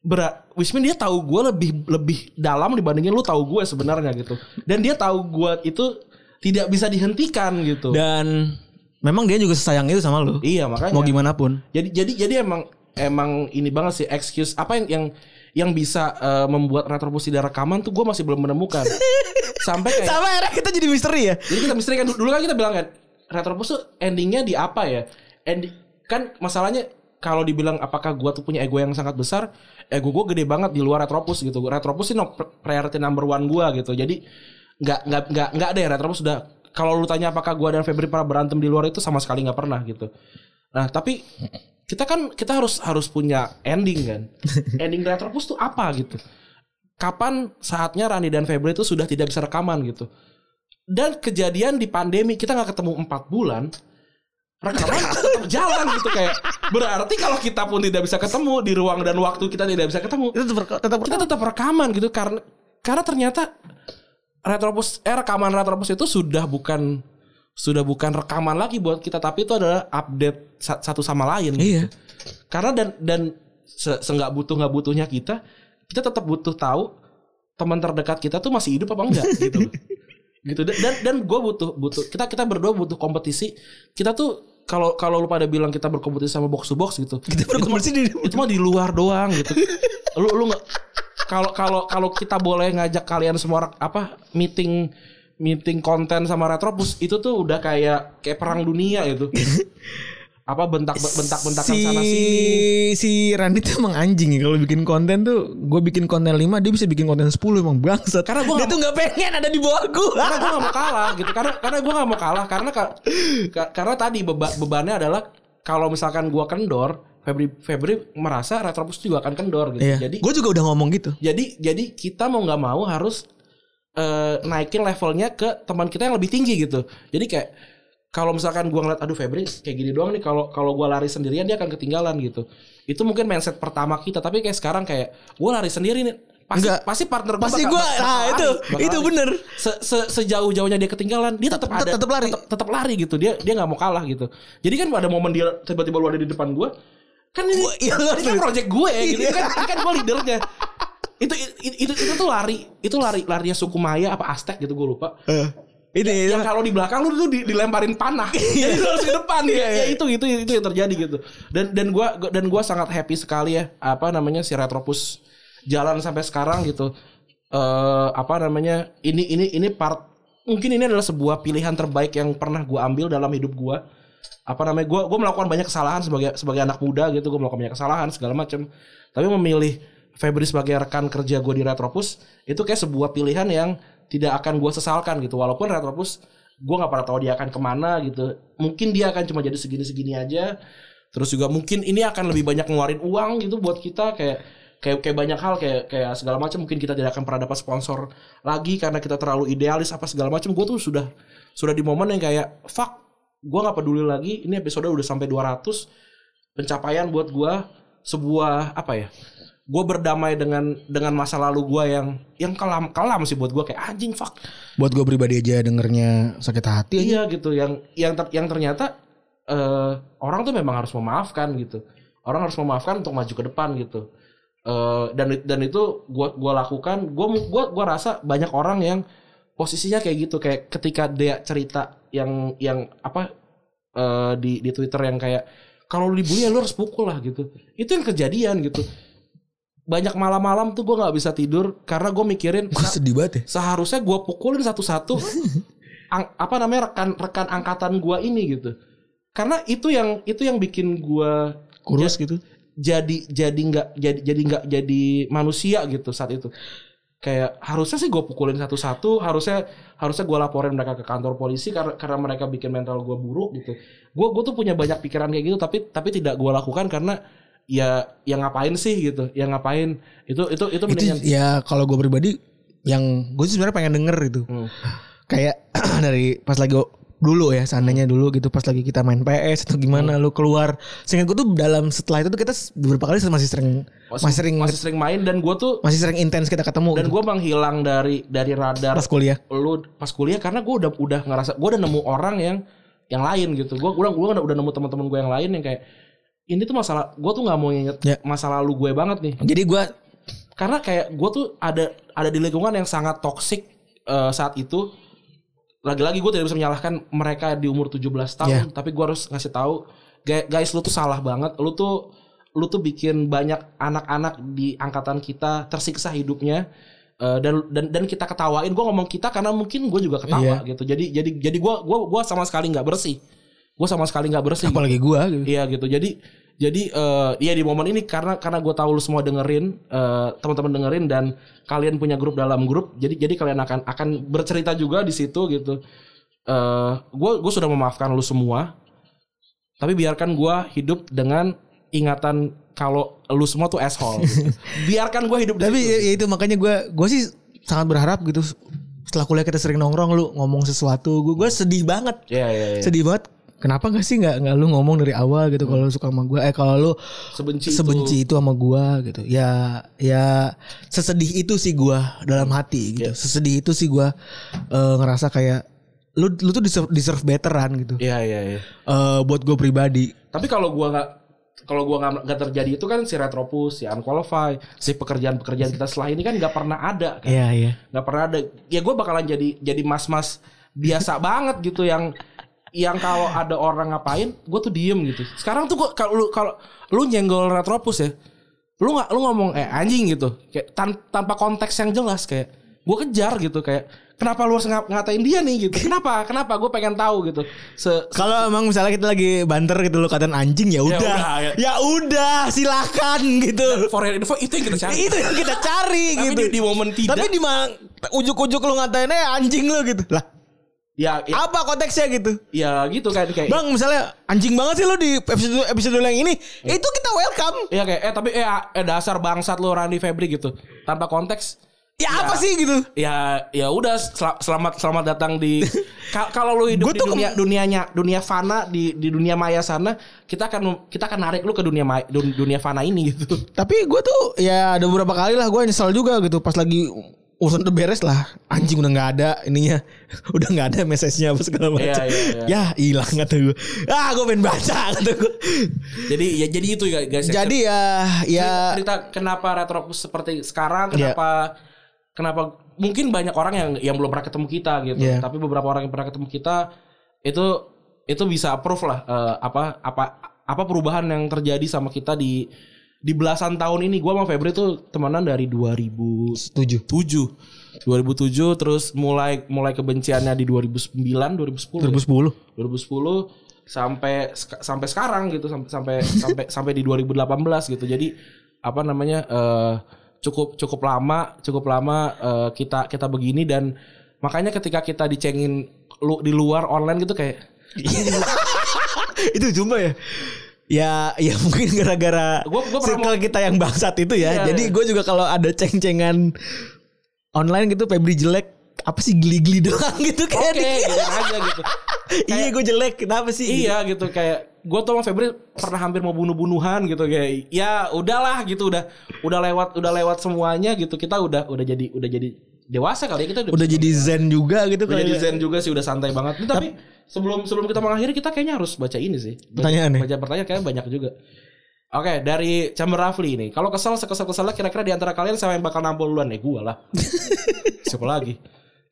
S2: Berat, Wismin dia tahu gue lebih lebih dalam dibandingin lu tahu gue sebenarnya gitu. Dan dia tahu gue itu tidak bisa dihentikan gitu.
S3: Dan memang dia juga sesayang itu sama lu.
S2: iya makanya.
S3: Mau gimana pun.
S2: Jadi jadi jadi emang emang ini banget sih excuse apa yang yang yang bisa eh, membuat retropus tidak rekaman tuh gue masih belum menemukan. Sampai kayak
S3: Sama akhirnya kita jadi misteri ya.
S2: Jadi kita misteri kan dulu kan kita bilang kan Retropus tuh endingnya di apa ya? Ending kan masalahnya kalau dibilang apakah gua tuh punya ego yang sangat besar, ego gua gede banget di luar Retropus gitu. Retropus sih no, priority number one gua gitu. Jadi nggak nggak nggak nggak deh Retropus udah kalau lu tanya apakah gua dan Febri pernah berantem di luar itu sama sekali nggak pernah gitu. Nah tapi kita kan kita harus harus punya ending kan. ending Retropus tuh apa gitu? Kapan saatnya Rani dan Febri itu sudah tidak bisa rekaman gitu? dan kejadian di pandemi kita nggak ketemu empat bulan rekaman tetap jalan gitu kayak berarti kalau kita pun tidak bisa ketemu di ruang dan waktu kita tidak bisa ketemu
S3: Itu tetap tetap
S2: kita tetap rekaman gitu karena karena ternyata retropus eh rekaman retropus itu sudah bukan sudah bukan rekaman lagi buat kita tapi itu adalah update sa- satu sama lain
S3: Iya.
S2: gitu. karena dan dan se, nggak butuh nggak butuhnya kita kita tetap butuh tahu teman terdekat kita tuh masih hidup apa enggak gitu gitu dan dan, dan gue butuh butuh kita kita berdua butuh kompetisi kita tuh kalau kalau lu pada bilang kita berkompetisi sama box to box gitu
S3: Kita berkompetisi di
S2: itu mah di luar doang gitu. Lu lu nggak kalau kalau kalau kita boleh ngajak kalian semua apa meeting meeting konten sama Retropus itu tuh udah kayak kayak perang dunia itu. apa bentak bentak bentakan
S3: si
S2: sana sini.
S3: si Randy tuh emang anjing ya kalau bikin konten tuh gue bikin konten 5 dia bisa bikin konten 10 emang bangsat.
S2: Karena gua
S3: dia tuh nggak pengen ada di bawah gue
S2: karena gue gak mau kalah gitu karena karena gue gak mau kalah karena ka- ka- karena tadi beba- bebannya adalah kalau misalkan gue kendor Febri Febri merasa Retropus juga akan kendor gitu.
S3: Iya.
S2: jadi
S3: gue juga udah ngomong gitu.
S2: jadi jadi kita mau nggak mau harus eh, naikin levelnya ke teman kita yang lebih tinggi gitu. Jadi kayak kalau misalkan gua ngeliat aduh Febri kayak gini doang nih kalau kalau gua lari sendirian dia akan ketinggalan gitu. Itu mungkin mindset pertama kita tapi kayak sekarang kayak gua lari sendiri nih. Pasti
S3: Enggak.
S2: pasti partner gua
S3: Pasti
S2: bakal
S3: nah,
S2: lari,
S3: itu,
S2: bakal
S3: itu
S2: lari.
S3: bener.
S2: Se, se- sejauh-jauhnya dia ketinggalan dia tetap ada.
S3: tetep lari.
S2: tetep lari gitu. Dia dia nggak mau kalah gitu. Jadi kan ada momen dia tiba-tiba lu ada di depan gua kan ini,
S3: Gua- iya,
S2: ini kan project gue gitu. Ini kan kan gue leadernya. Itu itu itu, itu tuh lari itu lari larinya suku Maya apa Aztec gitu gue lupa
S3: ini
S2: yang kalau di belakang lu tuh di- dilemparin panah. Jadi lu harus ke depan. Ya, ya itu itu itu yang terjadi gitu. Dan dan gua dan gua sangat happy sekali ya apa namanya si Retropus jalan sampai sekarang gitu. Eh apa namanya ini ini ini part mungkin ini adalah sebuah pilihan terbaik yang pernah gua ambil dalam hidup gua. Apa namanya gua gua melakukan banyak kesalahan sebagai sebagai anak muda gitu gua melakukan banyak kesalahan segala macam tapi memilih Febri sebagai rekan kerja gue di Retropus itu kayak sebuah pilihan yang tidak akan gue sesalkan gitu. Walaupun Retropus gue nggak pernah tahu dia akan ke mana gitu. Mungkin dia akan cuma jadi segini-segini aja. Terus juga mungkin ini akan lebih banyak ngeluarin uang gitu buat kita. Kayak kayak kayak banyak hal kayak kayak segala macam. Mungkin kita tidak akan pernah dapat sponsor lagi karena kita terlalu idealis apa segala macam. Gue tuh sudah sudah di momen yang kayak fuck gue nggak peduli lagi. Ini episode udah sampai 200 pencapaian buat gue sebuah apa ya gue berdamai dengan dengan masa lalu gue yang yang kelam kelam sih buat gue kayak anjing fuck.
S3: Buat gue pribadi aja dengernya sakit hati aja.
S2: iya gitu. Yang yang ter- yang ternyata eh, orang tuh memang harus memaafkan gitu. Orang harus memaafkan untuk maju ke depan gitu. Eh, dan dan itu gua gua lakukan. Gua gua gua rasa banyak orang yang posisinya kayak gitu. Kayak ketika dia cerita yang yang apa eh, di di Twitter yang kayak kalau dibully ya lu harus pukul lah gitu. Itu yang kejadian gitu banyak malam-malam tuh gua nggak bisa tidur karena gue mikirin
S3: Gue sedih banget ya.
S2: seharusnya gue pukulin satu-satu ang- apa namanya rekan rekan angkatan gue ini gitu karena itu yang itu yang bikin gue
S3: Kurus gitu.
S2: jadi jadi nggak jadi jadi nggak jadi manusia gitu saat itu kayak harusnya sih gue pukulin satu-satu harusnya harusnya gue laporin mereka ke kantor polisi karena karena mereka bikin mental gue buruk gitu gue gue tuh punya banyak pikiran kayak gitu tapi tapi tidak gue lakukan karena ya yang ngapain sih gitu yang ngapain itu itu itu
S3: Itu ya kalau gue pribadi yang gue sih sebenarnya pengen denger itu.
S2: Hmm.
S3: Kayak dari pas lagi dulu ya seandainya dulu gitu pas lagi kita main PS atau gimana
S2: Hmm.
S3: lu keluar sehingga gue tuh dalam setelah itu tuh kita beberapa kali masih sering masih sering
S2: masih sering main dan gue tuh
S3: masih sering intens kita ketemu
S2: dan
S3: gitu.
S2: gue menghilang dari dari radar
S3: pas kuliah
S2: lu pas kuliah karena gue udah udah ngerasa gue udah nemu orang yang yang lain gitu gue udah gue udah, udah nemu teman-teman gue yang lain yang kayak ini tuh masalah gue tuh nggak mau inget
S3: Ya.
S2: masa lalu gue banget nih.
S3: Jadi gue
S2: karena kayak gue tuh ada ada di lingkungan yang sangat toksik eh, saat itu. Lagi-lagi gue tidak bisa menyalahkan mereka di umur 17 tahun tapi gue harus ngasih tahu "Guy- guys lu tuh salah banget. Lu tuh lu tuh bikin banyak anak-anak di angkatan kita tersiksa hidupnya Eh, dan dan dan kita ketawain. Gue ngomong kita karena mungkin gue juga ketawa gitu. Jadi jadi jadi gue gua gua sama sekali nggak bersih. Gue sama sekali nggak bersih.
S3: Apalagi gue gitu.
S2: Iya gitu. Jadi jadi eh iya di momen ini karena karena gue tahu lu semua dengerin eh, teman-teman dengerin dan kalian punya grup dalam grup. Jadi jadi kalian akan akan bercerita juga di situ gitu. Eh gue gue sudah memaafkan lu semua. Tapi biarkan gue hidup dengan ingatan kalau lu semua tuh asshole. gitu. Biarkan gue hidup
S3: Tapi
S2: situ.
S3: ya, ya itu makanya gue gue sih sangat berharap gitu setelah kuliah kita sering nongkrong lu ngomong sesuatu gue gue sedih banget
S2: Iya iya iya.
S3: sedih banget kenapa gak sih nggak nggak lu ngomong dari awal gitu kalau lu suka sama gue eh kalau lu
S2: Sebenci,
S3: sebenci
S2: itu.
S3: itu sama gue gitu. Ya ya sesedih itu sih gue dalam hati gitu. Sesedih itu sih gue eh, ngerasa kayak lu lu tuh deserve, deserve betteran gitu.
S2: Iya iya iya.
S3: Eh, buat gue pribadi.
S2: Tapi kalau gua nggak kalau gua nggak terjadi itu kan si retropus, si unqualified, si pekerjaan-pekerjaan kita setelah ini kan nggak pernah ada kan.
S3: Iya iya.
S2: Nggak pernah ada. Ya gue bakalan jadi jadi mas-mas biasa banget gitu yang yang kalau ada orang ngapain gue tuh diem gitu sekarang tuh gue kalau lu kalau lu nyenggol retropus ya lu nggak lu ngomong eh anjing gitu kayak tan- tanpa konteks yang jelas kayak gue kejar gitu kayak kenapa lu harus nga- ngatain dia nih gitu kenapa kenapa gue pengen tahu gitu se
S3: Kalau emang misalnya kita lagi banter gitu lo katain anjing ya udah.
S2: udah, ya.
S3: Ya udah, silakan gitu.
S2: for your info itu yang kita cari
S3: Itu yang kita cari
S2: Tapi
S3: gitu.
S2: di- di momen tidak.
S3: Tapi di ujuk-ujuk lu ngatain eh anjing lu gitu. Lah,
S2: ya ya,
S3: apa konteksnya gitu?
S2: ya gitu kan kayak
S3: Bang misalnya anjing banget sih lu di episode episode yang ini.
S2: Iya.
S3: Itu kita welcome.
S2: Iya kayak eh tapi eh, eh dasar bangsat lu Randy Febri gitu tanpa konteks
S3: Ya, apa sih gitu?
S2: ya ya udah sel- selamat selamat datang di ka- kalau lu hidup di dunia dunianya dunia fana di di dunia maya sana kita akan kita akan narik lu ke dunia maya, dun- dunia fana ini gitu
S3: Tapi gue tuh ya ada beberapa kali lah gue nyesel juga gitu pas lagi urusan udah beres lah anjing udah nggak ada ininya udah nggak ada message-nya apa segala macam
S2: Iya, iya, iya.
S3: ya hilang kata gue ah gue pengen baca kata gue
S2: jadi ya jadi itu ya guys ya.
S3: jadi ya ya
S2: cerita kenapa retropus seperti sekarang
S3: Iya.
S2: kenapa kenapa mungkin banyak orang yang yang belum pernah ketemu kita gitu
S3: Iya.
S2: tapi beberapa orang yang pernah ketemu kita itu itu bisa approve lah eh, apa apa apa perubahan yang terjadi sama kita di di belasan tahun ini gua sama Febri tuh temenan dari 2007
S3: setuju
S2: 2007 terus mulai mulai kebenciannya di 2009 2010 ya?
S3: 2010
S2: 2010 sampai sampai sekarang gitu sampai sampai sampai sampai di 2018 gitu. Jadi apa namanya eh, cukup cukup lama cukup lama eh, kita kita begini dan makanya ketika kita dicengin lu di luar online gitu kayak
S3: itu cuma ya ya ya mungkin gara-gara
S2: Gua- gua pernah
S3: circle kita yang bangsat itu ya.
S2: Iya,
S3: jadi
S2: iya.
S3: gue juga kalau ada ceng-cengan online gitu Febri jelek apa sih geli-geli doang gitu
S2: oke
S3: kayak
S2: gitu aja gitu.
S3: iya gue jelek kenapa sih?
S2: Iya gitu. Kayak gue tuh sama Febri pernah hampir mau bunuh-bunuhan gitu. Kayak ya udahlah gitu udah udah lewat udah lewat semuanya gitu. Kita udah udah jadi udah jadi dewasa kali ya kita
S3: udah jadi zen juga gitu
S2: Udah jadi zen juga sih udah santai banget. Ini Tapi sebelum sebelum kita mengakhiri kita kayaknya harus baca ini sih. Baca-
S3: Pertanyaan nih.
S2: Baca pertanyaan kayaknya banyak juga. Oke, dari Chamber Rafli ini. Kalau kesel sekesal-kesalnya kira-kira di antara kalian siapa yang bakal nampol duluan? Eh gua lah. Siapa lagi?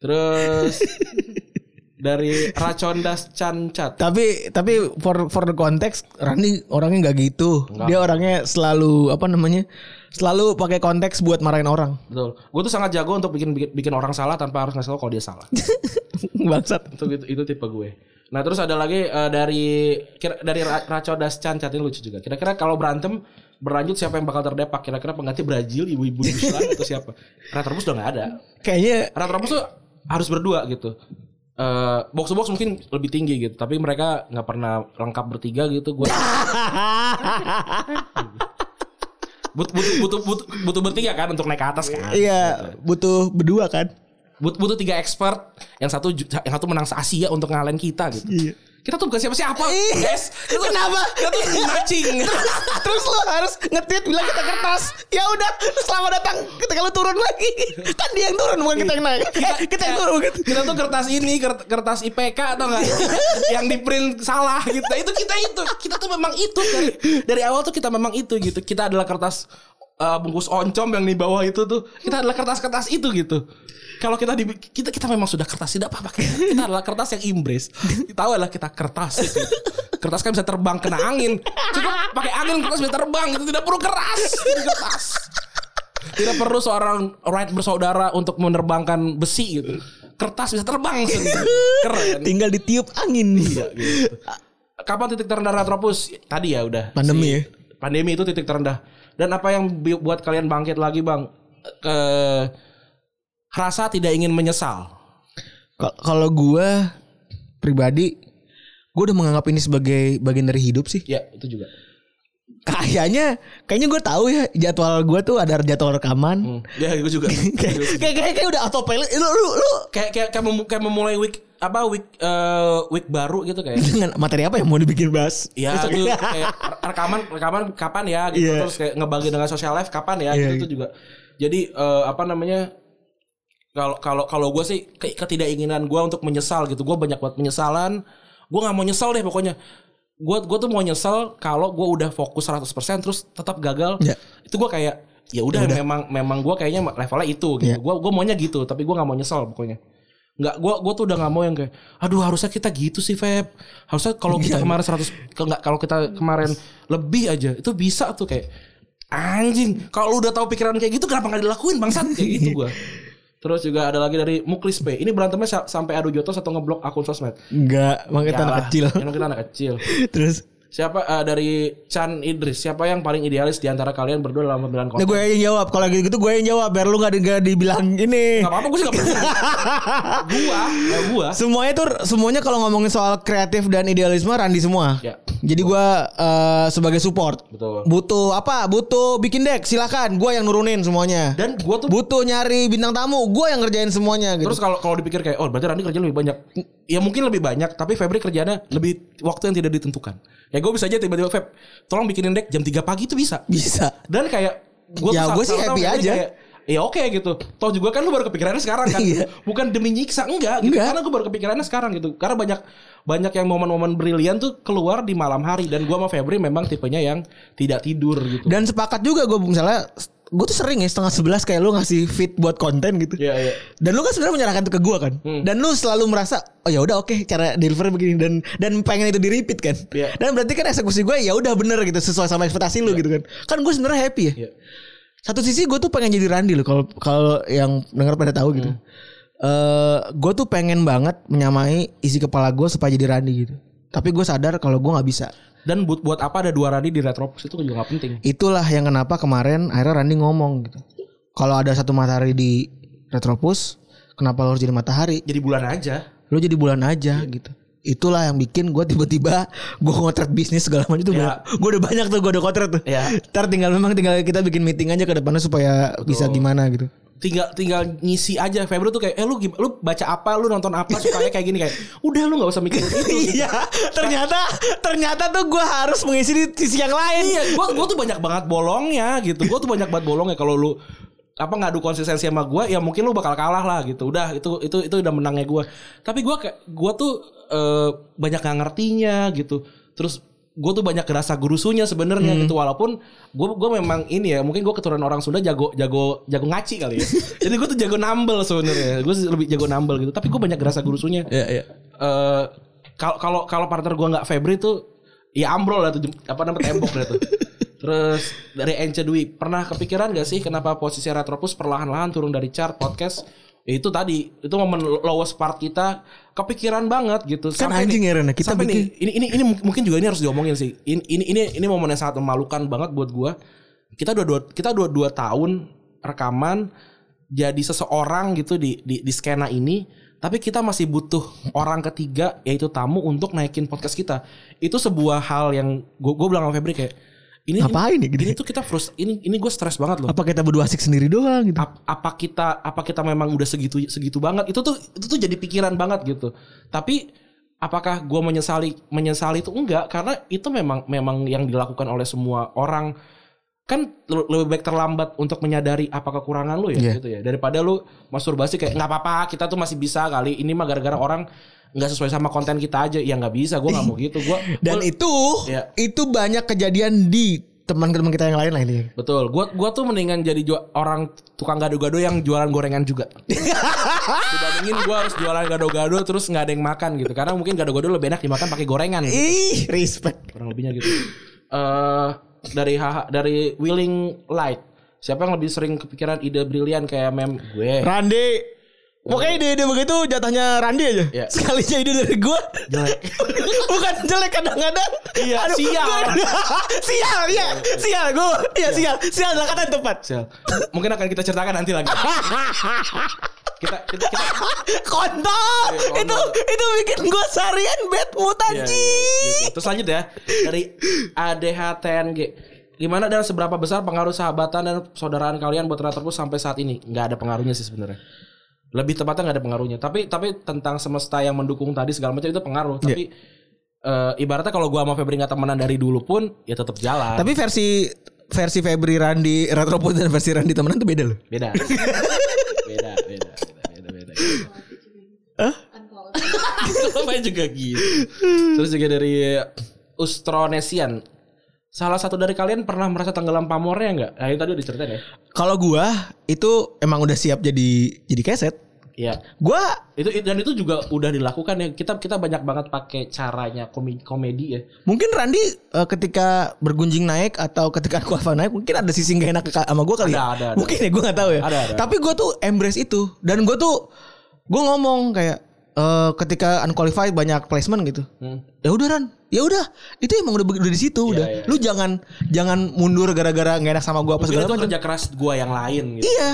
S2: Terus dari Racondas Cancat.
S3: Tapi tapi for for the context Rani orangnya nggak gitu. Dia orangnya selalu apa namanya? Selalu pakai konteks buat marahin orang.
S2: Betul. Gue tuh sangat jago untuk bikin bikin, bikin orang salah tanpa harus ngasih tau kalau dia salah.
S3: Bangsat.
S2: itu, itu itu tipe gue. Nah terus ada lagi eh, dari kira, dari Ra- Racodas Cancat ini lucu juga. Kira-kira kalau berantem berlanjut siapa yang bakal terdepak? Kira-kira pengganti Brazil, ibu-ibu Michelin atau siapa? Retropus udah nggak ada.
S3: Kayaknya
S2: Retropus tuh harus berdua gitu. Eh box box mungkin lebih tinggi gitu, tapi mereka nggak pernah lengkap bertiga gitu. Gue butuh, butuh butuh butuh butuh bertiga kan untuk naik ke atas kan.
S3: iya butuh berdua kan.
S2: But, butuh tiga expert yang satu yang satu menang se Asia untuk ngalahin kita gitu.
S3: Iya.
S2: Kita tuh bukan siapa-siapa, guys. Kita tuh-
S3: kenapa?
S2: Kita tuh matching.
S3: Terus lo harus nge-tweet bilang kita kertas. Ya udah, selamat datang. Ketika lu turun lagi. Kan dia yang turun bukan kita yang naik. Eh, kita yang turun bukan.
S2: kita tuh kertas ini kert- kertas IPK atau enggak yang di print salah gitu. Nah, itu kita itu. Kita tuh memang itu dari dari awal tuh kita memang itu gitu. Kita adalah kertas uh, bungkus oncom yang di bawah itu tuh. Kita adalah kertas-kertas itu gitu. Kalau kita di kita kita memang sudah kertas tidak apa-apa. Kita adalah kertas yang imbres. Tahu adalah kita kertas gitu. Kertas kan bisa terbang kena angin. Cukup pakai angin kertas bisa terbang gitu. Tidak perlu keras. Ini kertas. Tidak perlu seorang Wright bersaudara untuk menerbangkan besi gitu. Kertas bisa terbang sendiri. Keren.
S3: Tinggal ditiup angin.
S2: Iya, gitu. Kapan titik terendah Retropus? Tadi ya udah.
S3: Pandemi ya?
S2: Pandemi itu titik terendah. Dan apa yang buat kalian bangkit lagi bang? Eh, rasa tidak ingin menyesal.
S3: Kal- Kalau gue pribadi, gue udah menganggap ini sebagai bagian dari hidup sih.
S2: Ya itu juga.
S3: Kayaknya, kayaknya gue tahu ya jadwal gue tuh ada jadwal rekaman.
S2: Ya gue juga.
S3: kayak, kayak, kayak, udah autopilot. Lu, lu, lu
S2: kayak kayak kayak, mem- kayak memulai week apa week eh, week baru gitu kayak.
S3: dengan materi apa yang mau dibikin bahas?
S2: Iya
S3: Besok.
S2: tuh kayak rekaman rekaman kapan ya gitu
S3: Iya.
S2: terus kayak ngebagi dengan social life kapan ya
S3: Iya,
S2: gitu tuh juga. Jadi eh, apa namanya kalau kalau kalau gue sih ke, ketidakinginan gue untuk menyesal gitu. Gue banyak buat penyesalan. Gue nggak mau nyesel deh pokoknya. Gue gue tuh mau nyesel kalau gue udah fokus 100% terus tetap gagal.
S3: Iya.
S2: Itu gue kayak ya udah memang memang gue kayaknya levelnya itu gitu.
S3: Iya.
S2: Gue gue maunya gitu tapi gue nggak mau nyesel pokoknya. Nggak, gue gue tuh udah nggak mau yang kayak, aduh harusnya kita gitu sih Feb. Harusnya kalau kita kemarin 100 ke- nggak kalau kita kemarin lebih aja itu bisa tuh kayak anjing. Kalau udah tahu pikiran kayak gitu kenapa nggak dilakuin bangsat kayak gitu gue. Terus juga ada lagi dari Muklis P. Ini berantemnya sa- sampai adu jotos atau ngeblok akun sosmed.
S3: Enggak, emang kita anak kecil.
S2: Emang kita anak kecil.
S3: Terus
S2: Siapa eh, dari Chan Idris? Siapa yang paling idealis di antara kalian berdua dalam pemilihan
S3: Nah
S2: konten?
S3: gue yang jawab Kalau gitu gue yang jawab Biar lu gak, di- gak dibilang ini
S2: Gak apa-apa gue sih gak peduli. gua, ya gua.
S3: Semuanya tuh Semuanya kalau ngomongin soal kreatif dan idealisme Randi semua
S2: Ya.
S3: Jadi gue eh, sebagai support
S2: Betul.
S3: Butuh apa Butuh bikin deck Silakan Gue yang nurunin semuanya
S2: Dan gua tuh
S3: Butuh nyari bintang tamu Gue yang ngerjain semuanya gitu
S2: Terus kalau kalau dipikir kayak oh berarti Randy kerja lebih banyak. Ya mungkin lebih banyak tapi Febri kerjanya lebih waktu yang tidak ditentukan. Ya gue bisa aja tiba-tiba Feb tolong bikinin deck jam 3 pagi itu bisa.
S3: Bisa
S2: Dan kayak gue
S3: Ya, gua sih happy aja.
S2: ya oke gitu. Toh juga kan lu baru kepikirannya sekarang kan.
S3: Iya.
S2: Bukan demi nyiksa enggak gitu.
S3: Enggak.
S2: Karena gue baru kepikirannya sekarang gitu. Karena banyak banyak yang momen-momen brilian tuh keluar di malam hari dan gua sama Febri memang tipenya yang tidak tidur gitu.
S3: Dan sepakat juga gue misalnya Gue tuh sering ya setengah sebelas kayak lu ngasih fit buat konten gitu
S2: Iya iya.
S3: Dan lu kan sebenarnya menyerahkan itu ke gua kan. Dan lu selalu merasa oh ya udah oke cara deliver begini dan dan pengen itu di repeat kan.
S2: Iya.
S3: Dan berarti kan eksekusi gue ya udah bener gitu sesuai sama ekspektasi lu gitu kan. Kan gue sebenarnya happy ya.
S2: Iya.
S3: Satu sisi gue tuh pengen jadi Randy loh kalau kalau yang dengar pada tahu gitu. Eh gue tuh pengen banget menyamai isi kepala gue supaya jadi Randy gitu. Tapi gue sadar kalau gue nggak bisa.
S2: Dan buat buat apa ada dua Randy di Retropus itu juga gak penting.
S3: Itulah yang kenapa kemarin akhirnya Randy ngomong gitu. Kalau ada satu matahari di Retropus, kenapa lo harus jadi matahari?
S2: Jadi bulan aja.
S3: Lo jadi bulan aja gitu. Itulah yang bikin gue tiba-tiba gue ngotret bisnis segala macam itu
S2: Ya.
S3: gue udah banyak tuh gue udah ngotret tuh.
S2: Ya.
S3: Ntar tinggal memang tinggal kita bikin meeting aja ke depannya supaya bisa gimana gitu.
S2: Tinggal tinggal ngisi aja. Febri tuh kayak eh lu lu baca apa? Lu nonton apa? Supaya kayak gini kayak udah lu nggak usah mikirin itu.
S3: Iya, ternyata ternyata tuh gue harus mengisi di sisi yang lain.
S2: iya gua gua tuh banyak banget bolongnya gitu. Gua tuh banyak banget bolongnya. Kalau lu apa ngadu konsistensi sama gua ya mungkin lu bakal kalah lah gitu. Udah itu itu itu udah menangnya gua. Tapi gua kayak gua tuh eh, banyak nggak ngertinya gitu. Terus gue tuh banyak gerasa gurusunya sebenarnya gitu walaupun gue gue memang ini ya mungkin gue keturunan orang Sunda jago jago jago ngaci kali ya jadi gue tuh jago nambel sebenarnya gue lebih jago nambel gitu tapi gue banyak gerasa gurusunya
S3: Iya, iya.
S2: eh kalau kalau kalau partner gua nggak Febri tuh ya ambrol lah tuh apa namanya tembok lah tuh. Terus dari Ence Dwi pernah kepikiran gak sih kenapa posisi Retropus perlahan-lahan turun dari chart podcast? Itu tadi itu momen lowest part kita kepikiran banget gitu.
S3: Kan anjing ya, Ren, kita
S2: sampai
S3: bikin-
S2: nih, ini ini ini mungkin juga ini harus diomongin sih. Ini ini ini, ini momen yang sangat memalukan banget buat gua. Kita dua dua kita dua dua tahun rekaman jadi seseorang gitu di di, di skena ini tapi kita masih butuh orang ketiga yaitu tamu untuk naikin podcast kita itu sebuah hal yang gue gue bilang sama Febri kayak ini
S3: Ngapain
S2: ini,
S3: ya gitu?
S2: ini tuh kita frust ini ini gue stres banget loh.
S3: Apa kita berdua asik sendiri doang gitu?
S2: Ap- apa kita apa kita memang udah segitu segitu banget? Itu tuh itu tuh jadi pikiran banget gitu. Tapi apakah gue menyesali menyesali itu enggak? Karena itu memang memang yang dilakukan oleh semua orang. Kan le- lebih baik terlambat untuk menyadari apa kekurangan lu ya
S3: Iya.
S2: gitu ya. Daripada lu masturbasi kayak nggak apa-apa kita tuh masih bisa kali. Ini mah gara-gara orang nggak sesuai sama konten kita aja ya nggak bisa gue nggak mau gitu gue
S3: Dan itu
S2: Iya.
S3: itu banyak kejadian di teman-teman kita yang lain lah ini.
S2: Betul, gua gua tuh mendingan jadi ju- orang tukang gado-gado yang jualan gorengan juga. Dibandingin gua harus jualan gado-gado terus nggak ada yang makan gitu. Karena mungkin gado-gado lebih enak dimakan pakai gorengan gitu.
S3: Ih, respect.
S2: Kurang lebihnya gitu. Eh dari HH dari Willing Light. Siapa yang lebih sering kepikiran ide brilian kayak mem gue?
S3: Randi. Pokoknya ide-ide begitu jatahnya Randi aja.
S2: Iya.
S3: Sekalinya ide dari gue.
S2: Jelek.
S3: Bukan jelek kadang-kadang.
S2: Iya, sial.
S3: sial, iya. Sial gue. Iya, sial. Sial adalah kata yang tepat.
S2: Sial. Mungkin akan kita ceritakan nanti lagi. kita kita, kita
S3: Kontol.
S2: Iya,
S3: Itu
S2: kontol.
S3: itu bikin gue seharian bad mood
S2: Iya, iya,
S3: anjing.
S2: gitu. Terus lanjut ya dari ADHTNG. Gimana dan seberapa besar pengaruh sahabatan dan persaudaraan kalian buat Retropus sampai saat ini? Nggak ada pengaruhnya sih sebenarnya. Lebih tepatnya nggak ada pengaruhnya. Tapi tapi tentang semesta yang mendukung tadi segala macam itu pengaruh. Tapi eh, ibaratnya kalau gua sama Febri nggak temenan dari dulu pun ya tetap jalan.
S3: Tapi versi versi Febri Randi Retropus dan versi Randi temenan tuh beda loh.
S2: beda. beda, beda, beda, beda, beda. Namanya juga gitu. Terus juga dari Ustronesian. Salah satu dari kalian pernah merasa tenggelam pamornya nggak? Nah itu tadi udah diceritain ya.
S3: Kalau gua itu emang udah siap jadi jadi keset.
S2: Iya.
S3: Gua
S2: Itu dan itu juga udah dilakukan ya. Kita kita banyak banget pakai caranya komedi, komedi ya.
S3: mungkin Randy eh, ketika bergunjing naik atau ketika aku Alfa naik mungkin ada sisi gak enak sama gue kali
S2: Ada,
S3: ya.
S2: ada, ada.
S3: Mungkin ya gue nggak tahu ya.
S2: Ada, ada.
S3: Tapi gue tuh embrace itu dan gue tuh gue ngomong kayak eh, ketika unqualified banyak placement gitu.
S2: Hmm.
S3: Ya udah Ran, ya udah itu emang udah udah di situ udah.
S2: iya.
S3: Lu jangan jangan mundur gara-gara gak enak sama gue apa
S2: Mungkin
S3: segala
S2: itu
S3: macam.
S2: kerja keras gua yang lain gitu.
S3: Iya.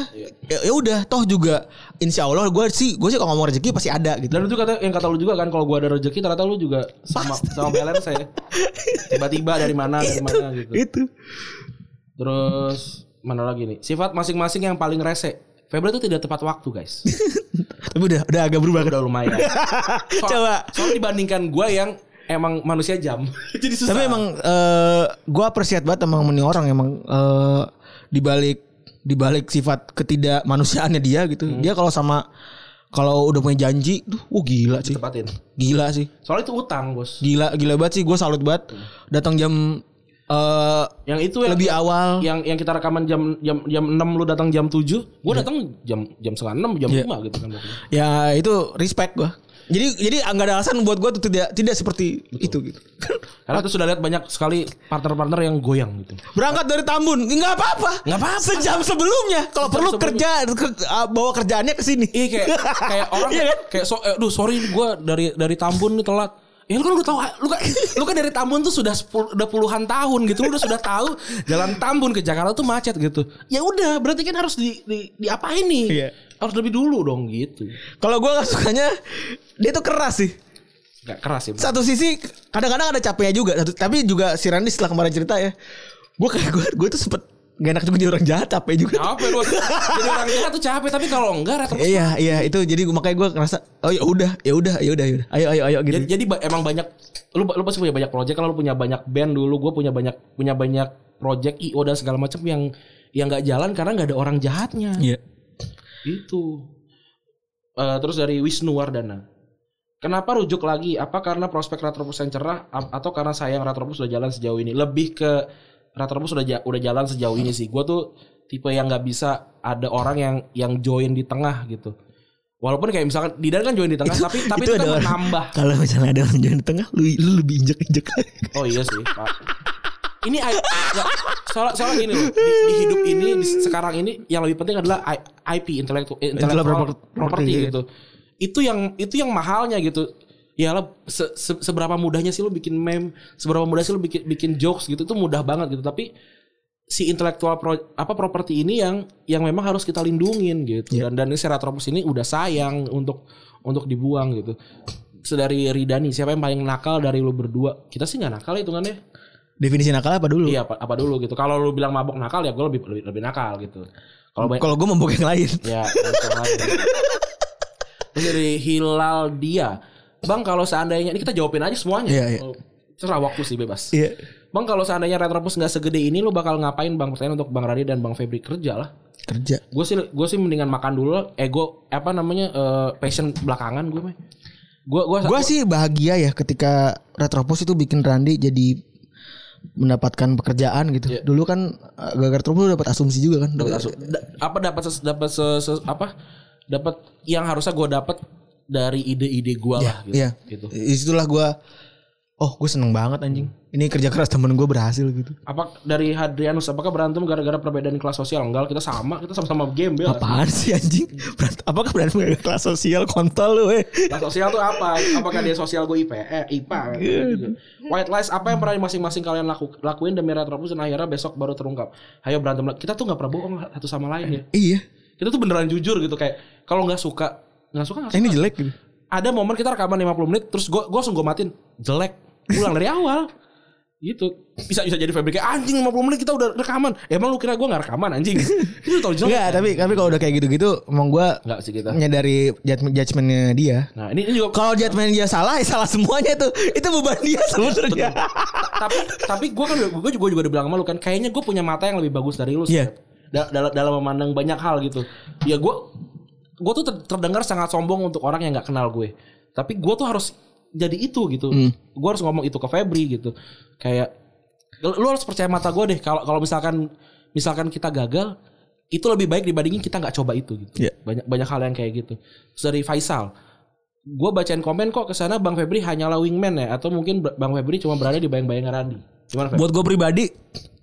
S3: Ya, ya udah, toh juga insya Allah gue sih gue sih kalau ngomong rezeki pasti ada gitu.
S2: Dan itu kata yang kata lu juga kan kalau gua ada rezeki ternyata lu juga sama sama balance saya. Tiba-tiba dari mana dari mana gitu.
S3: Itu.
S2: Terus mana lagi nih? Sifat masing-masing yang paling rese. Febri itu tidak tepat waktu, guys.
S3: Tapi udah udah agak berubah.
S2: Udah lumayan. So-
S3: Coba.
S2: Soalnya dibandingkan gua yang emang manusia jam. Jadi susah.
S3: Tapi emang eh gue apresiat banget emang ini orang emang eh dibalik dibalik sifat ketidakmanusiaannya dia gitu.
S2: Hmm.
S3: Dia kalau sama kalau udah punya janji, tuh, wah gila sih.
S2: tepatin.
S3: Gila sih.
S2: Soalnya itu utang, Bos.
S3: Gila gila banget sih. Gue salut banget. Datang jam eh
S2: Yang itu yang
S3: lebih awal.
S2: yang yang kita rekaman jam jam jam 6 lu datang jam 7, gua datang jam jam setengah 6, jam
S3: Iya.
S2: 5 gitu kan.
S3: Ya itu respect gue. Jadi jadi nggak ada alasan buat gue tuh tidak tidak seperti itu gitu.
S2: Karena itu sudah lihat banyak sekali partner-partner yang goyang gitu.
S3: Berangkat dari Tambun, nggak apa-apa.
S2: Nggak apa-apa.
S3: Sejam sebelumnya. Kalau perlu
S2: sebelumnya.
S3: kerja ke- bawa kerjaannya ke sini.
S2: Iya kayak kayak orang
S3: Iya kan?
S2: kayak so, eh, duh sorry gue dari dari Tambun nih telat. Ya lu kan udah tahu lu kan lu kan dari Tambun tuh sudah sepul- udah puluhan tahun gitu lu udah sudah tahu jalan Tambun ke Jakarta tuh macet gitu. Ya udah berarti kan harus di, di diapain nih?
S3: Iya.
S2: Harus lebih dulu dong gitu.
S3: Kalau gue gak sukanya dia tuh keras sih.
S2: Gak keras ya. Bro.
S3: Satu sisi kadang-kadang ada capeknya juga. Tapi juga si Randy setelah kemarin cerita ya, gue kayak gue gue tuh sempet gak enak juga jadi orang jahat capek juga.
S2: Capek lu. Jadi orang jahat tuh capek tapi kalau enggak rata
S3: Iya iya itu jadi makanya gue ngerasa oh ya udah ya udah ya udah ya udah ayo ayo ayo gitu.
S2: Jadi, jadi ba- emang banyak lu lu pasti punya banyak project kalau lu punya banyak band dulu gue punya banyak punya banyak project IO dan segala macam yang yang nggak jalan karena nggak ada orang jahatnya.
S3: Iya.
S2: Itu. Eh, terus dari Wisnu Wardana. Kenapa rujuk lagi? Apa karena prospek Retropus yang cerah atau karena sayang Retropus sudah jalan sejauh ini? Lebih ke Retropus sudah ja- udah jalan sejauh ini sih. Gue tuh tipe yang nggak bisa ada orang yang yang join di tengah gitu. Walaupun kayak misalkan Didan kan join di tengah, tapi tapi itu, kan
S3: orang-
S2: menambah.
S3: Kalau misalnya ada orang jalan di tengah, lu lu lebih injek injek.
S2: Oh iya sih, Pak. Ini soal soal gini loh, di, di hidup ini di sekarang ini yang lebih penting adalah IP intellectual intellectual
S3: property,
S2: property
S3: iya.
S2: gitu. Itu yang itu yang mahalnya gitu. Ya lah se- se- seberapa mudahnya sih lu bikin meme, seberapa mudah sih lu bikin bikin jokes gitu itu mudah banget gitu. Tapi si intelektual pro- apa properti ini yang yang memang harus kita lindungin gitu. Dan dan ini Ceratropus ini udah sayang untuk untuk dibuang gitu. Sedari Ridani siapa yang paling nakal dari lu berdua? Kita sih nggak nakal hitungannya.
S3: Definisi nakal apa dulu?
S2: Iya apa, apa dulu gitu. Kalau lu bilang mabok nakal ya gue lebih, lebih lebih nakal gitu. Kalau
S3: Kalau gue membok yang lain.
S2: ya. Terus dari Hilal dia, bang kalau seandainya ini kita jawabin aja semuanya.
S3: Iya, iya.
S2: Oh, Serah waktu sih bebas.
S3: Iya.
S2: Bang kalau seandainya Retropus nggak segede ini, lu bakal ngapain bang? Pertanyaan untuk Bang Radi dan Bang Febri kerja lah.
S3: Kerja.
S2: Gue sih gue sih mendingan makan dulu. Ego apa namanya eh, passion belakangan gue mah. Gue gue
S3: Gue sih bahagia ya ketika Retropus itu bikin Randy jadi mendapatkan pekerjaan gitu.
S2: Iya.
S3: Dulu kan uh, Gagar Retropus dapat asumsi juga kan.
S2: dapat asu- da- apa dapat dapat apa dapat yang harusnya gue dapat dari ide-ide gue lah gitu.
S3: Iya.
S2: gitu.
S3: Di situlah gue Oh gue seneng banget anjing Ini kerja keras temen gue berhasil gitu
S2: Apa dari Hadrianus apakah berantem gara-gara perbedaan kelas sosial? Enggak, kita sama, kita sama-sama gembel.
S3: Apaan sih anjing Berant- Apakah berarti mereka kelas sosial kontol lu eh
S2: Kelas sosial tuh apa? Apakah dia sosial gue IP, eh, IPA? gitu. White lies apa yang pernah masing-masing kalian laku, lakuin demi Retropus dan akhirnya besok baru terungkap. Ayo berantem lagi. Kita tuh nggak pernah bohong satu sama lain ya.
S3: Iya
S2: Kita tuh beneran jujur gitu kayak kalau nggak suka nggak suka nggak
S3: Eh,
S2: suka.
S3: Ini jelek. Gitu
S2: ada momen kita rekaman 50 menit terus gue gue langsung gue matiin. Jelek. Ulang dari awal. Gitu. Bisa bisa jadi Febri kayak anjing 50 menit kita udah rekaman. Emang lu kira gue nggak rekaman anjing? Itu tau jelek
S3: Enggak tapi tapi kalau udah kayak gitu-gitu Emang gue
S2: nggak sih kita.
S3: Menyadari judgment, judgementnya dia.
S2: Nah ini, ini juga
S3: Kalau judgement dia salah Ya salah semuanya tuh Itu beban dia sebenarnya.
S2: Tapi tapi gue kan gue juga juga udah bilang sama lu kan kayaknya gue punya mata yang lebih bagus dari lu
S3: Iya.
S2: Da- dalam dalam memandang banyak hal gitu. Ya gue gue tuh ter- terdengar sangat sombong untuk orang yang nggak kenal gue tapi gue tuh harus jadi itu gitu gue harus ngomong itu ke Febri gitu kayak lu harus percaya mata gue deh kalau kalau misalkan misalkan kita gagal itu lebih baik dibandingin kita nggak coba itu gitu.
S3: Iya.
S2: Banyak banyak hal yang kayak gitu. Terus dari Faisal, gue bacain komen kok ke sana Bang Febri hanyalah wingman ya atau mungkin Bang Febri cuma berada di bayang-bayangan Randi. Gimana Feb?
S3: Buat gue pribadi,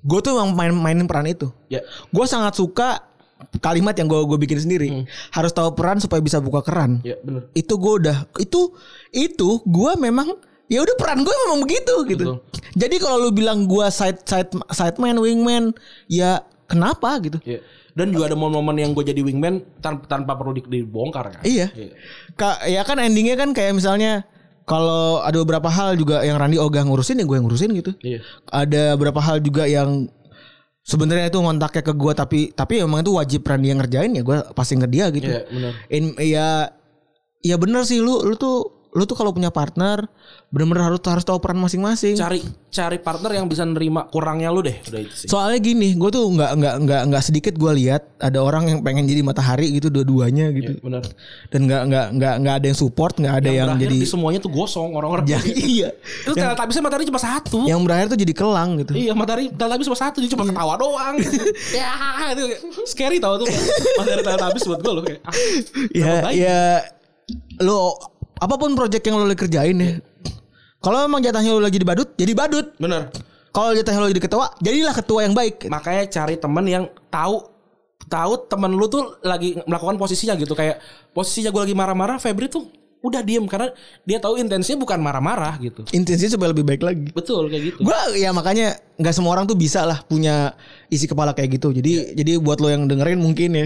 S3: gue tuh emang main mainin peran itu.
S2: Ya,
S3: Gue sangat suka kalimat yang gue gue bikin sendiri. Harus tahu peran supaya bisa buka keran.
S2: ya bener.
S3: Itu gue udah itu itu gue memang ya udah peran gue memang begitu gitu.
S2: Betul.
S3: Jadi kalau lu bilang gue side side side man wingman ya kenapa gitu?
S2: Ya. Dan juga ada momen-momen yang gue jadi wingman tanpa, tanpa perlu di- dibongkar kan.
S3: Iya. Ka, ya kan endingnya kan kayak misalnya kalau ada beberapa hal juga yang Randi ogah ngurusin ya gue yang ngurusin gitu.
S2: Iya.
S3: Ada beberapa hal juga yang sebenarnya itu ngontaknya ke gue tapi tapi emang itu wajib Randi yang ngerjain ya gue pasti ke dia gitu.
S2: Iya, bener.
S3: In, ya ya bener sih lu lu tuh lu tuh kalau punya partner bener-bener harus harus tahu peran masing-masing.
S2: Cari cari partner yang bisa nerima kurangnya lu deh. Udah itu sih.
S3: Soalnya gini, gue tuh nggak nggak nggak nggak sedikit gue lihat ada orang yang pengen jadi matahari gitu dua-duanya gitu.
S2: Iya, bener.
S3: Dan nggak nggak nggak nggak ada yang support, nggak ada yang,
S2: Berakhir
S3: jadi
S2: di semuanya tuh gosong orang-orang.
S3: Ya, iya.
S2: Itu Teletubbies matahari cuma satu.
S3: Yang berakhir tuh jadi kelang gitu.
S2: Iya matahari Teletubbies cuma satu Dia cuma ketawa doang Ya itu Scary tau tuh Matahari Teletubbies buat gue loh kayak ah,
S3: Ya,
S2: baik.
S3: Apa pun project yang lo lagi kerjain ya. Kalau emang jatahnya lo lagi di badut, jadi badut.
S2: Bener
S3: Kalau jatahnya lo jadi ketua, jadilah ketua yang baik.
S2: Makanya cari temen yang tahu tahu temen lu tuh lagi melakukan posisinya gitu kayak posisinya gue lagi marah-marah Febri tuh udah diem karena dia tahu intensinya bukan marah-marah gitu
S3: Intensinya supaya lebih baik lagi.
S2: betul kayak gitu
S3: Gua ya makanya nggak semua orang tuh bisa lah punya isi kepala kayak gitu. Jadi jadi buat lo yang dengerin mungkin ya.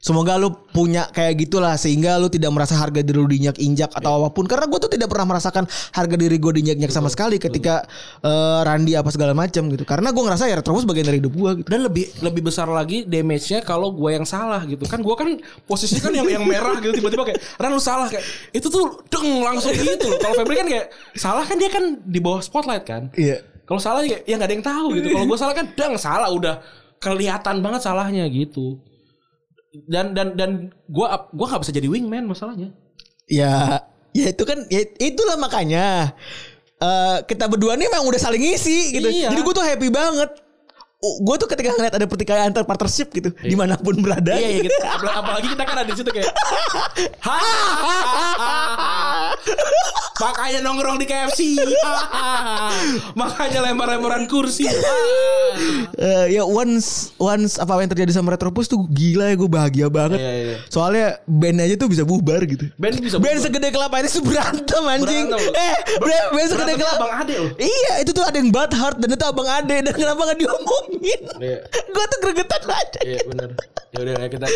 S3: Semoga lu punya kayak gitulah sehingga lu tidak merasa harga diri lu dinyak-injak atau apa pun. Karena gue tuh tidak pernah merasakan harga diri gue dinyak-injak sama sekali ketika eh, Randi apa segala macam gitu. Karena gue ngerasa ya terus bagian dari hidup gue gitu.
S2: dan lebih lebih besar lagi damage-nya kalau gue yang salah gitu kan gue kan posisinya kan yang yang merah gitu tiba-tiba kayak Ran lu salah kayak itu tuh deng langsung gitu kalau Febri kan kayak salah kan dia kan di bawah spotlight kan
S3: Iya.
S2: kalau salah ya ya nggak ada yang tahu gitu kalau gue salah kan deng salah udah kelihatan banget salahnya gitu dan dan dan gue gua nggak bisa jadi wingman masalahnya
S3: Ya, ya itu kan ya itulah makanya eh kita berdua nih emang udah saling ngisi gitu.
S2: Iya.
S3: Jadi gue tuh happy banget. Gue tuh ketika ngeliat ada pertikaian antar partnership gitu, di mana pun berada.
S2: iya iya gitu Apalagi, kita kan ada di situ kayak "Hahaha." makanya nongkrong di KFC makanya lempar-lemparan kursi
S3: Eh, ya once once apa yang terjadi sama Retropus tuh gila ya gue bahagia banget.
S2: Iya, iya.
S3: Soalnya band aja tuh bisa bubar gitu.
S2: band bisa
S3: Band
S2: bubar.
S3: segede kelapa ini tuh berantem anjing.
S2: Berantem.
S3: Eh, band, band segede kelapa.
S2: Abang Ade loh.
S3: Iya, itu tuh ada yang bad heart dan itu abang Ade dan kenapa gak diomongin?
S2: Iya.
S3: gue tuh gregetan aja.
S2: Iya benar. Ya udah ya kita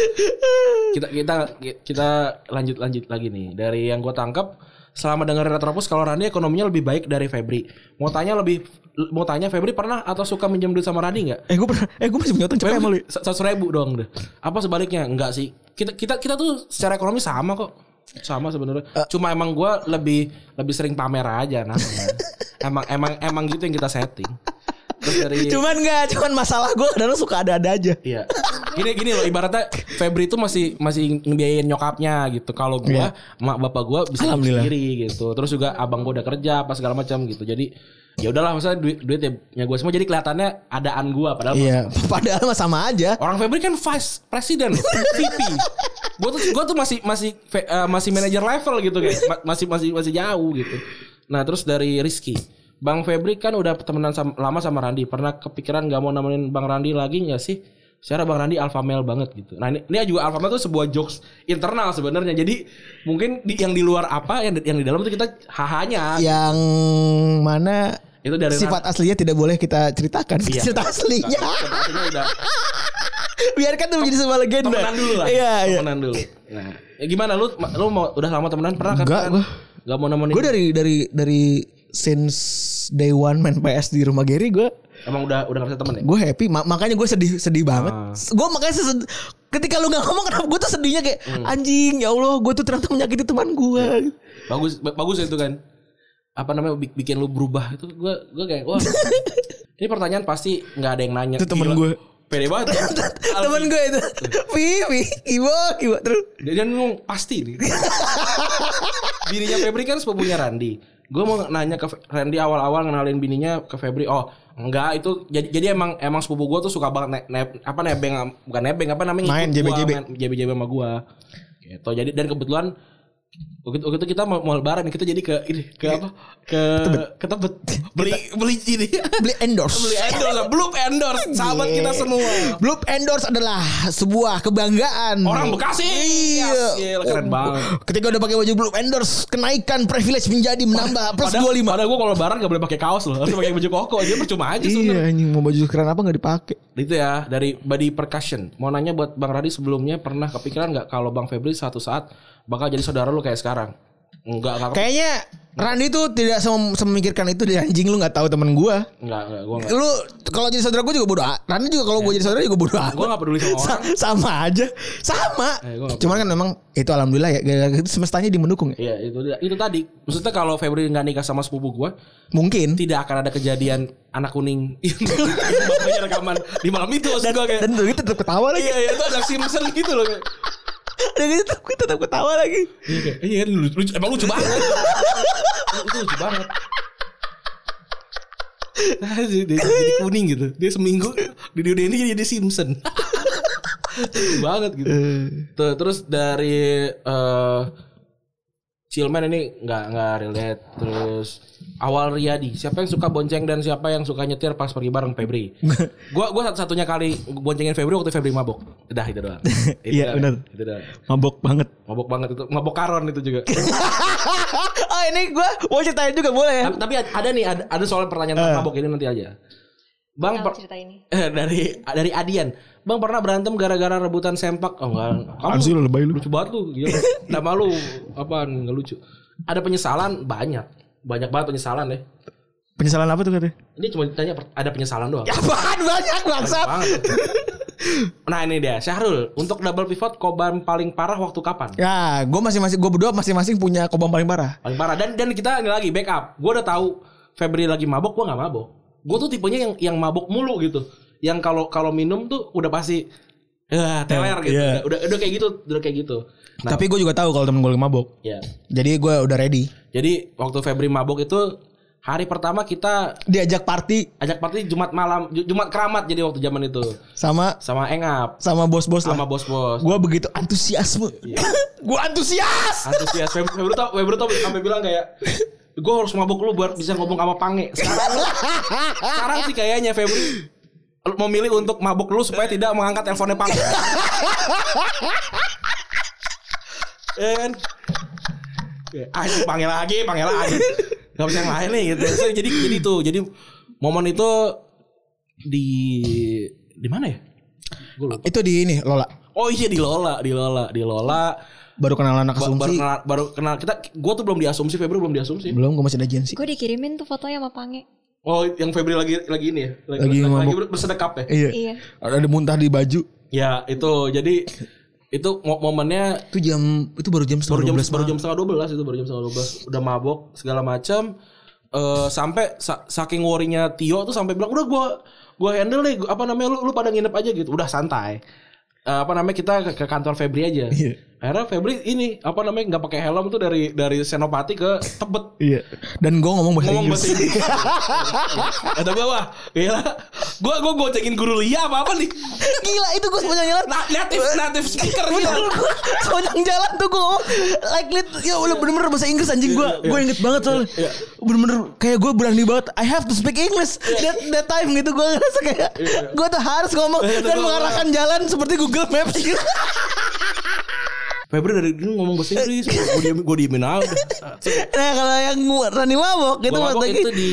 S2: kita kita kita lanjut lanjut lagi nih dari yang gue tangkap selama dengerin Retropus kalau Randi ekonominya lebih baik dari Febri. Mau tanya lebih mau tanya Febri pernah atau suka minjem duit sama Randi nggak?
S3: Eh gue pernah, eh gue masih punya utang cepet sama lu. ya?
S2: Seratus ribu dong deh. Apa sebaliknya? Enggak sih. Kita kita kita tuh secara ekonomi sama kok. Sama sebenarnya.
S3: Eh.
S2: Cuma emang gue lebih lebih sering pamer aja nah. emang emang emang gitu yang kita setting. Terus dari
S3: Cuman gak, cuman masalah gue kadang suka ada-ada aja.
S2: Iya. Gini gini loh ibaratnya Febri itu masih masih ngebiayain nyokapnya gitu. Kalau gua mak bapak gua bisa sendiri gitu. Terus juga abang gua udah kerja apa segala macam gitu. Jadi ya udahlah maksudnya duit duitnya gua semua jadi kelihatannya adaan gua padahal
S3: Iya, padahal mah sama aja.
S2: Orang Febri kan vice president, VP. Gua tuh gua tuh masih masih eh, masih manager level gitu kayak Ma- masih masih masih jauh gitu. Nah, terus dari Rizky. Bang Febri kan udah temenan sama, lama sama Randi. Pernah kepikiran gak mau nemenin Bang Randi lagi nggak sih? Secara Bang Randi alpha male banget gitu. Nah ini, ini juga alpha male tuh sebuah jokes internal sebenarnya. Jadi mungkin di, yang di luar apa, yang di, yang di dalam itu kita hahanya.
S3: Yang mana
S2: Itu dari
S3: sifat aslinya tidak boleh kita ceritakan.
S2: Iya.
S3: Cerita aslinya.
S2: Sebenarnya udah
S3: Biarkan itu menjadi sebuah legenda.
S2: temenan dulu lah.
S3: Iya, iya.
S2: Temenan dulu. Nah, ya gimana lu lu mau udah lama temenan pernah kan?
S3: Enggak, gua.
S2: Gak mau nemenin.
S3: Gue dari dari dari since day one main PS di rumah Gary gue
S2: Emang udah udah gak bisa temen ya?
S3: gue happy Ma- makanya gue sedih sedih banget
S2: Ah.
S3: gue makanya sesed- ketika lu nggak ngomong kenapa gue tuh sedihnya kayak
S2: Hmm.
S3: anjing ya Allah gue tuh ternyata menyakiti teman gue
S2: Bagus ba- bagus itu kan. Apa namanya bik- bikin lu berubah itu gue gue kayak wah. ini pertanyaan pasti nggak ada yang nanya.
S3: Itu temen gue.
S2: Pede banget. ya.
S3: temen gue itu Vivi Ibo Ibo terus
S2: Dia dia ngomong pasti nih. Bininya Febri kan sepupunya Randi. Gue mau nanya ke Randy awal-awal ngenalin bininya ke Febri. Oh, enggak itu jadi jadi emang emang sepupu gue tuh suka banget ne, ne- apa nebeng bukan nebeng apa namanya
S3: Main JBJB.
S2: main JBJB sama gue. Gitu. Jadi dan kebetulan waktu waktu itu kita mau, mau lebaran kita jadi ke ini ke apa? Ke ke Tebet. Beli beli ini.
S3: Beli endorse.
S2: beli endorse belum endorse sahabat kita semua.
S3: Bloop endorse adalah sebuah kebanggaan.
S2: orang Bekasi.
S3: Iya.
S2: Yes, keren banget.
S3: Ketika udah pakai baju Bloop endorse, kenaikan privilege menjadi menambah plus
S2: Padahal,
S3: 25.
S2: padahal gue kalau lebaran gak boleh pakai kaos loh Harus pakai baju koko aja percuma aja
S3: Iya anjing mau baju keren apa nggak dipakai.
S2: Itu ya dari Body Percussion. Mau nanya buat Bang Radi sebelumnya Pernah kepikiran gak Kalau Bang Febri suatu saat Bakal jadi saudara lu kayak sekarang Enggak enggak
S3: Kayaknya Randy tuh tidak sem- memikirkan itu di anjing lu nggak tahu temen gua.
S2: Enggak enggak Gue enggak
S3: Lu kalau jadi saudara gua juga bodoh. Randy juga kalau gua jadi saudara juga bodoh.
S2: Gue gak peduli sama orang
S3: Sa- sama aja. Sama.
S2: Eh, gua nggak
S3: Cuman kan memang itu alhamdulillah ya itu semestanya dimendukung ya.
S2: Iya itu itu tadi Maksudnya kalau Febri nggak nikah sama sepupu gue
S3: Mungkin.
S2: Tidak akan ada kejadian Anak kuning Yang bapaknya rekaman Di malam itu Maksud gue kayak
S3: Dan kita tetap ketawa lagi.
S2: Iya iya itu anak Simpson gitu loh kayak.
S3: Dan kita tetap, ketawa lagi.
S2: Iya Iya kan lucu, lucu- Emang lucu banget. Itu lucu banget. Nah, dia, dia jadi kuning gitu. Dia seminggu Di dunia ini jadi Simpson. Lucu banget gitu. Tuh, Terus dari eh Chillman ini nggak nggak relate. Terus awal Riyadi. Siapa yang suka bonceng dan siapa yang suka nyetir pas pergi bareng Febri? Gua gua satu satunya kali boncengin Febri waktu Febri mabok. Udah itu doang.
S3: Iya, benar.
S2: itu doang.
S3: Mabok banget.
S2: mabok banget itu. Mabok karon itu juga.
S3: Oh ini gue mau ceritain juga boleh. Ya?
S2: tapi, tapi ada nih ada, ada soal pertanyaan tentang mabok ini nanti aja. Bang per-
S1: cerita ini.
S2: eh, dari dari Adian. Bang pernah berantem gara-gara rebutan sempak? Oh enggak.
S3: Apaan sih lu lebay lu?
S2: lucu banget lu gila. Nggak malu apaan? Nggak lucu. Ada penyesalan? Banyak banyak banget penyesalan deh.
S3: Penyesalan apa tuh katanya?
S2: ini cuma ditanya ada penyesalan doang.
S3: Apaan? Banyak
S2: Banyak
S3: bangsat.
S2: banget. nah ini dia Syahrul. Untuk double pivot koban paling parah waktu kapan?
S3: Ya, gue masing-masing gue berdua masing-masing punya kobam paling parah.
S2: paling parah. Dan dan kita ini lagi backup. Gue udah tahu Febri lagi mabok gue nggak mabok. Gue tuh tipenya yang yang mabok mulu gitu. Yang kalau kalau minum tuh udah pasti ya teler gitu.
S3: Iya.
S2: udah udah kayak gitu udah kayak gitu. Nah
S3: Tapi gue juga tahu kalau temen gue lagi mabok.
S2: ya.
S3: Jadi gue udah ready.
S2: jadi waktu Febri mabok itu hari pertama kita
S3: Diajak party.
S2: Ajak party Jumat malam Ju- Jumat keramat jadi waktu zaman itu.
S3: Sama
S2: sama Engap.
S3: sama bos-bos
S2: sama bos-bos.
S3: Gue begitu antusiasme. gue antusias.
S2: antusias. Febri Febri tau Febri tau sampai bilang kayak gue harus mabuk lu buat bisa ngomong sama Pange. Sekarang sekarang sih kayaknya Febri memilih untuk mabuk dulu supaya tidak mengangkat teleponnya Pange ya kan ah panggil lagi panggil lagi Gak bisa yang lain nih gitu So, jadi jadi tuh jadi momen itu di di mana ya Gua lupa.
S3: Itu di ini Lola.
S2: oh iya di Lola di Lola di Lola
S3: Baru kenal anak
S2: Ba- baru
S3: asumsi.
S2: kenal baru kenal kita gue tuh belum diasumsi Febri belum diasumsi
S3: Belum gue masih ada agensi.
S1: Gue dikirimin tuh fotonya sama Pange.
S2: Oh yang Febri lagi lagi ini ya lagi,
S3: Lagi
S2: lagi,
S3: mabuk.
S2: bersedekap ya
S3: Iya.
S1: Iya.
S3: Ada muntah di baju.
S2: ya itu jadi itu mo- momennya
S3: Itu jam itu baru jam
S2: baru jam
S3: setengah 12
S2: baru jam setengah dua belas itu baru jam setengah dua belas udah mabok segala macam eh sampai sa- saking worrynya Tio tuh sampai bilang udah gua gua handle deh Gua- apa namanya lu lu pada nginep aja gitu udah santai Eh, apa namanya kita ke, ke kantor Febri aja
S3: Iya.
S2: Akhirnya Febri ini apa namanya nggak pakai helm tuh dari dari Senopati ke Tebet
S3: Iya. Dan gue ngomong bahasa
S2: ngomong
S3: Inggris.
S2: bahasa Inggris. Kata gue wah, gila. Gue gue gocengin guru Lia apa apa nih?
S3: Gila itu gue sepanjang jalan.
S2: Na- native native speaker
S3: Bener
S2: gitu.
S3: sepanjang jalan tuh gue ngomong like lit ya udah bener-bener bahasa Inggris anjing gue gue inget banget soalnya
S2: Iya.
S3: bener-bener kayak gue berani banget I have to speak English that, that time gitu gue ngerasa kayak gue tuh harus ngomong
S2: Iya,
S3: dan mengarahkan jalan seperti Google Maps gitu
S2: Febri dari dulu ngomong bahasa Inggris, gue diem gue diemin aja.
S3: nah kalau yang Rani mabok gitu
S2: Gue mabok
S3: waktu
S2: itu di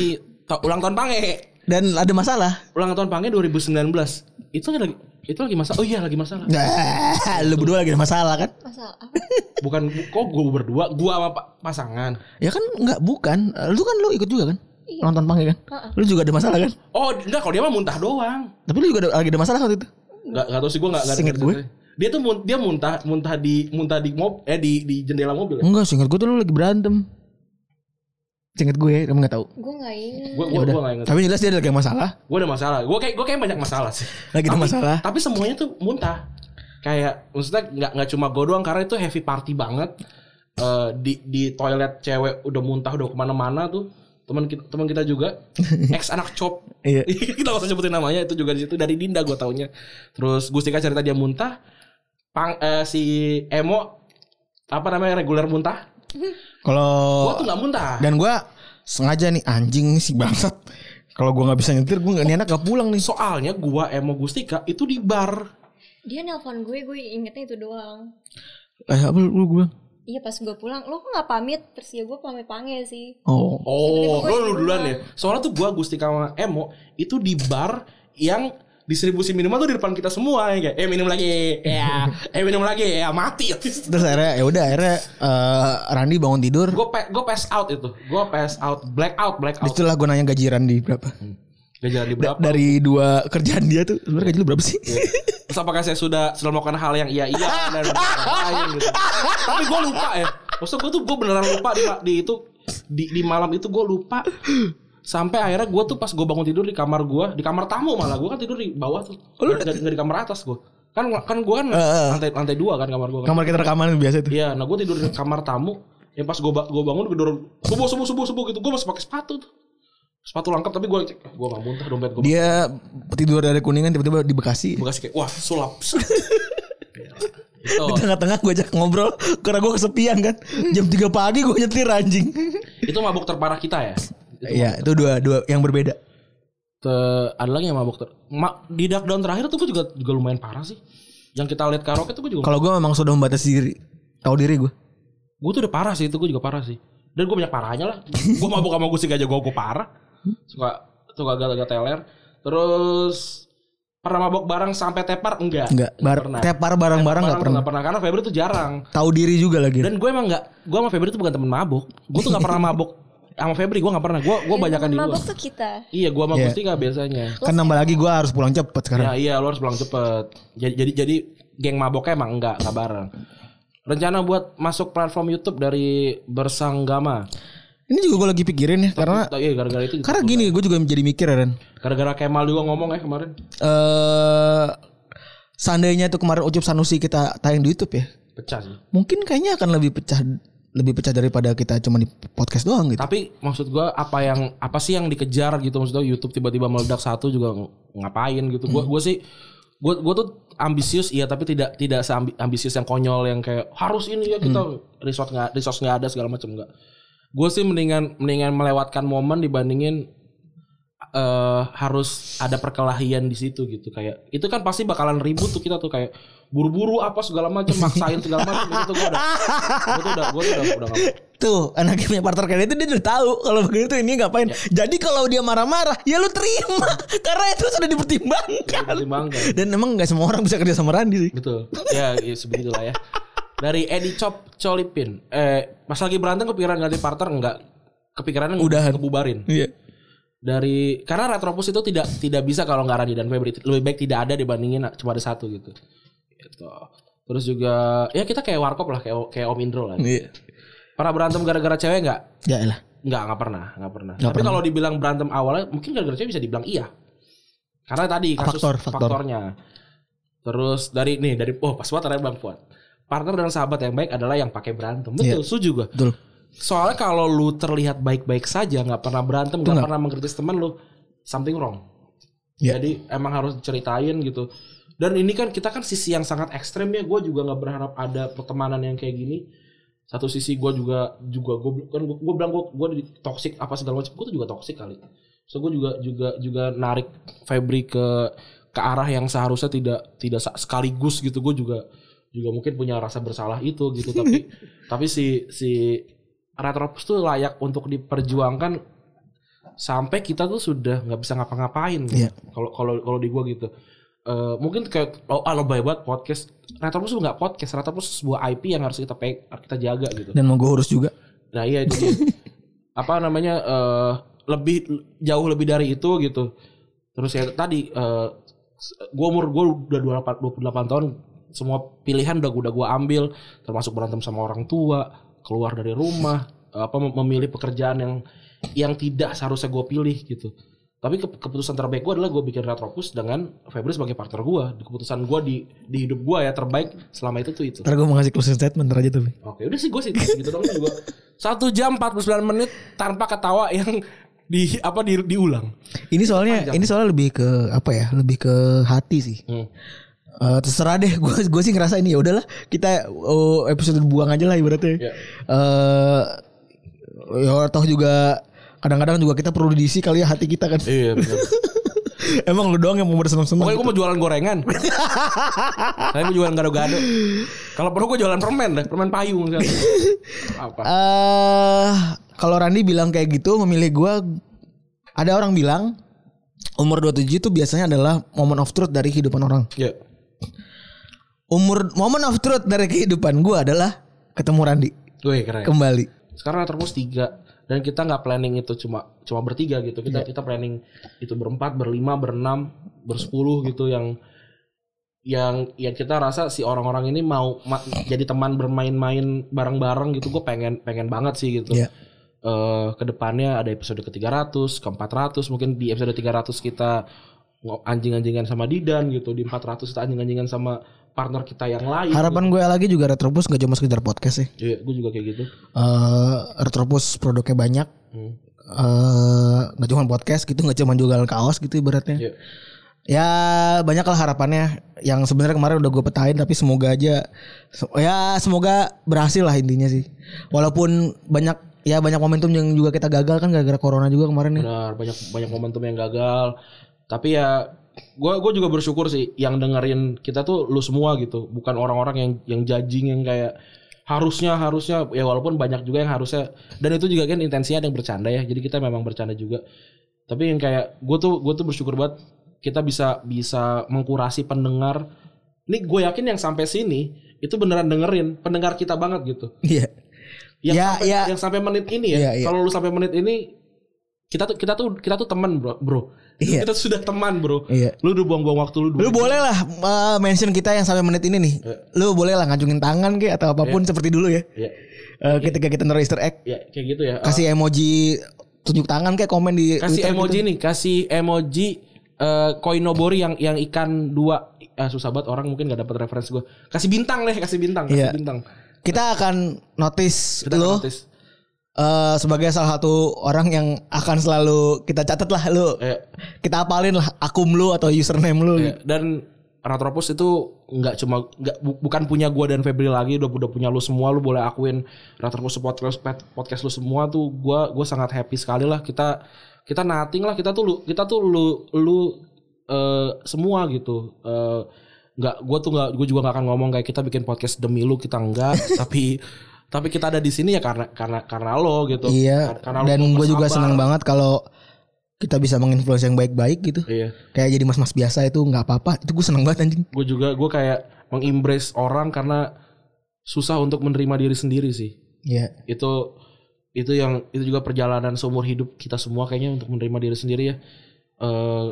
S2: ulang tahun Pange.
S3: dan ada masalah
S2: Ulang tahun Pange 2019. Itu lagi itu lagi masalah. Oh iya lagi masalah.
S3: nah lu berdua lagi ada masalah kan
S1: Masalah apa?
S2: Bukan kok gue berdua, gue sama pa- pasangan.
S3: ya kan nggak bukan lu kan lu ikut juga kan nonton panggil kan lu juga ada masalah kan
S2: Oh enggak, kalau dia mah muntah doang.
S3: tapi lu juga ada, lagi ada masalah waktu itu
S2: Enggak enggak tahu sih gue enggak enggak.
S3: Seinget gue.
S2: Dia tuh mun- dia muntah muntah di muntah di mob eh di di jendela mobil. ya?
S3: enggak singkat gue tuh lu lagi berantem Singkat gue, kamu gak tahu.
S1: Gue gak inget.
S2: Gue
S3: Ya
S2: gue
S3: udah.
S2: gue enggak inget.
S3: Tapi jelas dia ada kayak masalah.
S2: Gue ada masalah. Gue kayak gue kayak banyak masalah sih.
S3: Lagi ada
S2: Tapi-
S3: masalah.
S2: Tapi semuanya tuh muntah. Kayak maksudnya nggak nggak cuma gue doang karena itu heavy party banget. eh, di di toilet cewek udah muntah udah ke mana-mana tuh teman kita teman kita juga ex anak cop
S3: Iya.
S2: kita usah sebutin namanya itu juga di situ dari Dinda gue taunya terus Gustika cerita dia muntah pang eh, si Emo apa namanya reguler muntah
S3: Kalau
S2: gua tuh nggak muntah
S3: dan gua sengaja nih anjing si bangsat. Kalau gua nggak bisa nyetir, gua nggak nih anak gak pulang nih.
S2: soalnya gua Emo Gustika itu di bar
S1: Dia nelpon gue, gue ingetnya itu doang.
S3: Eh apa lu, gua?
S1: Iya pas gue pulang, lo kok gak pamit? Terus ya gue pamit panggil sih.
S3: Oh.
S2: Oh, lu lu duluan ya. Soalnya tuh gua Gustika sama Emo itu di bar yang distribusi minuman tuh di depan kita semua ya kayak eh minum lagi ya eh minum lagi ya mati.
S3: Terus akhirnya ya udah akhirnya eh, Randi bangun tidur.
S2: gue pe gue pass out itu. Gue pass out black out black out
S3: Di situlah gue nanya gaji Randi berapa.
S2: gak jalan di
S3: Da-
S2: berapa?
S3: dari dua kerjaan dia tuh sebenarnya gaji lu berapa sih?
S2: terus apakah saya sudah sudah melakukan hal yang iya iya dan lain gitu? Tapi gue lupa ya. Maksud gue tuh gue beneran lupa di, di itu di, di malam itu gue lupa sampai akhirnya gue tuh pas gue bangun tidur di kamar gue di kamar tamu malah gue kan tidur di bawah tuh nggak nggak di kamar atas gue kan kan gue kan lantai lantai dua kan kamar gue kan
S3: Kamar kita rekaman biasa tuh.
S2: Iya, nah gue tidur di kamar tamu. Yang pas gue gue bangun gue dorong subuh subuh subuh subuh gitu. Gue masih pakai sepatu tuh. Sepatu lengkap tapi gue cek, gue gak muntah dompet gue.
S3: Dia tidur dari kuningan tiba-tiba di Bekasi.
S2: Gue kasih kayak, wah sulap. itu,
S3: Di tengah-tengah gue ajak ngobrol karena gue kesepian kan. Jam 3 pagi gue nyetir anjing.
S2: itu mabuk terparah kita ya.
S3: Iya, itu dua dua yang berbeda.
S2: Te- ada lagi yang mabuk ter. Ma, di dark down terakhir tuh gue juga juga lumayan parah sih. Yang kita lihat karaoke tuh gue juga.
S3: Kalau gue memang sudah membatasi diri. Tahu diri gue.
S2: Gue tuh udah parah sih itu gue juga parah sih. Dan gue banyak parahnya lah. gue mabuk sama gue sih aja gue gue parah. Suka suka agak-agak teler. Terus pernah mabuk bareng sampai tepar enggak?
S3: Enggak, bar
S2: pernah.
S3: tepar bareng-bareng enggak pernah.
S2: Nggak pernah karena Febri tuh jarang.
S3: Tahu diri juga lagi.
S2: Dan gue emang nggak, gue sama Febri tuh bukan temen mabuk. Gue tuh nggak pernah mabuk sama Febri. Gue nggak pernah. Gue gue banyakan di luar.
S1: Mabok tuh kita.
S2: Iya, gue sama
S3: Iya.
S2: Gustika biasanya.
S3: Kan nambah lagi gue harus pulang cepet sekarang.
S2: Ya iya, lo harus pulang cepet. Jadi jadi jadi geng maboknya emang enggak, nggak bareng. Rencana buat masuk platform YouTube dari Bersanggama.
S3: Ini juga gue lagi pikirin ya karena
S2: Iya, gara-gara itu.
S3: karena gini gue juga menjadi mikir ya Ren.
S2: Gara-gara Kemal juga ngomong ya kemarin.
S3: Eh seandainya tuh kemarin Ucup Sanusi kita tayang di YouTube ya.
S2: Pecah sih.
S3: Mungkin kayaknya akan lebih pecah lebih pecah daripada kita cuma di podcast doang gitu.
S2: Tapi maksud gua apa yang apa sih yang dikejar gitu maksud gua YouTube tiba-tiba meledak satu juga ng- ngapain gitu. Gua gua sih gua gua tuh ambisius iya tapi tidak tidak ambisius yang konyol yang kayak harus ini ya kita resort nggak resource nggak ada segala macam enggak. Gue sih mendingan mendingan melewatkan momen dibandingin eh harus ada perkelahian di situ gitu kayak itu kan pasti bakalan ribut tuh kita tuh kayak buru-buru apa segala macam maksain segala macam itu gue udah gue tuh udah gue tuh udah udah nggak
S3: Tuh anaknya punya partner kayak itu dia udah tahu kalau begitu ini ngapain. Jadi kalau dia marah-marah ya lu terima karena itu sudah dipertimbangkan.
S2: pertimbangkan.
S3: Dan emang nggak semua orang bisa kerja sama Randi sih.
S2: Betul. Ya, ya sebegitulah ya. Dari Edi Chop Colipin. Eh, pas lagi berantem kepikiran ganti partner enggak? Kepikirannya
S3: Udahan.
S2: ngebubarin.
S3: Iya.
S2: Dari karena Retropus itu tidak tidak bisa kalau nggak Randi dan Febri. Lebih baik tidak ada dibandingin cuma ada satu gitu. Gitu. Terus juga ya kita kayak warkop lah kayak kayak Om Indro lah.
S3: Iya.
S2: Pernah berantem gara-gara cewek nggak?
S3: Ya lah.
S2: Nggak, nggak pernah, nggak pernah. Tapi kalau dibilang berantem awalnya mungkin gara-gara cewek bisa dibilang iya. Karena tadi kasus
S3: Faktor, faktor.
S2: faktornya. Terus dari nih dari oh pas ada Bang Fuad. Partner dan sahabat yang baik adalah yang pakai berantem. Betul, setuju gue.
S3: Betul.
S2: Soalnya kalau lu terlihat baik-baik saja, nggak pernah berantem, nggak pernah mengkritis teman lu, something wrong.
S3: Iya.
S2: Jadi emang harus diceritain gitu. Dan ini kan kita kan sisi yang sangat ekstrem ya. Gue juga nggak berharap ada pertemanan yang kayak gini. Satu sisi gue juga juga gue kan gue, bilang gue gue toxic apa segala macam. Gue tuh juga toxic kali. So gue juga juga juga narik Febri ke ke arah yang seharusnya tidak tidak sekaligus gitu. Gue juga juga mungkin punya rasa bersalah itu gitu. Tapi tapi si si Retropus tuh layak untuk diperjuangkan sampai kita tuh sudah nggak bisa ngapa-ngapain gitu.
S3: Iya.
S2: kalau kalau kalau di gua gitu Eh, mungkin kayak oh ah, lebay banget podcast Retropus tuh nggak podcast Retropus sebuah IP yang harus kita peg, harus kita jaga gitu
S3: Dan mau gue urus juga.
S2: nah iya itu dia. apa namanya eh lebih jauh lebih dari itu gitu terus ya tadi eh gua umur gua udah 28 28 tahun semua pilihan udah udah gua ambil termasuk berantem sama orang tua keluar dari rumah apa mem- memilih pekerjaan yang yang tidak seharusnya gue pilih gitu Tapi ke- keputusan terbaik gue adalah gue bikin Retropus dengan Febri sebagai partner gue. Keputusan gue di di hidup gue ya terbaik selama itu tuh itu.
S3: Ntar gue mau ngasih closing statement ntar aja tuh.
S2: Oke, udah sih gue sih gitu dong juga. Satu jam 49 menit tanpa ketawa yang di apa di, diulang.
S3: Ini soalnya ini soalnya lebih ke apa ya? Lebih ke hati sih.
S2: Hmm.
S3: Eh, terserah deh gue gue sih ngerasa ini ya udahlah kita oh, episode buang aja lah ibaratnya.
S2: Iya.
S3: Eh ya toh juga kadang-kadang juga kita perlu diisi kali ya hati kita kan.
S2: Iya benar.
S3: Emang lu doang yang mau bersenang-senang.
S2: Pokoknya gue mau jualan gorengan. Saya mau jualan gado-gado. Kalau perlu gue jualan permen deh, permen payung. Apa?
S3: Eh kalau Randi bilang kayak gitu memilih gua ada orang bilang umur 27 itu biasanya adalah moment of truth dari kehidupan orang.
S2: Ya.
S3: Umur moment of truth dari kehidupan gua adalah ketemu Randi
S2: Gue keren.
S3: kembali.
S2: Sekarang terus tiga dan kita nggak planning itu cuma cuma bertiga gitu. Kita kita planning itu berempat, berlima, berenam, bersepuluh gitu yang yang yang kita rasa si orang-orang ini mau ma- jadi teman bermain-main bareng-bareng gitu. Gue pengen pengen banget sih gitu.
S3: Iya.
S2: Eh ke depannya ada episode ke 300, ke 400, mungkin di episode 300 kita anjing-anjingan sama Didan gitu, di 400 kita anjing-anjingan sama partner kita yang lain.
S3: Harapan gue lagi juga Retropus gak cuma sekedar podcast sih.
S2: Iya, gue juga kayak gitu.
S3: Eh Retropus produknya banyak.
S2: Hmm.
S3: Eh nggak cuma podcast gitu, nggak cuma jualan kaos gitu ibaratnya.
S2: Iya.
S3: Ya banyak lah harapannya yang sebenarnya kemarin udah gue petain tapi semoga aja ya semoga berhasil lah intinya sih. Walaupun banyak ya banyak momentum yang juga kita gagal kan gara-gara corona juga kemarin nih.
S2: Benar, banyak banyak momentum yang gagal. Tapi ya gua gua juga bersyukur sih yang dengerin kita tuh lu semua gitu, bukan orang-orang yang yang judging yang kayak harusnya harusnya ya walaupun banyak juga yang harusnya dan itu juga kan intensinya ada yang bercanda ya. Jadi kita memang bercanda juga. Tapi yang kayak gue tuh gue tuh bersyukur banget kita bisa bisa mengkurasi pendengar. Ini gue yakin yang sampai sini itu beneran dengerin pendengar kita banget gitu.
S3: Iya.
S2: Yang
S3: Ya,
S2: sampai
S3: ya.
S2: yang sampai menit ini ya.
S3: Iya, iya.
S2: Kalau lu sampai menit ini kita tuh kita tuh kita tuh teman, Bro. Bro.
S3: Iya.
S2: Kita sudah teman, Bro.
S3: Iya.
S2: Lu udah buang-buang waktu lu
S3: Lu boleh lah eh, mention kita yang sampai menit ini nih. Lu boleh lah ngacungin tangan kayak atau apa pun seperti dulu ya.
S2: Ya,
S3: Eh, ketika kita naruh Easter egg,
S2: ya kayak gitu ya.
S3: kasih emoji tunjuk tangan kayak komen di
S2: kasih
S3: Twitter
S2: emoji
S3: gitu.
S2: nih, kasih emoji eh koinobori yang yang ikan dua eh, susah banget orang mungkin gak dapat referensi gue. Kasih bintang deh, kasih bintang, kasih
S3: Iya.
S2: bintang.
S3: Kita akan notice
S2: Kita
S3: lu
S2: notice.
S3: Eh, sebagai salah satu orang yang akan selalu kita catat lah lu.
S2: Eh,
S3: Kita apalin lah akum lu atau username lu.
S2: Ya, dan Retropus itu nggak cuma nggak bu- bukan punya gua dan Febri lagi udah udah punya lu semua lu boleh akuin Retropus podcast podcast lu semua tuh gua gua sangat happy sekali lah. Kita kita nating lah kita tuh lu kita tuh lu lu eh, semua gitu. Eh, nggak gua tuh nggak gue juga nggak akan ngomong kayak kita bikin podcast demi lu kita enggak tapi tapi kita ada di sini ya karena karena karena lo gitu
S3: Iya.
S2: Karena
S3: Dan gue juga senang banget kalau kita bisa menginfluence yang baik-baik gitu.
S2: iya
S3: Kayak jadi mas-mas biasa itu nggak apa-apa. Itu gue senang banget anjing.
S2: gue juga gue kayak mengembrace orang karena susah untuk menerima diri sendiri sih
S3: Iya.
S2: itu itu yang itu juga perjalanan seumur hidup kita semua kayaknya untuk menerima diri sendiri ya Eh,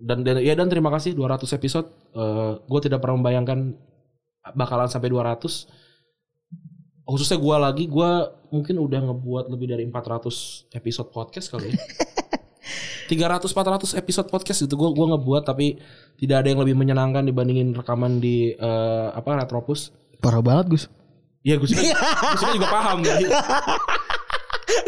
S2: dan, dan ya dan terima kasih 200 episode gue tidak pernah membayangkan bakalan sampai 200 khususnya gue lagi gue mungkin udah ngebuat lebih dari 400 episode podcast kali ya 300 400 episode podcast gitu gue gua ngebuat tapi tidak ada yang lebih menyenangkan dibandingin rekaman di eh, apa Retropus
S3: Parah banget Gus.
S2: Iya gue juga, Gus juga, juga paham gak?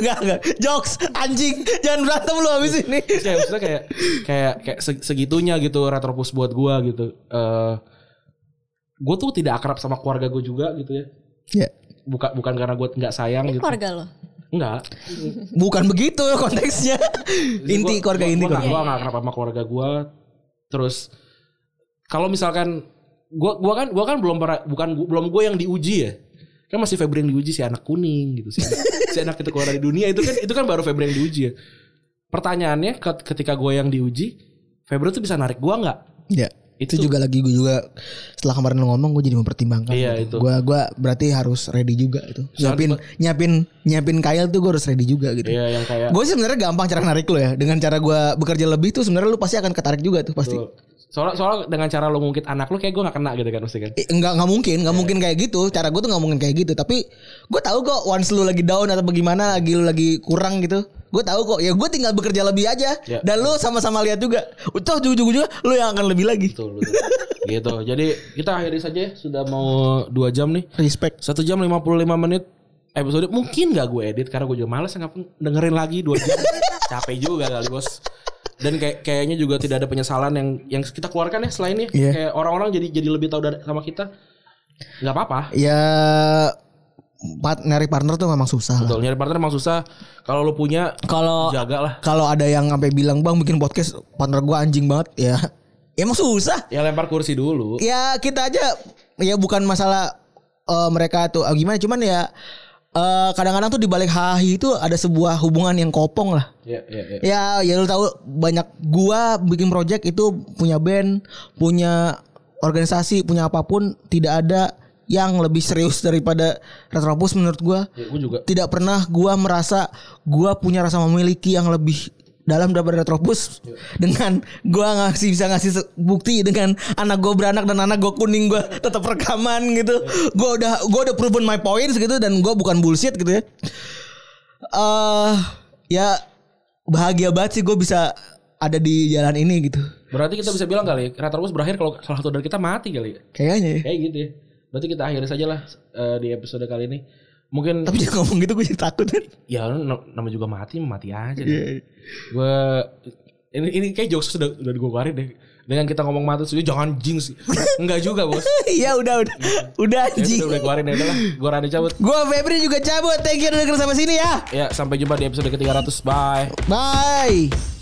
S3: Enggak enggak. Jokes anjing. Jangan berantem lu habis ini.
S2: Kayak maksudnya kayak kayak kayak se- segitunya gitu retropus buat gua gitu. Eh gue tuh tidak akrab sama keluarga gue juga gitu ya.
S3: Ya.
S2: Bukan bukan karena gue nggak sayang
S1: Ini
S2: gitu.
S1: keluarga lo.
S2: Enggak.
S3: Bukan begitu konteksnya. inti keluarga inti
S2: Gue
S3: keluarga.
S2: gue nggak akrab sama keluarga gue. Terus kalau misalkan gua gua kan gua kan belum pernah bukan gua- belum gue yang diuji ya. Kan masih Febri yang diuji si anak kuning gitu si anak, si anak itu keluar dari dunia itu kan itu kan baru Febri yang diuji ya. Pertanyaannya ket- ketika gue yang diuji, Febri tuh bisa narik gua nggak?
S3: Ya. Itu, juga lagi gue juga setelah kemarin lu ngomong gue jadi mempertimbangkan.
S2: Iya,
S3: gitu.
S2: itu.
S3: Gua gua berarti harus ready juga itu. Nyiapin nyiapin nyiapin kail tuh gue harus ready juga gitu.
S2: Iya yang kayak
S3: Gue sih sebenarnya gampang cara narik lo ya. Dengan cara gue bekerja lebih tuh sebenarnya lu pasti akan ketarik juga tuh pasti.
S2: Tuh. Soalnya soalnya dengan cara lo ngungkit anak lo kayak gue gak kena gitu kan mesti kan.
S3: Eh, Enggak nggak mungkin, nggak mungkin kayak gitu. Cara gue tuh nggak mungkin kayak gitu. Tapi gue tahu kok once lu lagi down atau bagaimana, lagi lu lagi kurang gitu. Gue tahu kok. Ya gue tinggal bekerja lebih aja.
S2: Ya.
S3: Dan lu sama-sama lihat juga. Utuh ujung juga lu yang akan lebih lagi.
S2: Betul, betul. gitu. Jadi kita akhiri saja ya. Sudah mau dua jam nih.
S3: Respect.
S2: Satu jam 55 menit episode mungkin gak gue edit karena gue juga males ngapain dengerin lagi dua jam capek juga kali bos dan kayak kayaknya juga tidak ada penyesalan yang yang kita keluarkan ya selain ini
S3: Iya.
S2: kayak orang-orang jadi jadi lebih tahu dari sama kita nggak apa-apa
S3: Ya part, nyari partner tuh memang susah lah.
S2: betul nyari partner emang susah kalau lo punya
S3: Kalau
S2: jaga lah
S3: kalau ada yang sampai bilang bang bikin podcast partner gua anjing banget ya. Ya emang susah.
S2: ya lempar kursi dulu
S3: Ya kita aja ya bukan masalah eh, mereka tuh ah, gimana cuman ya eh, kadang-kadang tuh di balik hahi itu ada sebuah hubungan yang kopong lah.
S2: ya ya ya
S3: Ya, ya lu tahu banyak gua bikin project itu punya band, punya organisasi, punya apa pun tidak ada yang lebih serius daripada Retropus menurut gua.
S2: Ya, gue juga
S3: Tidak pernah gua merasa gua punya rasa memiliki yang lebih dalam daripada Retropus dengan gua ngasih bisa ngasih bukti dengan anak gua beranak dan anak gua kuning gua tetap rekaman gitu. Gua udah gua udah proven my points gitu dan gua bukan bullshit gitu ya. eh ya bahagia banget sih gue bisa ada di jalan ini gitu.
S2: berarti kita bisa bilang kali Retropus berakhir kalau salah satu dari kita mati kali ya
S3: Kayaknya ya.
S2: kayak gitu ya berarti kita akhiri saja lah eh, di episode kali ini mungkin
S3: Tapi dia ngomong gitu gue jadi takut kan.
S2: ya nama juga mati mati aja
S3: Iya.
S2: deh. gue ini ini kayak jokes sudah udah gue keluarin deh dengan kita ngomong mati sudah jangan jinx enggak juga bos
S3: Iya udah udah. Udah
S2: ya
S3: anjing.
S2: sudah udah keluarin ya udahlah gue Rani cabut
S3: Gue Febri juga cabut. Thank you udah denger sampai sini ya.
S2: ya sampai jumpa di episode ke 300 bye
S3: Bye.